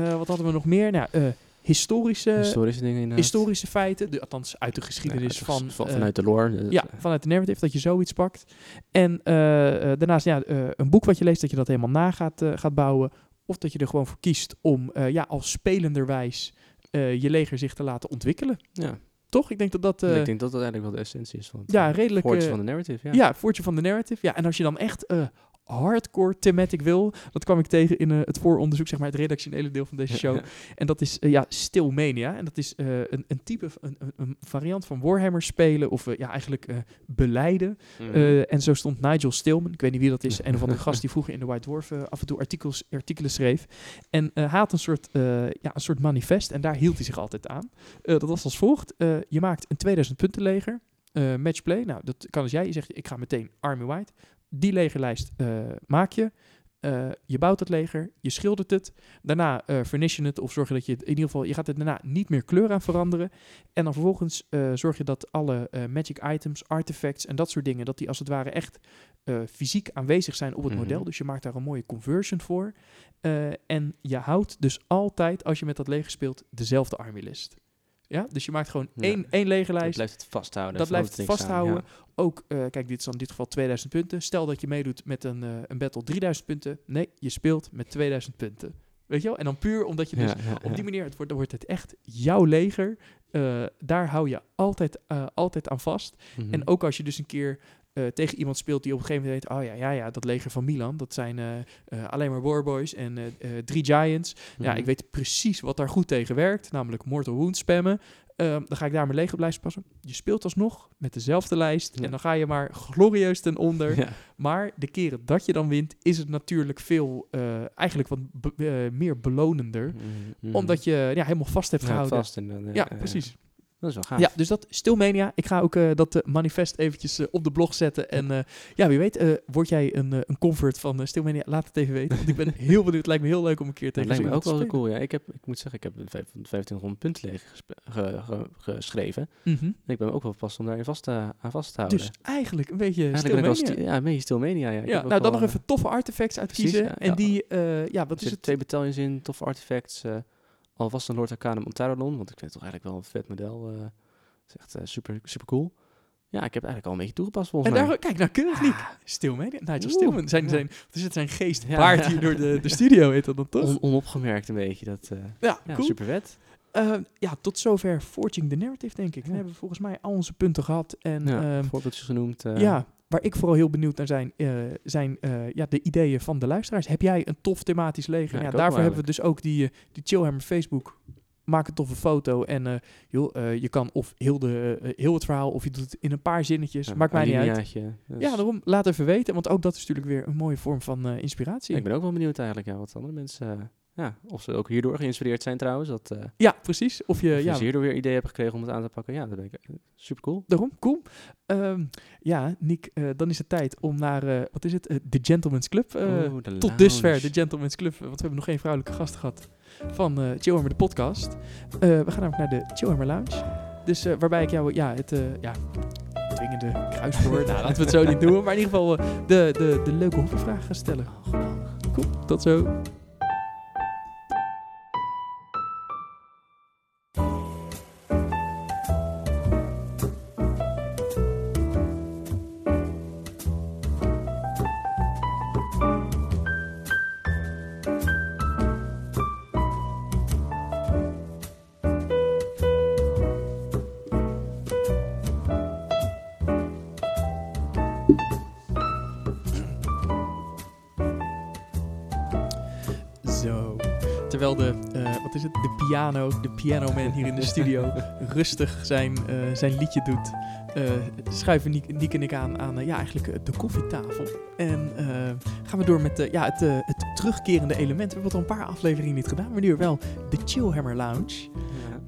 Eh, wat hadden we nog meer? Nou, eh, historische, Historische dingen inderdaad. historische feiten, de, althans uit de geschiedenis van... van- eh, vanuit de lore. dus, ja, vanuit de narrative, dat je zoiets pakt. En daarnaast ja, een boek wat je leest, dat je dat helemaal na gaat, gaat bouwen. Of dat je er gewoon voor kiest om ja, als spelenderwijs je leger zich te laten ontwikkelen. ja. Toch? Ik denk dat dat... ik denk dat dat eigenlijk wel de essentie is van het ja, redelijk... eh, van de narrative. Ja. ja, voortje van de narrative. Ja, en als je dan echt hardcore thematic wil, dat kwam ik tegen in eh, het vooronderzoek, zeg maar het redactionele deel van deze show. En dat is eh, ja, Stillmania. En dat is eh, een, een type, een, een, variant van Warhammer spelen, of ja, eigenlijk beleiden. Mhm. En zo stond Nigel Stillman, ik weet niet wie dat is, een of andere gast die vroeger in de White Dwarf af en toe artikels, artikelen schreef. En hij had een soort, ja, een soort manifest en daar hield hij zich altijd aan. Dat was als volgt. Je maakt een 2000 punten leger, matchplay. Nou, dat kan als jij. Je zegt, ik ga meteen Army White. Die legerlijst eh, maak je. Eh, je bouwt het leger, je schildert het. Daarna eh vernis je het of zorg je dat je het in ieder geval... Je gaat er daarna niet meer kleur aan veranderen. En dan vervolgens zorg je dat alle magic items, artifacts en dat soort dingen... dat die als het ware echt fysiek aanwezig zijn op het Mhm. model. Dus je maakt daar een mooie conversion voor. En je houdt dus altijd, als je met dat leger speelt, dezelfde army list. Ja, dus je maakt gewoon Ja. één, één Dat legerlijst. blijft het vasthouden. Dat blijft het aan, vasthouden. Ook, eh, kijk, dit is dan in dit geval 2000 punten. Stel dat je meedoet met een, eh, een battle 3000 punten. Nee, je speelt met 2000 punten. Weet je wel? En dan puur omdat je dus Ja, op die manier, het wordt, dan wordt het echt jouw leger. Eh, daar hou je altijd, altijd aan vast. Mhm. En ook als je dus een keer eh, tegen iemand speelt die op een gegeven moment weet... oh ja, ja, ja, dat leger van Milan, dat zijn eh, eh, alleen maar warboys en drie giants. Ja, Mhm. ik weet precies wat daar goed tegen werkt, namelijk Mortal Wound spammen. Ehm, dan ga ik daar mijn leger blijven passen. Je speelt alsnog met dezelfde lijst Ja. en dan ga je maar glorieus ten onder. Ja. Maar de keren dat je dan wint, is het natuurlijk veel, eigenlijk wat meer belonender. Mhm. Omdat je ja, helemaal vast hebt Ja, gehouden. vast eh, Ja, precies. Dat is wel gaaf. Ja, dus dat Stilmania. Ik ga ook eh, dat eh, manifest eventjes eh, op de blog zetten. En ja, wie weet, word jij een, een convert van Stilmania? Laat het even weten. Want ik ben heel benieuwd. Het lijkt me heel leuk om een keer tegen lijkt zo me ook wel te cool. Ja, ik, heb, ik moet zeggen, ik heb een vijf- 2500 punten leeg ge- ge- geschreven. spelen. Mhm. En ik ben ook wel vast om daarin vast te, aan vast te houden. Dus eigenlijk een beetje Eigenlijk Stilmania. sti- ja, een beetje Stilmania. Ja, Ik nou dan nog even toffe artifacts uitkiezen. precies, ja, en ja. die, ja, Er wat is het? twee battalions in, toffe artifacts. Alvast een Lord Arcanum Ontarodon, want ik vind het toch eigenlijk wel een vet model. het is echt eh, super, super cool. Ja, ik heb eigenlijk al een beetje toegepast En volgens mij. daar, kijk, nou keurig niet. Stilmania, Nigel Oeh, Stillman. Zijn, zijn, wat is het, zijn geest Ja. hier door de, de studio, heet dat dan toch? On- onopgemerkt een beetje. Dat, eh, ja, ja, cool. super vet. Ja, tot zover Forging the Narrative, denk ik. Dan Ja. hebben we volgens mij al onze punten gehad. En Ja, voorbeeldjes genoemd. eh, ja, waar ik vooral heel benieuwd naar zijn, eh, zijn eh, ja, de ideeën van de luisteraars. Heb jij een tof thematisch leger? Ja, daarvoor hebben we dus ook die, eh, die Chillhammer Facebook. Maak een toffe foto en joh, je kan of heel, de, heel het verhaal of je doet het in een paar zinnetjes. ja, Maakt mij niet uit. Dus- Ja, daarom laat even weten, want ook dat is natuurlijk weer een mooie vorm van inspiratie. Ik ben ook wel benieuwd eigenlijk ja, wat andere mensen... eh, ja, of ze ook hierdoor geïnspireerd zijn trouwens. Dat, eh Ja, precies. Of je, of ja, hierdoor weer ideeën hebben gekregen om het aan te pakken. Ja, dat ben ik super cool. Daarom, cool. Ehm, ja, Nick, eh, dan is het tijd om naar, eh, wat is het, Eh, de Gentleman's Club. eh, tot dusver de Gentleman's Club, want we hebben nog geen vrouwelijke gast gehad van eh Chillhammer de podcast. Eh, we gaan namelijk naar de Chillhammer Lounge. Dus eh, waarbij ik jou, ja, het, eh, ja, dwingende kruiswoord, nou, laten we het zo niet doen, maar in ieder geval eh, de, de, de leuke hobbyvragen ga stellen. Oh. Cool, tot zo. Terwijl de, eh, wat is het, de piano, de pianoman hier in de studio rustig zijn, eh, zijn liedje doet, eh, schuiven Niek, Niek en ik aan, aan ja, eigenlijk de koffietafel. En gaan we door met ja, het, het terugkerende element. We hebben het al een paar afleveringen niet gedaan, maar nu wel de Chillhammer Lounge.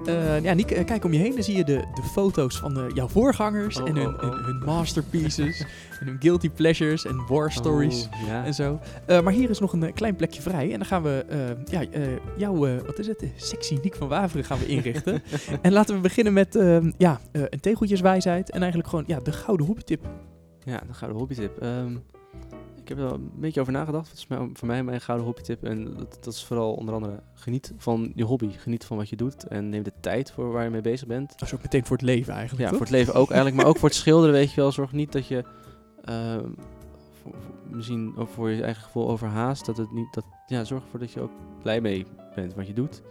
Eh, ja, Niek, eh, kijk om je heen, dan zie je de, de foto's van de, jouw voorgangers Oh, en hun, oh, oh. hun- hun masterpieces en hun guilty pleasures en war stories ja. en zo. Eh, maar hier is nog een eh, klein plekje vrij. En dan gaan we eh, ja, eh, jouw, eh, wat is het, Eh, sexy Niek van Waveren gaan we inrichten. en laten we beginnen met ja, eh, een tegeltjeswijsheid. En eigenlijk gewoon ja, de gouden hobbytip. Ja, de gouden hobbytip. Ehm ik heb er wel een beetje over nagedacht. Wat is voor mij mijn gouden hobbytip? En dat, dat is vooral onder andere geniet van je hobby. Geniet van wat je doet. En neem de tijd voor waar je mee bezig bent. Dat is ook meteen voor het leven eigenlijk, Ja, toch? voor het leven ook eigenlijk. Maar ook voor het schilderen, weet je wel. Zorg niet dat je ehm, voor- misschien ook voor je eigen gevoel overhaast. Dat het niet, dat, ja, zorg ervoor dat je ook blij mee bent wat je doet.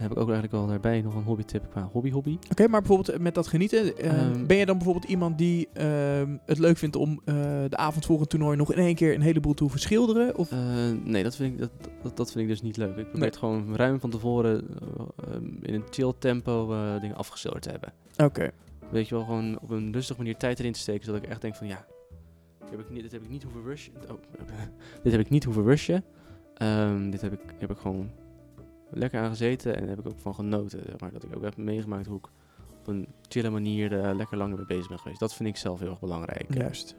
Heb ik ook eigenlijk wel daarbij nog een hobbytip qua hobby-hobby. Oké, maar bijvoorbeeld eh, met dat genieten. eh, Ehm, ben je dan bijvoorbeeld iemand die ehm, het leuk vindt om eh, de avond voor een toernooi nog in één keer een heleboel te hoeven schilderen? Of nee, dat vind, ik, dat, dat, dat vind ik dus niet leuk. Ik probeer Nee. het gewoon ruim van tevoren eh, ehm, in een chill tempo dingen afgeschilderd te hebben. Oké. Weet je wel, gewoon op een rustige manier tijd erin te steken, zodat ik echt denk van ja, dit heb ik niet, dit heb ik niet hoeven rushen. Oh, dit heb ik niet hoeven rushen. Dit heb ik, heb ik gewoon lekker aan gezeten en daar heb ik ook van genoten. Zeg maar, dat ik ook heb meegemaakt hoe ik op een chille manier eh, lekker langer mee bezig ben geweest. Dat vind ik zelf heel erg belangrijk. Juist.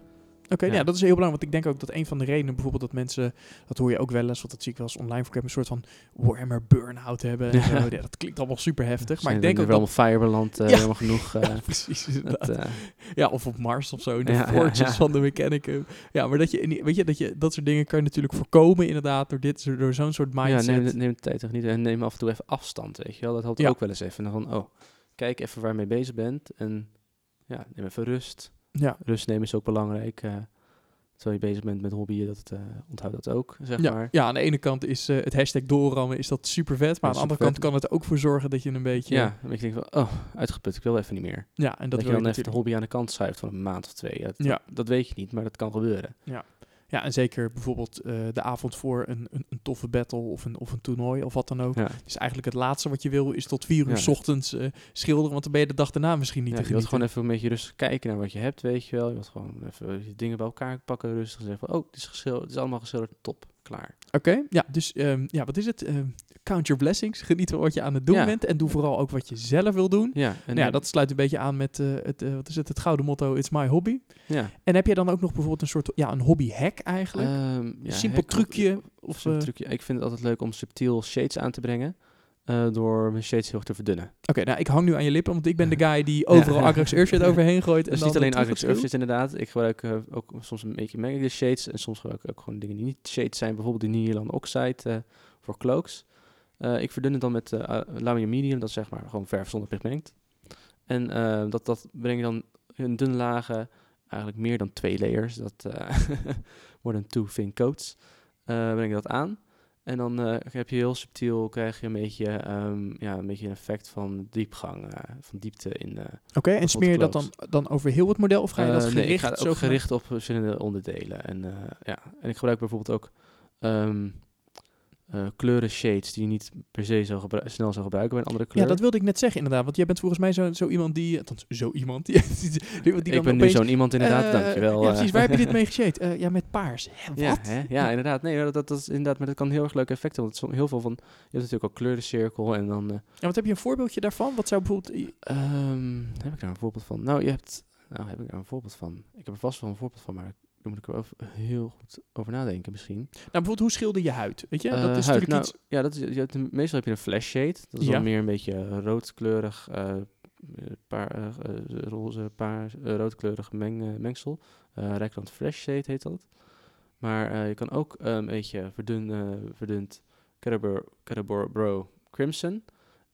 Oké, Ja. ja. dat is heel belangrijk. Want ik denk ook dat een van de redenen bijvoorbeeld dat mensen, dat hoor je ook wel eens, want dat zie ik wel eens online voor, een soort van Warhammer burn-out hebben. En Ja. Ja, dat klinkt allemaal super heftig. Maar ik denk ook wel dat... op Firebeland uh, Ja. helemaal genoeg. eh, Ja, precies. dat, eh, ja, of op Mars of zo, in de forges van de Mechanicum. Ja, maar dat je, in die- weet je, dat je, dat soort dingen kan je natuurlijk voorkomen inderdaad door dit, door zo'n soort mindset. Ja, neem, neem de tijd toch niet en neem af en toe even afstand, weet je wel. Dat helpt ook wel eens even. En dan van, oh, kijk even waar je mee bezig bent en ja, neem even rust. Ja. Rust nemen is ook belangrijk. eh, terwijl je bezig bent met hobbyen, dat, eh onthoud dat ook, zeg Ja, maar. ja, aan de ene kant is eh, het hashtag doorrammen is dat super vet. Maar aan de andere kant kan het ook voor zorgen dat je een beetje... Ja, dan denk je van, oh, uitgeput, ik wil even niet meer. ja en dat, je dan even de hobby aan de kant schuift van een maand of twee. Ja, dat, Ja. dat weet je niet, maar dat kan gebeuren. Ja, en zeker bijvoorbeeld eh, de avond voor een, een, een toffe battle of een, of een toernooi of wat dan ook. Ja. Dus eigenlijk het laatste wat je wil is tot vier uur Ja. s ochtends eh, schilderen, want dan ben je de dag daarna misschien niet Ja, te je wilt gewoon even een beetje rustig kijken naar wat je hebt, weet je wel. Je wilt gewoon even je dingen bij elkaar pakken, rustig en zeggen van, oh, het is, geschilderd, het is allemaal geschilderd, top, klaar. Oké, ja, dus ehm, ja, wat is het? Ehm, count your blessings. Geniet van wat je aan het doen Ja. bent en doe vooral ook wat je zelf wil doen. Ja, en Nou ja, dat sluit een beetje aan met eh, het, eh, wat is het, het gouden motto, it's my hobby. ja. En heb jij dan ook nog bijvoorbeeld een soort, ja, een hobby hack eigenlijk? Ja, een simpel hack- trucje? Of, eh, trucje. Ik vind het altijd leuk om subtiel shades aan te brengen. door mijn shades heel erg te verdunnen. Oké, nou ik hang nu aan je lippen, want ik ben de guy die overal Ja. Agrax Urshit overheen gooit. Het en niet alleen Agrax. Urshit inderdaad. Ik gebruik ook soms een beetje mengende shades. En soms gebruik ik ook gewoon dingen die niet shades zijn. Bijvoorbeeld die Nihilon Oxide voor cloaks. Eh, ik verdun het dan met uh, Medium. Dat is zeg maar gewoon verf zonder pigment. En eh, dat, dat breng je dan in dunne lagen. Eigenlijk meer dan twee layers. Dat than two thin coats. breng je dat aan. En dan heb je heel subtiel, krijg je een beetje, ehm, ja, een beetje een effect van diepgang, van diepte in. Oké, en smeer je dat dan, dan over heel het model of ga je dat gericht? nee, ik ga het ook gericht op verschillende onderdelen. En, ja. en ik gebruik bijvoorbeeld ook ehm, eh, kleuren shades die je niet per se zo snel zou gebruiken bij een andere kleur. Ja, dat wilde ik net zeggen inderdaad. Want jij bent volgens mij zo, zo iemand die... Althans, zo iemand. Die, die, die ik ben nu zo'n iemand inderdaad, eh, dankjewel. Ja, eh. precies. Waar heb je dit mee geshade? Ja, met paars. Hè, Ja, wat? hè? ja, inderdaad. Nee, dat, dat, dat is inderdaad, maar dat kan heel erg leuke effecten. Want heel veel van, je hebt natuurlijk ook kleurencirkel en dan... Ja, wat heb je een voorbeeldje daarvan? Wat zou bijvoorbeeld... Ehm, heb ik daar een voorbeeld van? Nou, je hebt. Nou, heb ik daar een voorbeeld van? Ik heb er vast wel een voorbeeld van, maar daar moet ik over, heel goed over nadenken misschien. Nou, bijvoorbeeld hoe schilder je huid? Weet je, Eh, dat is huid. natuurlijk Nou, iets... Ja, dat is, je hebt, meestal heb je een flash shade. Dat is Ja. dan meer een beetje eh, roodkleurig, eh paar, eh, eh, roze, eh, roodkleurig meng, eh, mengsel. Eh Rijkland flash shade heet dat. Maar eh, je kan ook eh, een beetje verdun, eh, verdund Carabor Bro Crimson.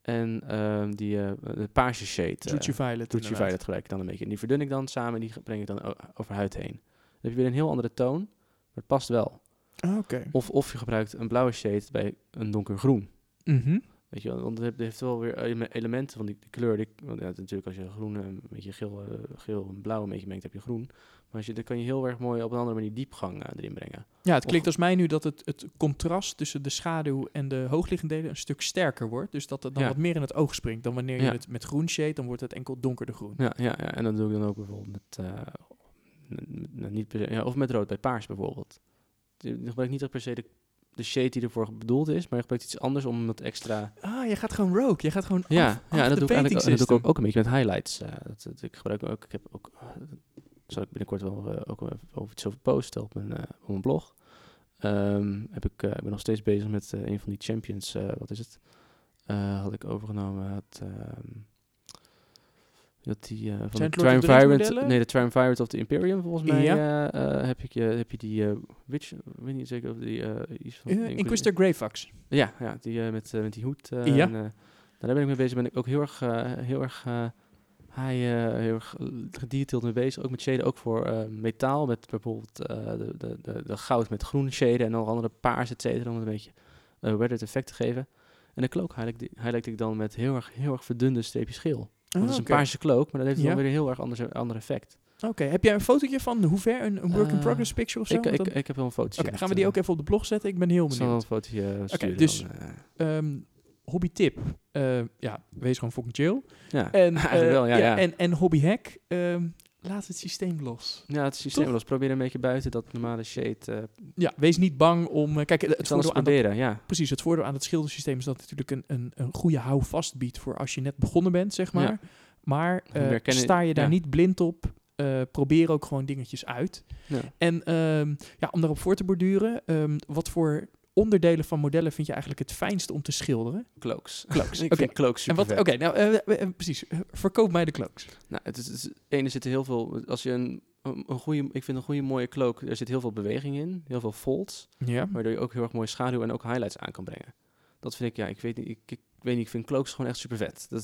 En ehm, die eh de paarse shade. eh, Tootsie Violet. Tootsie inderdaad. Violet ik dan een beetje. En die verdun ik dan samen en die breng ik dan over huid heen. Dan heb je weer een heel andere toon, maar het past wel. Ah, Oké. Of, of je gebruikt een blauwe shade bij een donkergroen. Mhm. Weet je wel, want het heeft- wel weer ele- elementen van die, die kleur. Die, want ja, natuurlijk als je groen en een beetje geel, eh, geel en blauw een beetje mengt, heb je groen. Maar als je, dan kan je heel erg mooi op een andere manier diepgang eh, erin brengen. Ja, het klinkt Of- als mij nu dat het, het contrast tussen de schaduw en de hoogliggende delen een stuk sterker wordt. Dus dat het dan Ja. wat meer in het oog springt. Dan wanneer je Ja. het met groen shade, dan wordt het enkel donkerder groen. Ja, ja, ja, en dat doe ik dan ook bijvoorbeeld met, eh, niet per se- ja, of met rood bij paars bijvoorbeeld. Je gebruikt niet echt per se de, de shade die ervoor bedoeld is, maar je gebruikt iets anders om het extra... Ah, je gaat gewoon rogue. Je gaat gewoon Ja, af, ja af dat doe ik, eigenlijk, dat doe ik ook, ook een beetje met highlights. eh, dat, dat- ik gebruik ook, ik heb ook, eh, dat zal ik binnenkort wel eh, ook even over iets over posten op mijn, op mijn blog. Ehm, heb ik, ik ben nog steeds bezig met een van die champions, wat is het? Had ik overgenomen, had, ehm, dat die eh, van de modellen? nee, de Triumvirate of the Imperium volgens mij, Ja. eh, eh, heb, ik, je heb je die, Witch, weet niet zeker of die, iets van... Inquis- Inquisitor Greyfax. ja, ja die met, met die hoed. Ja. en, daar ben ik mee bezig. Ben ik ook heel erg, heel erg, eh, heel erg gedetailed mee bezig. Ook met shaden, ook voor metaal. Met bijvoorbeeld de, de, de, de goud met groen shaden en nog andere paars, et cetera. Om het een beetje eh weathered effect te geven. En de cloak highlight, highlight ik dan met heel erg, heel erg verdunde streepjes geel. Ah, dat is een oké. paarse cloak, maar dat heeft Ja. dan weer een heel erg ander, ander effect. Oké, heb jij een fotootje van hoe ver een, een work in Eh, progress picture of zo? Ik, ik, dan- ik heb wel een fotootje. Oké, met, gaan we die ook even op de blog zetten? Ik ben heel ik zal benieuwd. een fotootje eh, sturen. dus- dan, eh. Ehm, hobby tip. Ja, wees gewoon fucking chill. ja, En, wel, ja. ja. En, en hobby hack. ehm, laat het systeem los. Ja, het systeem los. Probeer een beetje buiten dat normale shade. eh Ja, wees niet bang om... eh, kijk, het voordeel, te aan dat, proberen, ja. precies, het voordeel aan het schildersysteem is dat het natuurlijk een, een, een goede houvast biedt voor als je net begonnen bent, zeg maar. Ja. Maar kennen- sta je daar ja. niet blind op, probeer ook gewoon dingetjes uit. ja. En ehm, ja, om daarop voor te borduren, ehm, wat voor onderdelen van modellen vind je eigenlijk het fijnste om te schilderen? Cloaks. Cloaks, ik oké. vind cloaks En super wat? Oké, nou eh, eh, precies. Verkoop mij de cloaks. Nou, het is, het is, ene zit er heel veel... Als je een, een, goede... Ik vind een goede mooie cloak, er zit heel veel beweging in. Heel veel folds. Ja. Waardoor je ook heel erg mooie schaduw en ook highlights aan kan brengen. Dat vind ik, ja, ik weet niet... Ik, ik weet niet, ik vind cloaks gewoon echt super vet. Dat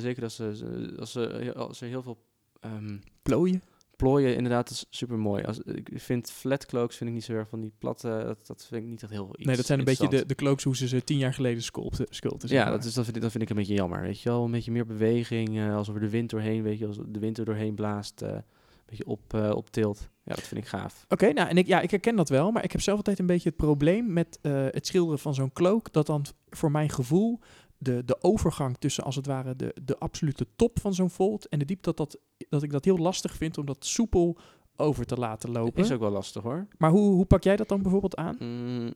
zeker als ze, ze- als, ze, als er heel veel... ehm, Plooien. Plooien, inderdaad, is super mooi. Als, ik vind flat cloaks vind ik niet zo erg van die platte... Dat, dat vind ik niet echt heel iets Nee, dat zijn een beetje de, de cloaks hoe ze ze tien jaar geleden sculpten. sculpten Ja, maar. dat, is, dat, vind ik, dat vind ik een beetje jammer. Weet je wel, een beetje meer beweging, eh, alsof er de wind doorheen, weet je, als de wind er doorheen blaast, eh, een beetje op, eh optilt. Ja, dat vind ik gaaf. Oké, nou, en ik, ja, ik herken dat wel, maar ik heb zelf altijd een beetje het probleem met het schilderen van zo'n cloak, dat dan voor mijn gevoel de, de overgang tussen als het ware de, de absolute top van zo'n fold en de diepte, dat, dat, dat ik dat heel lastig vind om dat soepel over te laten lopen. Is ook wel lastig hoor. Maar hoe, hoe pak jij dat dan bijvoorbeeld aan? Mm,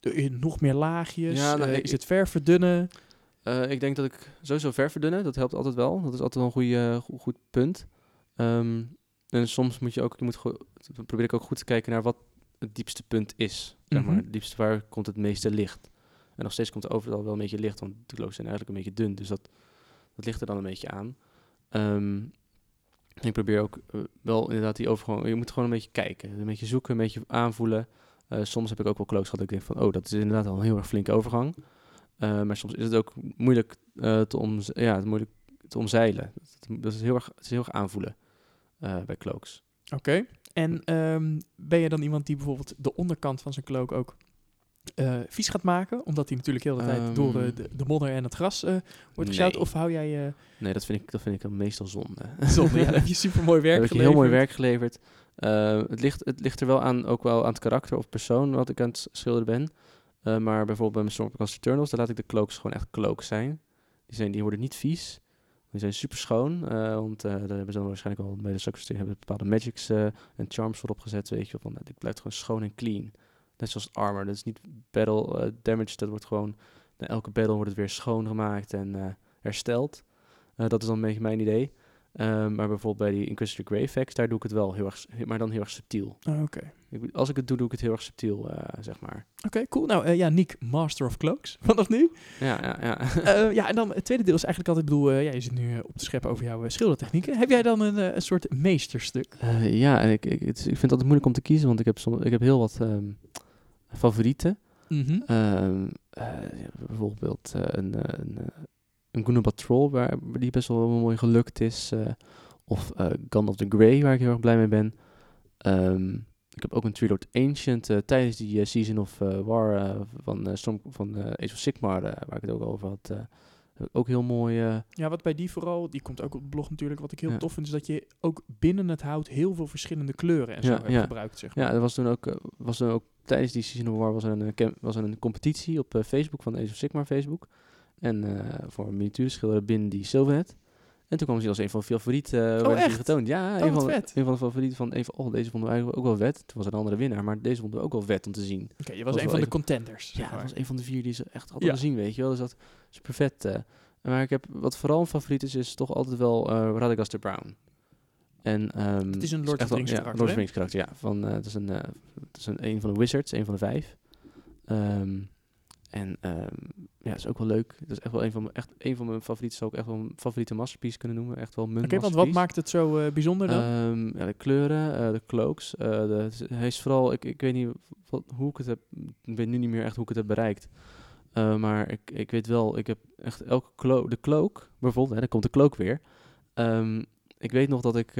Eh, nog meer laagjes? Ja, nou, Eh, ik- is het ver verdunnen? eh, ik denk dat ik sowieso ver verdunnen, dat helpt altijd wel. Dat is altijd wel een goede, go- goed punt. Ehm, en soms moet je ook, je moet probeer ik ook goed te kijken naar wat het diepste punt is. Zeg maar. Mhm. Het diepste waar komt het meeste licht. En nog steeds komt er overal wel een beetje licht, want de cloaks zijn eigenlijk een beetje dun. Dus dat, dat ligt er dan een beetje aan. Ehm, ik probeer ook eh, wel inderdaad die overgang... Je moet gewoon een beetje kijken. Een beetje zoeken, een beetje aanvoelen. Eh, soms heb ik ook wel cloaks gehad ik denk van... Oh, dat is inderdaad al een heel erg flinke overgang. Eh, maar soms is het ook moeilijk, te, omze- ja, moeilijk te omzeilen. Dat, is heel erg, is heel erg aanvoelen bij cloaks. Oké. En ehm, ben je dan iemand die bijvoorbeeld de onderkant van zijn cloak ook vies gaat maken? Omdat hij natuurlijk heel de tijd Ehm. door eh, de, de modder en het gras eh, wordt gesjouwd? Nee. Of hou jij eh Nee, dat vind ik, dat vind ik meestal zonde. zonde? ja, heb je super mooi werk geleverd. heel mooi werk geleverd. Eh, het, ligt, het ligt er wel aan, ook wel aan het karakter of persoon wat ik aan het schilderen ben. Eh, maar bijvoorbeeld bij mijn Stormcast Eternals, daar laat ik de cloaks gewoon echt cloaks zijn. Die, zijn. die worden niet vies. Die zijn super schoon. eh, want eh, daar hebben ze dan waarschijnlijk al bij de Suckers hebben bepaalde magics eh, en charms voor opgezet. Weet je, van, nou, dit blijft gewoon schoon en clean. Net zoals armor. Dat is niet battle eh, damage. Dat wordt gewoon, na elke battle wordt het weer schoongemaakt en eh, hersteld. Eh, dat is dan een beetje mijn idee. Eh, maar bijvoorbeeld bij die Inquisitor Greyfax, daar doe ik het wel heel erg, maar dan heel erg subtiel. Ah, Oké, als ik het doe, doe ik het heel erg subtiel, zeg maar. Oké, cool. Nou ja, Nick, Master of Cloaks vanaf nu. Ja, ja, ja. Ja, en dan het tweede deel is eigenlijk altijd, ik bedoel, ja, je zit nu op te scheppen over jouw schildertechnieken. Heb jij dan een, een soort meesterstuk? Ja, en ik, ik, het ik vind het altijd moeilijk om te kiezen, want ik heb, soms, ik heb heel wat ehm, favorieten. Mhm. Ehm, eh, bijvoorbeeld eh, een, eh, een, een Troll, waar, die best wel mooi gelukt is. of Gun of the Grey, waar ik heel erg blij mee ben. Ehm, ik heb ook een Trilord Ancient tijdens die Season of War van, Storm, van Age of Sigmar, waar ik het ook over had. Ook heel mooi... eh, Ja, wat bij die vooral, die komt ook op de blog natuurlijk, wat ik heel Ja. tof vind, is dat je ook binnen het hout heel veel verschillende kleuren en zo Ja, hebt ja. gebruikt, zeg maar. Ja, er was toen ook, eh, was toen ook tijdens die Season of War was er een, eh, was er een competitie op Facebook van Age of Sigmar Facebook. En eh, voor miniatuurschilderen binnen die Silvernet. En toen kwam ze als een van de favorieten uh, die echt? getoond. Ja, Oh, een, van, vet. een van de favorieten van een van, oh, deze vonden we eigenlijk ook wel vet. Toen was een andere winnaar, maar deze vonden we ook wel vet om te zien. Oké, je was was een van de contenders. Ja, dat was een van de vier die ze echt hadden Ja. gezien, weet je wel. Dus dat super vet. eh. maar ik heb, wat vooral een favoriet is, is toch altijd wel eh Radagast de Brown. En, ehm, Het is een Lord of the Rings ja, karakter, Lord of hè? the Rings karakter, ja. Van, eh, het is, een, eh, het is een, een van de wizards, een van de vijf. Ehm, en ehm, ja, dat is ook wel leuk. Dat is echt wel een van mijn, echt een van mijn favorieten. Zou ik echt wel een favoriete masterpiece kunnen noemen. Echt wel mijn Oké, want wat maakt het zo eh, bijzonder dan? Ehm, ja, de kleuren, eh, de cloaks. eh, de, hij is vooral, ik, ik weet niet wat, hoe ik het heb, ik weet nu niet meer echt hoe ik het heb bereikt. Maar ik, ik weet wel, ik heb echt elke cloak, de cloak, bijvoorbeeld, hè, daar komt de cloak weer. Ehm, ik weet nog dat ik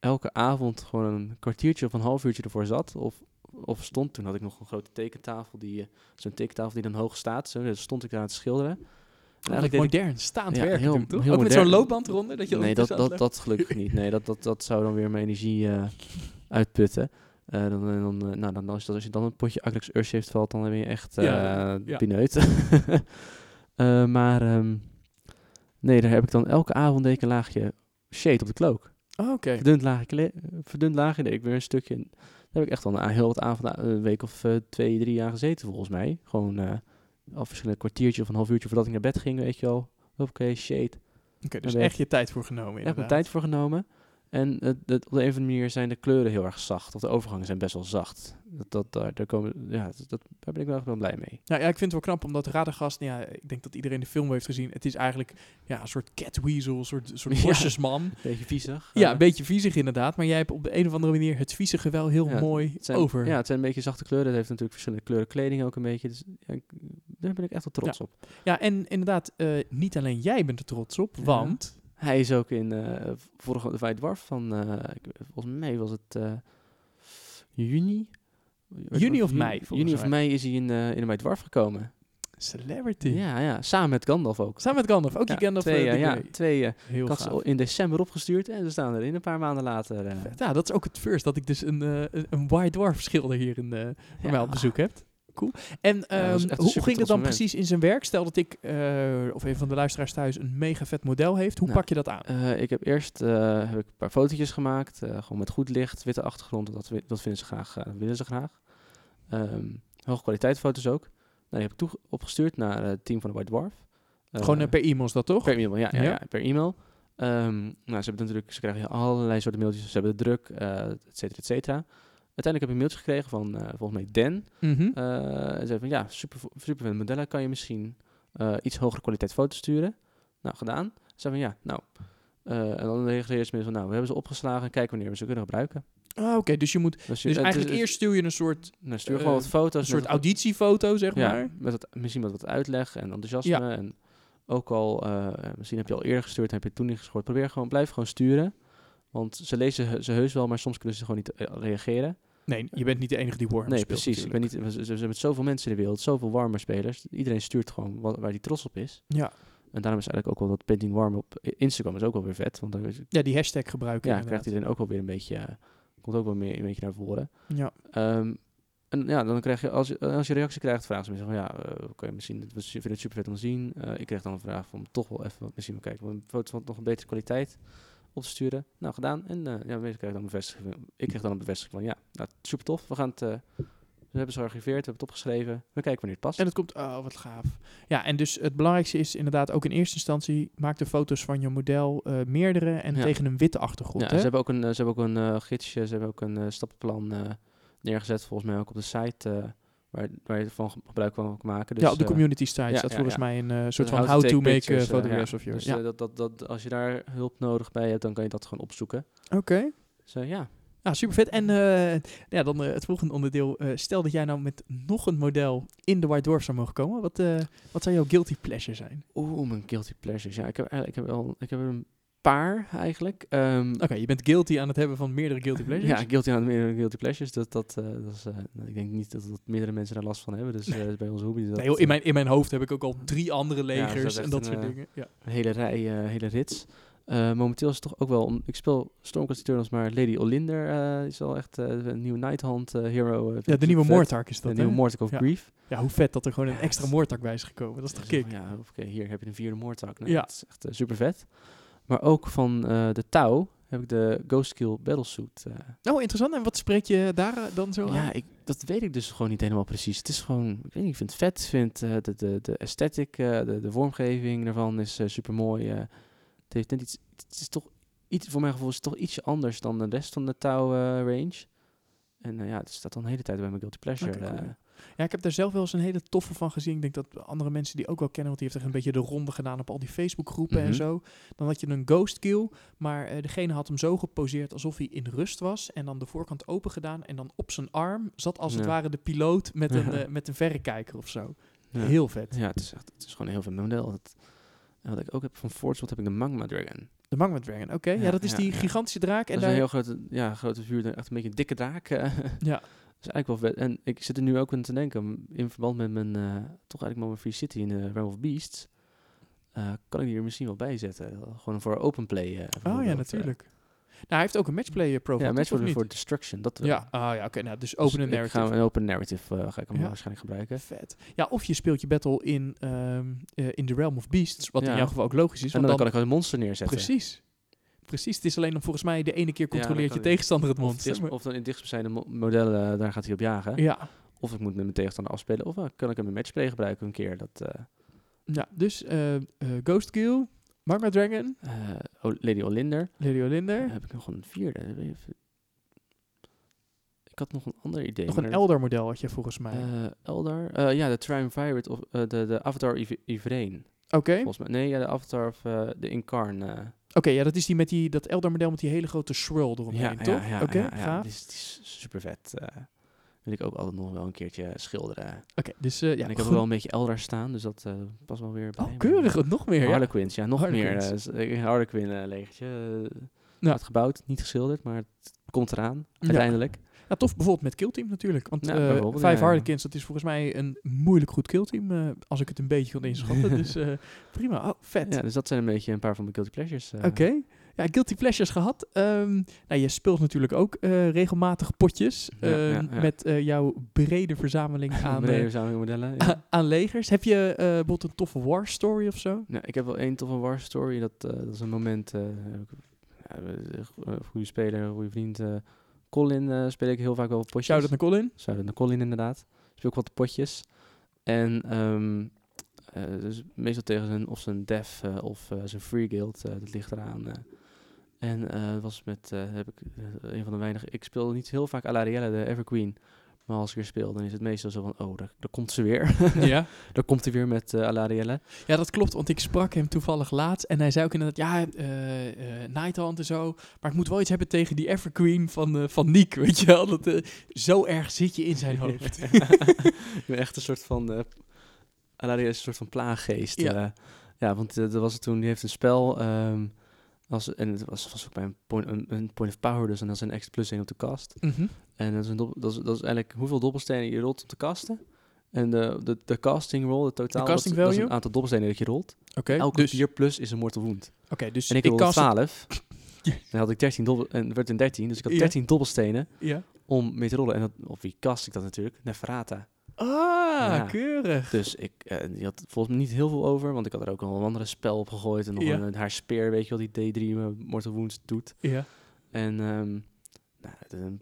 elke avond gewoon een kwartiertje of een half uurtje ervoor zat. Of, of stond, toen had ik nog een grote tekentafel, die, eh, zo'n tekentafel die dan hoog staat. Zo, dus stond ik daar aan het schilderen. En Eigenlijk ik- modern, staand Ja, werken heel- natuurlijk, toch? heel ook met zo'n loopband eronder? Dat je nee, dat, dat, dat gelukkig niet. Nee, dat, dat, dat zou dan weer mijn energie eh, uitputten. Eh, dan, eh, dan, eh, nou, dan, als, je- als je dan een potje Agrex Urshift valt, dan ben je echt Ja, ja. pineut. Maar ehm, nee, daar heb ik dan elke avond deed ik een laagje shade op de leggen? Oh, Oké. Verdund laagje, verdund laagje deed ik weer een stukje. Daar heb ik echt al een, heel wat avonden, een week of eh, twee, drie jaar gezeten volgens mij. Gewoon eh al verschillende kwartiertje of een half uurtje voordat ik naar bed ging, weet je wel. Oké, shade. Oké, dus echt je tijd voor genomen inderdaad. er tijd voor genomen. En het, het, op de een of andere manier zijn de kleuren heel erg zacht. Of de overgangen zijn best wel zacht. Dat, dat, daar, daar, komen, ja, dat, dat- daar ben ik wel echt wel blij mee. Nou ja, ik vind het wel knap, omdat Radagast, nou ja, ik denk dat iedereen de film heeft gezien. Het is eigenlijk ja, een soort catweasel, een soort, soort Ja. Beetje viezig. Ja, eh, een beetje viezig inderdaad. Maar jij hebt op de een of andere manier het viezige wel heel Ja, mooi zijn, over. Ja, het zijn een beetje zachte kleuren. Het heeft natuurlijk verschillende kleuren kleding ook een beetje. Dus ja, daar ben ik echt wel trots op. Ja, en inderdaad, eh, niet alleen jij bent er trots op, Ja. want... Hij is ook in eh vorige de White Dwarf van, eh, volgens mij was het eh, juni. Juni of mei, Juni of mei is hij in, eh in de White Dwarf gekomen. Celebrity. Ja, ja, samen met Gandalf ook. Samen met Gandalf, ook Ja, je Gandalf. twee, ja, twee al in december opgestuurd en ze staan erin een paar maanden later. Ja, dat is ook het first dat ik dus een, een, een White Dwarf schilder hier in, bij mij op bezoek heb. Cool. En ehm, hoe ging het dan moment. precies in zijn werk? Stel dat ik, eh, of een van de luisteraars thuis, een mega vet model heeft. Hoe Nou, pak je dat aan? Eh, ik heb eerst eh, heb ik een paar fotootjes gemaakt, gewoon met goed licht, witte achtergrond, dat, dat vinden ze graag, willen ze graag. Ehm hoge kwaliteit foto's ook. Nou, die heb ik toe opgestuurd naar het team van de White Dwarf. Gewoon per e-mail is dat toch? Per e-mail, ja, ja, Ja. per e-mail. Ehm, nou, ze hebben natuurlijk, ze krijgen allerlei soorten mailtjes. Ze hebben de druk, et cetera, et cetera. Uiteindelijk heb ik een mailtje gekregen van eh, volgens mij Dan. Eh, en zei van ja, super, super veel modellen. Kan je misschien eh, iets hogere kwaliteit foto's sturen? Nou, gedaan. Ze zei van ja, nou. en dan reageerde ze van nou, we hebben ze opgeslagen. Kijk wanneer we ze kunnen gebruiken. Ah, Oké, dus je moet. Dus, je- Dus eigenlijk eerst stuur je een soort, nou, stuur gewoon wat foto's. een soort wat- auditiefoto, zeg ja, maar. met wat, misschien met wat uitleg en enthousiasme. En ook al, misschien heb je al eerder gestuurd, heb je het toen niet geschoord. Probeer gewoon, blijf gewoon sturen. Want ze lezen ze heus wel, maar soms kunnen ze gewoon niet eh, reageren. Nee, je bent niet de enige die Warhammer nee, speelt. precies. Ik ben niet, we hebben zoveel mensen in de wereld, zoveel warme spelers. Iedereen stuurt gewoon wat, waar hij trots op is. Ja. En daarom is eigenlijk ook wel dat Painting Warm op Instagram is ook wel weer vet. Want dan ja, die hashtag gebruiken. ja, inderdaad. krijgt iedereen ook wel weer een beetje, eh, komt ook wel meer een beetje naar voren. Ja. Ehm, en ja, dan krijg je, als je, als je reactie krijgt, vragen ze mensen van, ja, eh kan je misschien, we vinden het super vet om te zien. Eh, ik kreeg dan een vraag van, toch wel even, misschien wel kijken, een foto van nog een betere kwaliteit op te sturen. Nou, gedaan. En eh ja, meestal krijg ik dan bevestiging. Ik kreeg dan een bevestiging van, ja, nou, super tof. We gaan het, eh, we hebben ze gearchiveerd, we hebben het opgeschreven. We kijken wanneer het past. En het komt, oh wat gaaf. Ja, en dus het belangrijkste is inderdaad ook in eerste instantie, maak de foto's van je model eh, meerdere en Ja. tegen een witte achtergrond. ja, hè? ze hebben ook een, ze hebben ook een gidsje, ze hebben ook een stappenplan neergezet, volgens mij ook op de site, waar, waar je van gebruik van kan maken. Dus, ja, op de eh, community site ja, staat volgens mij een eh, soort Dus van how to make eh, photographs of yours. Dus dat, dat, dat, als je daar hulp nodig bij hebt, dan kan je dat gewoon opzoeken. Oké. Dus eh, ja, Nou, super vet. En ja, dan het volgende onderdeel. stel dat jij nou met nog een model in de White Dwarf zou mogen komen. Wat, wat zou jouw guilty pleasure zijn? oeh, mijn guilty pleasures. Ja, ik heb eigenlijk ik heb wel, ik heb een paar eigenlijk. Ehm, Oké, je bent guilty aan het hebben van meerdere guilty pleasures. ja, guilty aan meerdere guilty pleasures. Dat, dat, eh, dat is, eh, ik denk niet dat, dat meerdere mensen daar last van hebben. Dus eh, bij onze hobby dat Nee, joh, in, mijn, in mijn hoofd heb ik ook al drie andere Ja, is legers en dat een, soort dingen. Ja. een hele rij, hele rits. Momenteel is het toch ook wel... Om, ik speel Stormcast Eternals, maar Lady Olinder is wel echt een nieuwe Nighthand hero. ja, de nieuwe. Moortark is De dat, nieuwe hè? Mortark of Ja. Grief. Ja, hoe vet dat er gewoon een extra Moortark bij is gekomen. Dat is toch kick? Ja, oké, hier heb je een vierde Moortark. Nee, Ja. Dat is echt super vet. Maar ook van eh, de Tau heb ik de Ghost Kill Battlesuit. eh, Oh, interessant. En wat spreek je daar eh, dan zo aan? Ja, ik, dat weet ik dus gewoon niet helemaal precies. Het is gewoon, ik weet niet, ik vind het vet. Ik vind de, de, de aesthetic, de, de vormgeving daarvan is super mooi. het heeft net iets, het is toch iets, voor mijn gevoel is het toch ietsje anders dan de rest van de Tau eh, range. En ja, het staat dan de hele tijd bij mijn guilty pleasure. Cool. Ja, ik heb daar zelf wel eens een hele toffe van gezien. Ik denk dat andere mensen die ook wel kennen, want die heeft echt een beetje de ronde gedaan op al die Facebookgroepen en Mhm. zo. Dan had je een ghost kill, maar eh, degene had hem zo geposeerd alsof hij in rust was. En dan de voorkant open gedaan. En dan op zijn arm zat als het ware de piloot met een, eh, met een verrekijker of zo. Ja. Heel vet. Ja, het is, echt, het is gewoon een heel veel model. En wat ik ook heb van wat heb ik de Magma Dragon. De Magma Dragon, oké. Ja, Ja, dat is die gigantische draak. En dat is daar, een heel grote, ja, grote vuur, echt een beetje een dikke draak. eh. ja, Dat is eigenlijk wel vet. En ik zit er nu ook aan te denken, in verband met mijn, eh, toch eigenlijk mijn Free City in de Realm of Beasts, eh, kan ik die er misschien wel bij zetten. Gewoon voor open play. eh, oh ja, natuurlijk. Nou, hij heeft ook een matchplay profile, ja, toch, match of voor, Destruction. Dat. Ja, ah, ja oké. nou, dus Dus open ik narrative. Ga een open narrative ga ik hem Ja. waarschijnlijk gebruiken. Vet. Ja, of je speelt je battle in, eh, in The Realm of Beasts, wat in jouw geval ook logisch is. en Want dan, dan, kan ik een monster neerzetten. Precies. Precies. Het is alleen dan volgens mij de ene keer controleert je tegenstander het Of, monster. dichtst- maar- of dan in dichtstbijzijnde mo- modellen, eh, daar gaat hij op jagen. ja. Of ik moet met mijn tegenstander afspelen. Of eh, kan ik hem in matchplay gebruiken een keer. Dat, eh, ja, dus Ghost Kill, Magma Dragon, Lady Olinder. Lady Olinder. heb ik nog een vierde. Ik had nog een ander idee. Nog een Eldar model had je volgens mij. Eldar? Eh, ja, de Triumvirate of de, de Avatar Iv- Ivrain. Oké. Volgens mij. Nee, ja, de Avatar of de Incarn. Oké, ja, dat is die met die, dat Eldar model met die hele grote swirl eromheen, ja, toch? ja, ja, Oké, ja, is, die is super vet. eh. wil ik ook altijd nog wel een keertje schilderen. Oké, dus eh, ja, en ik heb goed. wel een beetje Eldar staan, dus dat past wel weer bij. Oh, keurig, nog meer. Harlequins, ja, nog Harlequins. meer. Harlequin legertje. Hard gebouwd, niet geschilderd, maar het komt eraan, uiteindelijk. Ja, tof bijvoorbeeld met Killteam natuurlijk. Want Ja, bijvoorbeeld, vijf ja. Harlequins, dat is volgens mij een moeilijk goed killteam. eh, als ik het een beetje kan inschatten. dus eh, prima. Oh, vet. Ja, dus dat zijn een beetje een paar van mijn guilty pleasures. Oké. Ja, Guilty Pleasures gehad. Ehm, nou, je speelt natuurlijk ook regelmatig potjes. Ehm, met jouw brede verzameling aan, Brede verzamelingmodellen. Ja. a- aan legers. Heb je bijvoorbeeld een toffe war story of zo? Ik heb wel één toffe war story. Dat, dat is een moment. goede speler, een goede vriend. Colin eh, speel ik heel vaak wel potjes. Shout-out naar Colin. Shout-out naar Colin inderdaad. Speel ik wat potjes. En ehm, eh, dus meestal tegen zijn of zijn def eh, of zijn free guild. dat ligt eraan. En het was met, heb ik een van de weinige. Ik speel niet heel vaak Alarielle, de Everqueen. Maar als ik er speel, dan is het meestal zo van, oh, daar, daar komt ze weer. ja. daar komt hij weer met uh, Alarielle. ja, dat klopt, want ik sprak hem toevallig laatst. En hij zei ook inderdaad, ja, eh eh Nighthand en zo. Maar ik moet wel iets hebben tegen die Evergreen van, eh van Niek, weet je wel. Dat, eh, zo erg zit je in zijn hoofd. ik ben echt een soort van... Uh, Alarielle is een soort van plaaggeest. Ja. Ja, want uh, dat was het toen, die heeft een spel... Um, als, en het was, was ook bij een point, een, een point of power, dus en dat is een extra plus 1 op de kast. Mm -hmm. En dat is, een dobbel, dat, is, dat is eigenlijk hoeveel dobbelstenen je rolt op te kasten. En de, de, de casting roll, totaal, de casting dat, value? dat is een aantal dobbelstenen dat je rolt. Okay, Elke dus, 4 plus is een mortal wound. Oké, okay, dus en ik, ik rolde 12. Dan had ik 13 dobbel, en werd een 13, dus ik had 13 ja. dobbelstenen ja. om mee te rollen. En dat, op wie kast ik dat natuurlijk? Neferata. Ah, ja. keurig. Dus ik, uh, die had volgens mij niet heel veel over, want ik had er ook nog een andere spel op gegooid. En nog ja. een, haar speer, weet je wel, die D3 uh, Mortal Wounds doet. Ja. En um, nou, de,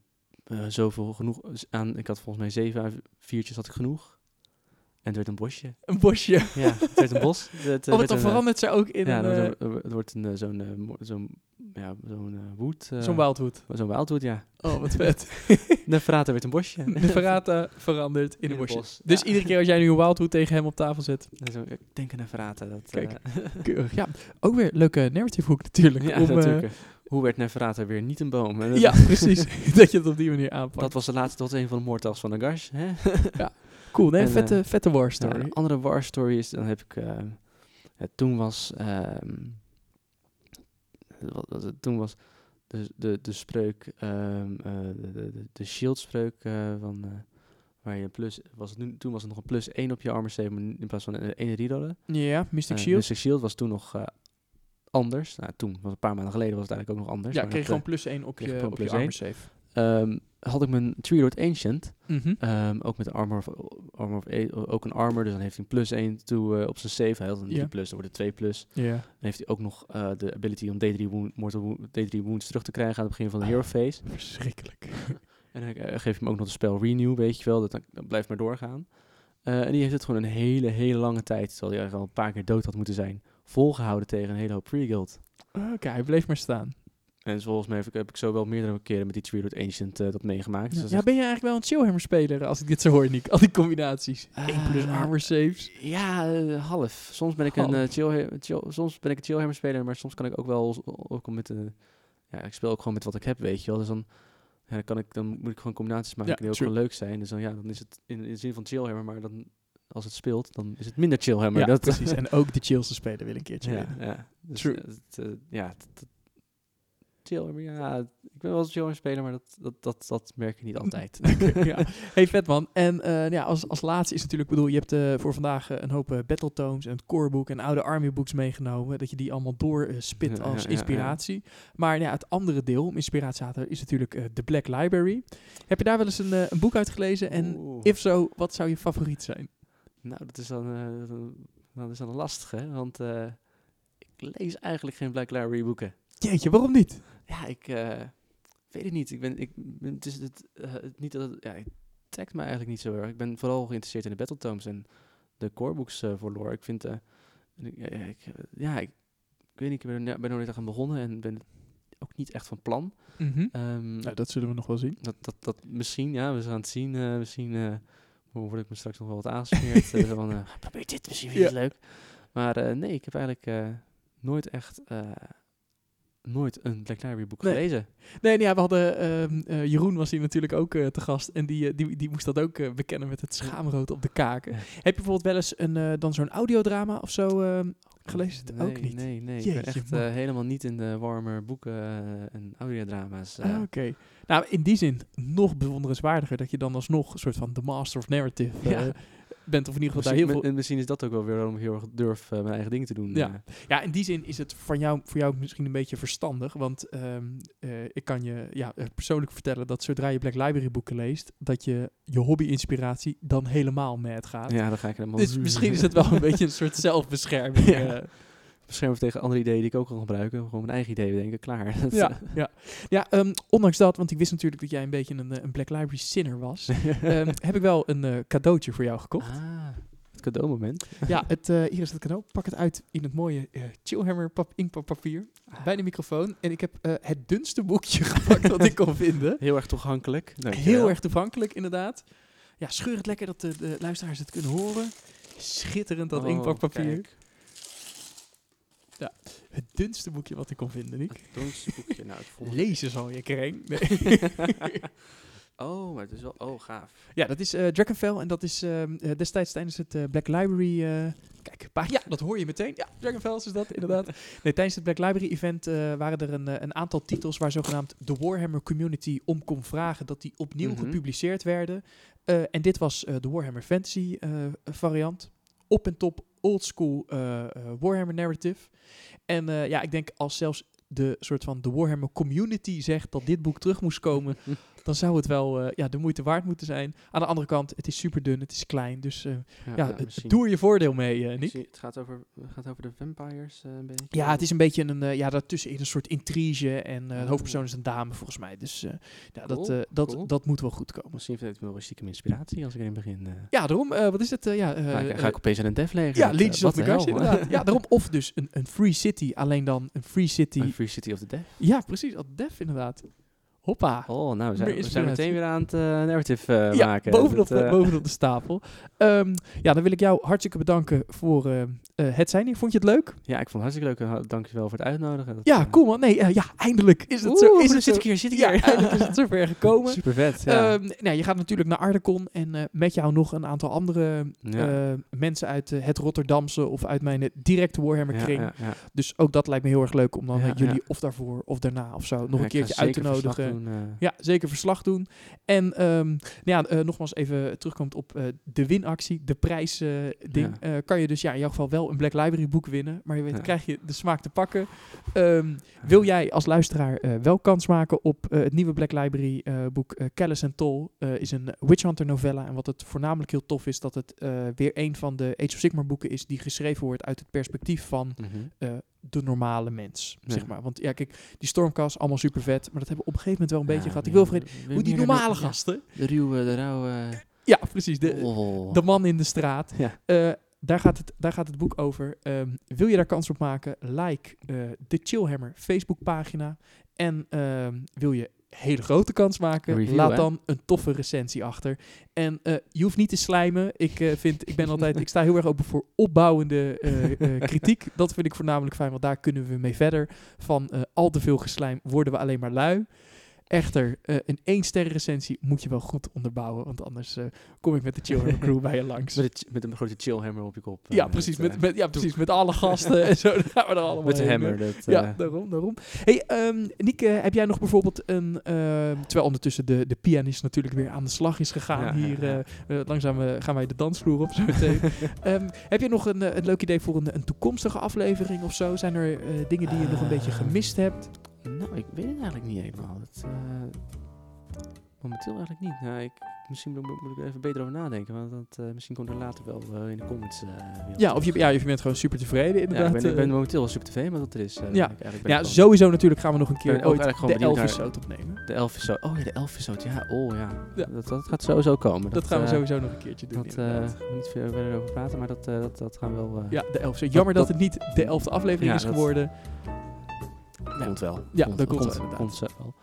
uh, zoveel genoeg aan, ik had volgens mij zeven viertjes had ik genoeg. En het werd een bosje. Een bosje? Ja, het werd een bos. Het, oh, dan verandert ze ook in ja, een... Ja, het wordt een, zo'n zo'n ja, zo'n wood. Zo'n wildwood. Zo'n wildwood, ja. Oh, wat vet. de verrata werd een bosje. De verrata verandert in, in een bosje. Bos. Dus ja. iedere keer als jij nu een wildwood tegen hem op tafel zet. Zo, ik denk aan een verrata. Dat, Kijk, keurig. Ja, ook weer leuke narrative hoek natuurlijk. Ja, om, natuurlijk. Uh, Hoe werd Neferata weer niet een boom? Hè? Ja, precies. dat je het op die manier aanpakt. Dat was de laatste, was een van de mortals van Nagash. Hè? ja, cool. Nee, en, vette, uh, vette war story. Ja, een andere war story is, dan heb ik, uh, het toen was, uh, wat, was het? toen was de, de, de spreuk, ehm, eh, de, de, de, shield spreuk eh, van, waar je plus, was het nu, toen was het nog een plus 1 op je armor save, in plaats van een 1 rerollen. Ja, Mystic Shield. Mystic Shield was toen nog anders. Nou, toen, was een paar maanden geleden, was het eigenlijk ook nog anders. ja, kreeg gewoon plus 1 op je, op je armor save. Eh, ehm, had ik mijn Tree Lord Ancient, Mhm. ehm, ook met armor of, armor of ook een armor, dus dan heeft hij een plus 1 toe, eh, op zijn save. Hij had een Ja. 3 plus, dan wordt het 2 plus. Ja. Dan heeft hij ook nog eh, de ability om D3, wound, mortal wound, D3 wounds terug te krijgen aan het begin van de hero phase. Verschrikkelijk. En dan eh, geef je hem ook nog de spel renew, weet je wel. Dat, dan, dan blijft maar doorgaan. Eh, en die heeft het gewoon een hele, hele lange tijd, terwijl hij eigenlijk al een paar keer dood had moeten zijn, volgehouden tegen een hele hoop free guild. Oké, hij bleef maar staan. En volgens mij heb ik, heb ik zo wel meerdere keren met die Tree Root Ancient eh, dat meegemaakt. Dus Ja, dat is ja, echt- ben je eigenlijk wel een chillhammer speler als ik dit zo hoor, Nick? Al die combinaties. 1 plus armor saves. Ja, eh, half. Soms ben ik een Half. eh, chill, chill, soms ben ik een chillhammer speler, maar soms kan ik ook wel ook met de, ja, ik speel ook gewoon met wat ik heb, weet je wel. Dus dan, ja, dan kan ik, dan moet ik gewoon combinaties maken Ja, die ook true. gewoon leuk zijn. Dus dan ja, dan is het in, in de zin van chillhammer, maar dan als het speelt, dan is het minder chillhammer. Ja, dat, precies. En ook de chillste speler wil een keertje ja, winnen. ja. Dus, True. eh, het, eh, ja, het- chillhammer, ja, ik ben wel een chillhammer speler, maar dat, dat, dat, dat merk je niet altijd. ja. Hey, vet man. En eh, ja, als, als laatste is natuurlijk, bedoel, je hebt eh, voor vandaag eh, een hoop battletones en het corebook en oude army books meegenomen. Dat je die allemaal door eh, spit Ja, als ja, inspiratie. Maar ja, het andere deel om inspiratie is natuurlijk de Black Library. Heb je daar wel eens een, een boek uit gelezen? En Oeh. if zo, wat zou je favoriet zijn? Nou, dat is dan, dat is dan lastig, hè? Want ik lees eigenlijk geen Black Library boeken. Jeetje, waarom niet? Ja, ik eh, weet het niet. Ik ben, ik, het is het, eh, het niet dat het, ja, het trekt me eigenlijk niet zo erg. Ik ben vooral geïnteresseerd in de battletomes en de corebooks eh voor lore. Ik vind, eh, en ik, ik, ja, ik, ik weet niet, ik ben er, ben er nooit aan begonnen en ben ook niet echt van plan. Ehm, Nou, dat zullen we nog wel zien. dat, dat, dat misschien, ja, we gaan het zien. eh, misschien eh, word ik me straks nog wel wat aangesmeerd. zo van, eh, probeer dit, misschien vind je het leuk. Maar eh, nee, ik heb eigenlijk eh, nooit echt eh, nooit een Black Library boek Nee. gelezen. Nee, nee, ja, we hadden ehm, eh, Jeroen was hier natuurlijk ook eh, te gast en die, eh, die, die moest dat ook bekennen met het schaamrood op de kaken. Ja. Heb je bijvoorbeeld wel eens een, dan zo'n audiodrama of zo gelezen? Nee, ook niet. Nee, nee. ik ben echt eh, helemaal niet in de warmer boeken eh, en audiodrama's. eh. Ah, Oké. Nou, in die zin nog bewonderenswaardiger dat je dan alsnog een soort van de master of narrative eh, Ja. bent. Of in ieder geval daar heel veel... en misschien is dat ook wel weer waarom ik heel erg durf eh, mijn eigen dingen te doen. Ja. eh. Ja, in die zin is het voor jou, voor jou misschien een beetje verstandig. Want ehm, eh, ik kan je ja, eh, persoonlijk vertellen dat zodra je Black Library boeken leest, dat je je hobby-inspiratie dan helemaal mad gaat. ja, dan ga ik helemaal... Dus misschien is het wel een beetje een soort zelfbescherming. Ja. Eh. beschermen tegen andere ideeën die ik ook kan gebruiken. Gewoon mijn eigen ideeën bedenken, klaar. Dat, ja, ja. ja ehm, ondanks dat, want ik wist natuurlijk dat jij een beetje een, eh, een Black Library sinner was, ehm, heb ik wel een eh, cadeautje voor jou gekocht. Ah, het cadeaumoment. Ja, het, eh, hier is het cadeau. Pak het uit in het mooie eh, Chillhammer pap inkpappapier bij de microfoon. En ik heb eh, het dunste boekje gepakt wat ik kon vinden. Heel erg toegankelijk. Dankjewel. Heel erg toegankelijk, inderdaad. Ja, scheur het lekker dat de, de luisteraars het kunnen horen. Schitterend, dat Oh. Kijk. Het dunste boekje wat ik kon vinden, Nick. Het donkerste boekje. Nou, Lezen zal je kreng. Nee. oh, maar het is wel... Oh, gaaf. ja, dat is eh Dragonfell en dat is ehm, eh, destijds tijdens het eh, Black Library... kijk, pa- ja, dat hoor je meteen. Ja, Dragonfell is dat, inderdaad. Nee, tijdens het Black Library event waren er een, een aantal titels waar zogenaamd de Warhammer community om kon vragen dat die opnieuw Mhm. gepubliceerd werden. En dit was de Warhammer Fantasy variant. Op en top old school eh, eh, Warhammer narrative. En eh, ja, ik denk als zelfs de soort van de Warhammer community zegt dat dit boek terug moest komen, dan zou het wel eh, ja, de moeite waard moeten zijn. Aan de andere kant, het is super dun, het is klein, dus eh, ja, eh, doe er je voordeel mee, Nick. Het gaat over, gaat over de vampires een beetje. Ja, het is een beetje een, ja, daartussenin een soort intrige en de Oh. hoofdpersoon is een dame volgens mij. Dus ja, dat, Cool, dat, cool. dat moet wel goed komen. Misschien vindt het wel stiekem inspiratie als ik erin begin. Ja, daarom, wat is het? ja, ga, ik, ga ik opeens aan een dev leggen? ja, Legions of the inderdaad. Ja, daarom. Of dus een, een free city, alleen dan een free city. Een Free City of the Dev. Ja, precies, als def inderdaad. Hoppa. Oh, nou, we zijn, we meteen weer aan het eh, narrative eh, ja, maken. bovenop, eh, bovenop de stapel. Ehm, ja, dan wil ik jou hartstikke bedanken voor het zijn hier. Vond je het leuk? Ja, ik vond het hartstikke leuk. Dankjewel voor het uitnodigen. Dat, Ja, cool man. Nee, ja, eindelijk is het Oeh, zo. Is het zit ik hier, zit ik Ja, eindelijk is het zover gekomen. Super vet. Ja. Ehm, nou, je gaat natuurlijk naar Ardecon en met jou nog een aantal andere Ja. mensen uit het Rotterdamse of uit mijn directe Warhammer kring. ja. Dus ook dat lijkt me heel erg leuk om dan jullie of daarvoor of daarna of zo nog een keertje uit te nodigen. Doen, eh. Ja, zeker verslag doen. En ehm, nou ja, eh, nogmaals even terugkomt op eh, de winactie, de prijsding. ding Ja. Kan je dus ja, in jouw geval wel een Black Library boek winnen. Maar je weet, Ja. krijg je de smaak te pakken. Ehm, wil jij als luisteraar wel kans maken op het nieuwe Black Library boek uh, Callus and Toll? is een Witch Hunter novella. En wat het voornamelijk heel tof is, dat het weer een van de Age of Sigmar boeken is die geschreven wordt uit het perspectief van Mhm. De normale mens, zeg maar. Want ja, kijk, die Stormcast, allemaal super vet, maar dat hebben we op een gegeven moment wel een beetje gehad. Ik wil vergeten, hoe die normale de- gasten, De ruwe, de rauwe... ja, precies, de, oh. de man in de straat, Ja. eh, daar, gaat het, daar gaat het boek over. Ehm, wil je daar kans op maken? Like eh, de Chillhammer Facebookpagina. En ehm, wil je hele grote kans maken? Review, laat hè? dan een toffe recensie achter. En eh, je hoeft niet te slijmen. Ik, eh, vind, ik ben altijd, ik sta heel erg open voor opbouwende eh, kritiek. Dat vind ik voornamelijk fijn, want daar kunnen we mee verder. Van al te veel geslijm worden we alleen maar lui. Echter, eh, een één sterren recensie moet je wel goed onderbouwen, want anders eh, kom ik met de Chillhammer crew bij je langs. Met, het- met een grote chillhammer op je kop. Ja, eh, precies. Met, met, ja, precies. Met alle gasten en zo. Dan gaan we er allemaal met de hammer. Dat, Ja, daarom, daarom. Hey, Niek, eh, heb jij nog bijvoorbeeld een... ehm, terwijl ondertussen de, de pianist natuurlijk weer aan de slag is gegaan. Ja, Hier langzaam gaan wij de dansvloer op zo meteen. Ehm, heb je nog een, een leuk idee voor een, een toekomstige aflevering of zo? Zijn er dingen die je nog een beetje gemist hebt? Nou, ik weet het eigenlijk niet helemaal. Het, eh, momenteel eigenlijk niet. Nou, ik, misschien moet, moet ik er even beter over nadenken. Want dat, eh, misschien komt er later wel eh, in de comments. Ja, of je, ja, of je bent gewoon super tevreden Ja, inderdaad. ik ben, ik ben momenteel wel super tevreden met wat er is. Ja. ja, sowieso natuurlijk gaan we nog een keer ooit de Elvis opnemen. De Elvis Oh ja, de Elvis Ja, oh ja. Ja. Dat, dat gaat sowieso komen. Dat, gaan we sowieso nog een keertje doen Dat, inderdaad. gaan we niet veel verder over praten, maar dat, dat, dat gaan we wel... Ja, de elfde. Jammer dat, dat- het niet de elfde aflevering Ja, is dat- geworden. Komt wel. Ja, dat komt wel, komt, wel.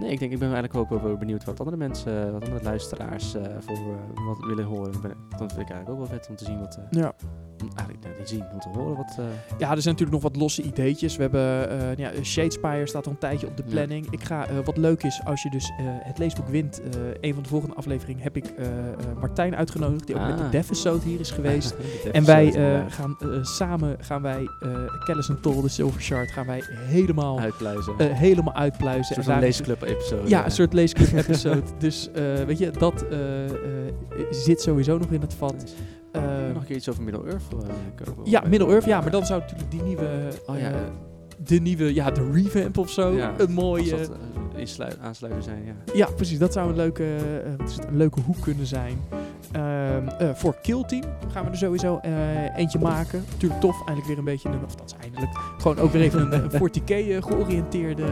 Nee, ik denk, ik ben eigenlijk ook wel benieuwd wat andere mensen, wat andere luisteraars eh, voor eh, wat willen horen. Ben, dat vind ik eigenlijk ook wel vet om te zien wat, eh, Ja. Om eigenlijk niet zien, om te horen wat... eh, ja, er zijn natuurlijk nog wat losse ideetjes. We hebben eh ja, Shadespire staat al een tijdje op de Ja. planning. Ik ga, eh, wat leuk is, als je dus het leesboek wint, een van de volgende afleveringen heb ik Martijn uitgenodigd, die ook met de Ah. Devesode hier is geweest. En wij gaan samen, gaan wij uh, Kellis en Toll, de Silver Shard, gaan wij helemaal, uitpluizen. helemaal uitpluizen. een soort En van daar is- leesclub episode. Ja, een soort leesclub episode. dus weet je, dat zit sowieso nog in het vat. Eh, nog een keer iets over Middle-earth komen. ja, Middle-earth, ja, maar dan zou natuurlijk die nieuwe... Oh ja, eh, eh, de nieuwe, ja, de revamp of zo. Ja, een mooie... Dat uh, insluit, aansluiten zijn, ja. Ja, precies. Dat zou een leuke, uh, is het, een leuke hoek kunnen zijn. Um, uh, voor Kill Team gaan we er sowieso eentje maken. Natuurlijk tof, eindelijk weer een beetje een, of dat is eindelijk, gewoon ook weer even een, een 40k uh, georiënteerde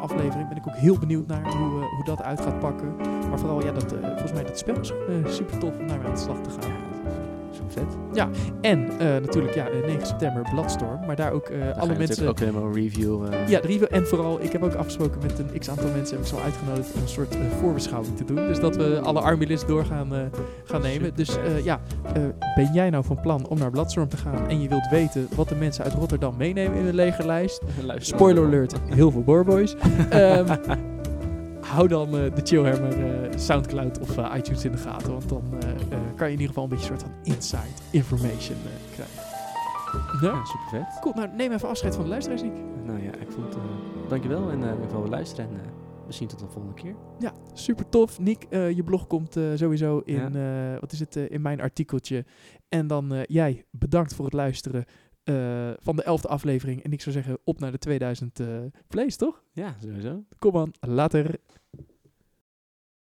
aflevering. Ben ik ook heel benieuwd naar hoe, hoe dat uit gaat pakken. Maar vooral, ja, dat, volgens mij dat spel is super tof om naar aan de slag te gaan. Vet. Ja, en uh, natuurlijk, ja, 9 september Bloodstorm. Maar daar ook uh, daar alle mensen. ook helemaal een review. Uh. Ja, de review. En vooral, ik heb ook afgesproken met een x aantal mensen. Heb ik zo uitgenodigd om een soort voorbeschouwing te doen. Dus dat we alle army lists door gaan, gaan nemen. Dus ja, ben jij nou van plan om naar Bloodstorm te gaan en je wilt weten wat de mensen uit Rotterdam meenemen in de legerlijst? Spoiler alert, heel veel Boorboys. um, hou dan uh, de Chillhammer uh, Soundcloud of uh, iTunes in de gaten. Want dan kan je in ieder geval een beetje een soort van inside information krijgen. Ja, ja super vet. Cool, nou neem even afscheid van de luisteraars, Nick. Nou ja, ik vond het... dankjewel en ik wil luisteren en misschien tot de volgende keer. Ja, super tof. Nick, je blog komt sowieso in, ja. wat is het, in mijn artikeltje. En dan jij, bedankt voor het luisteren. Uh, van de elfde aflevering. En ik zou zeggen, op naar de 2000 uh, plays, toch? Ja, sowieso. Kom aan, later.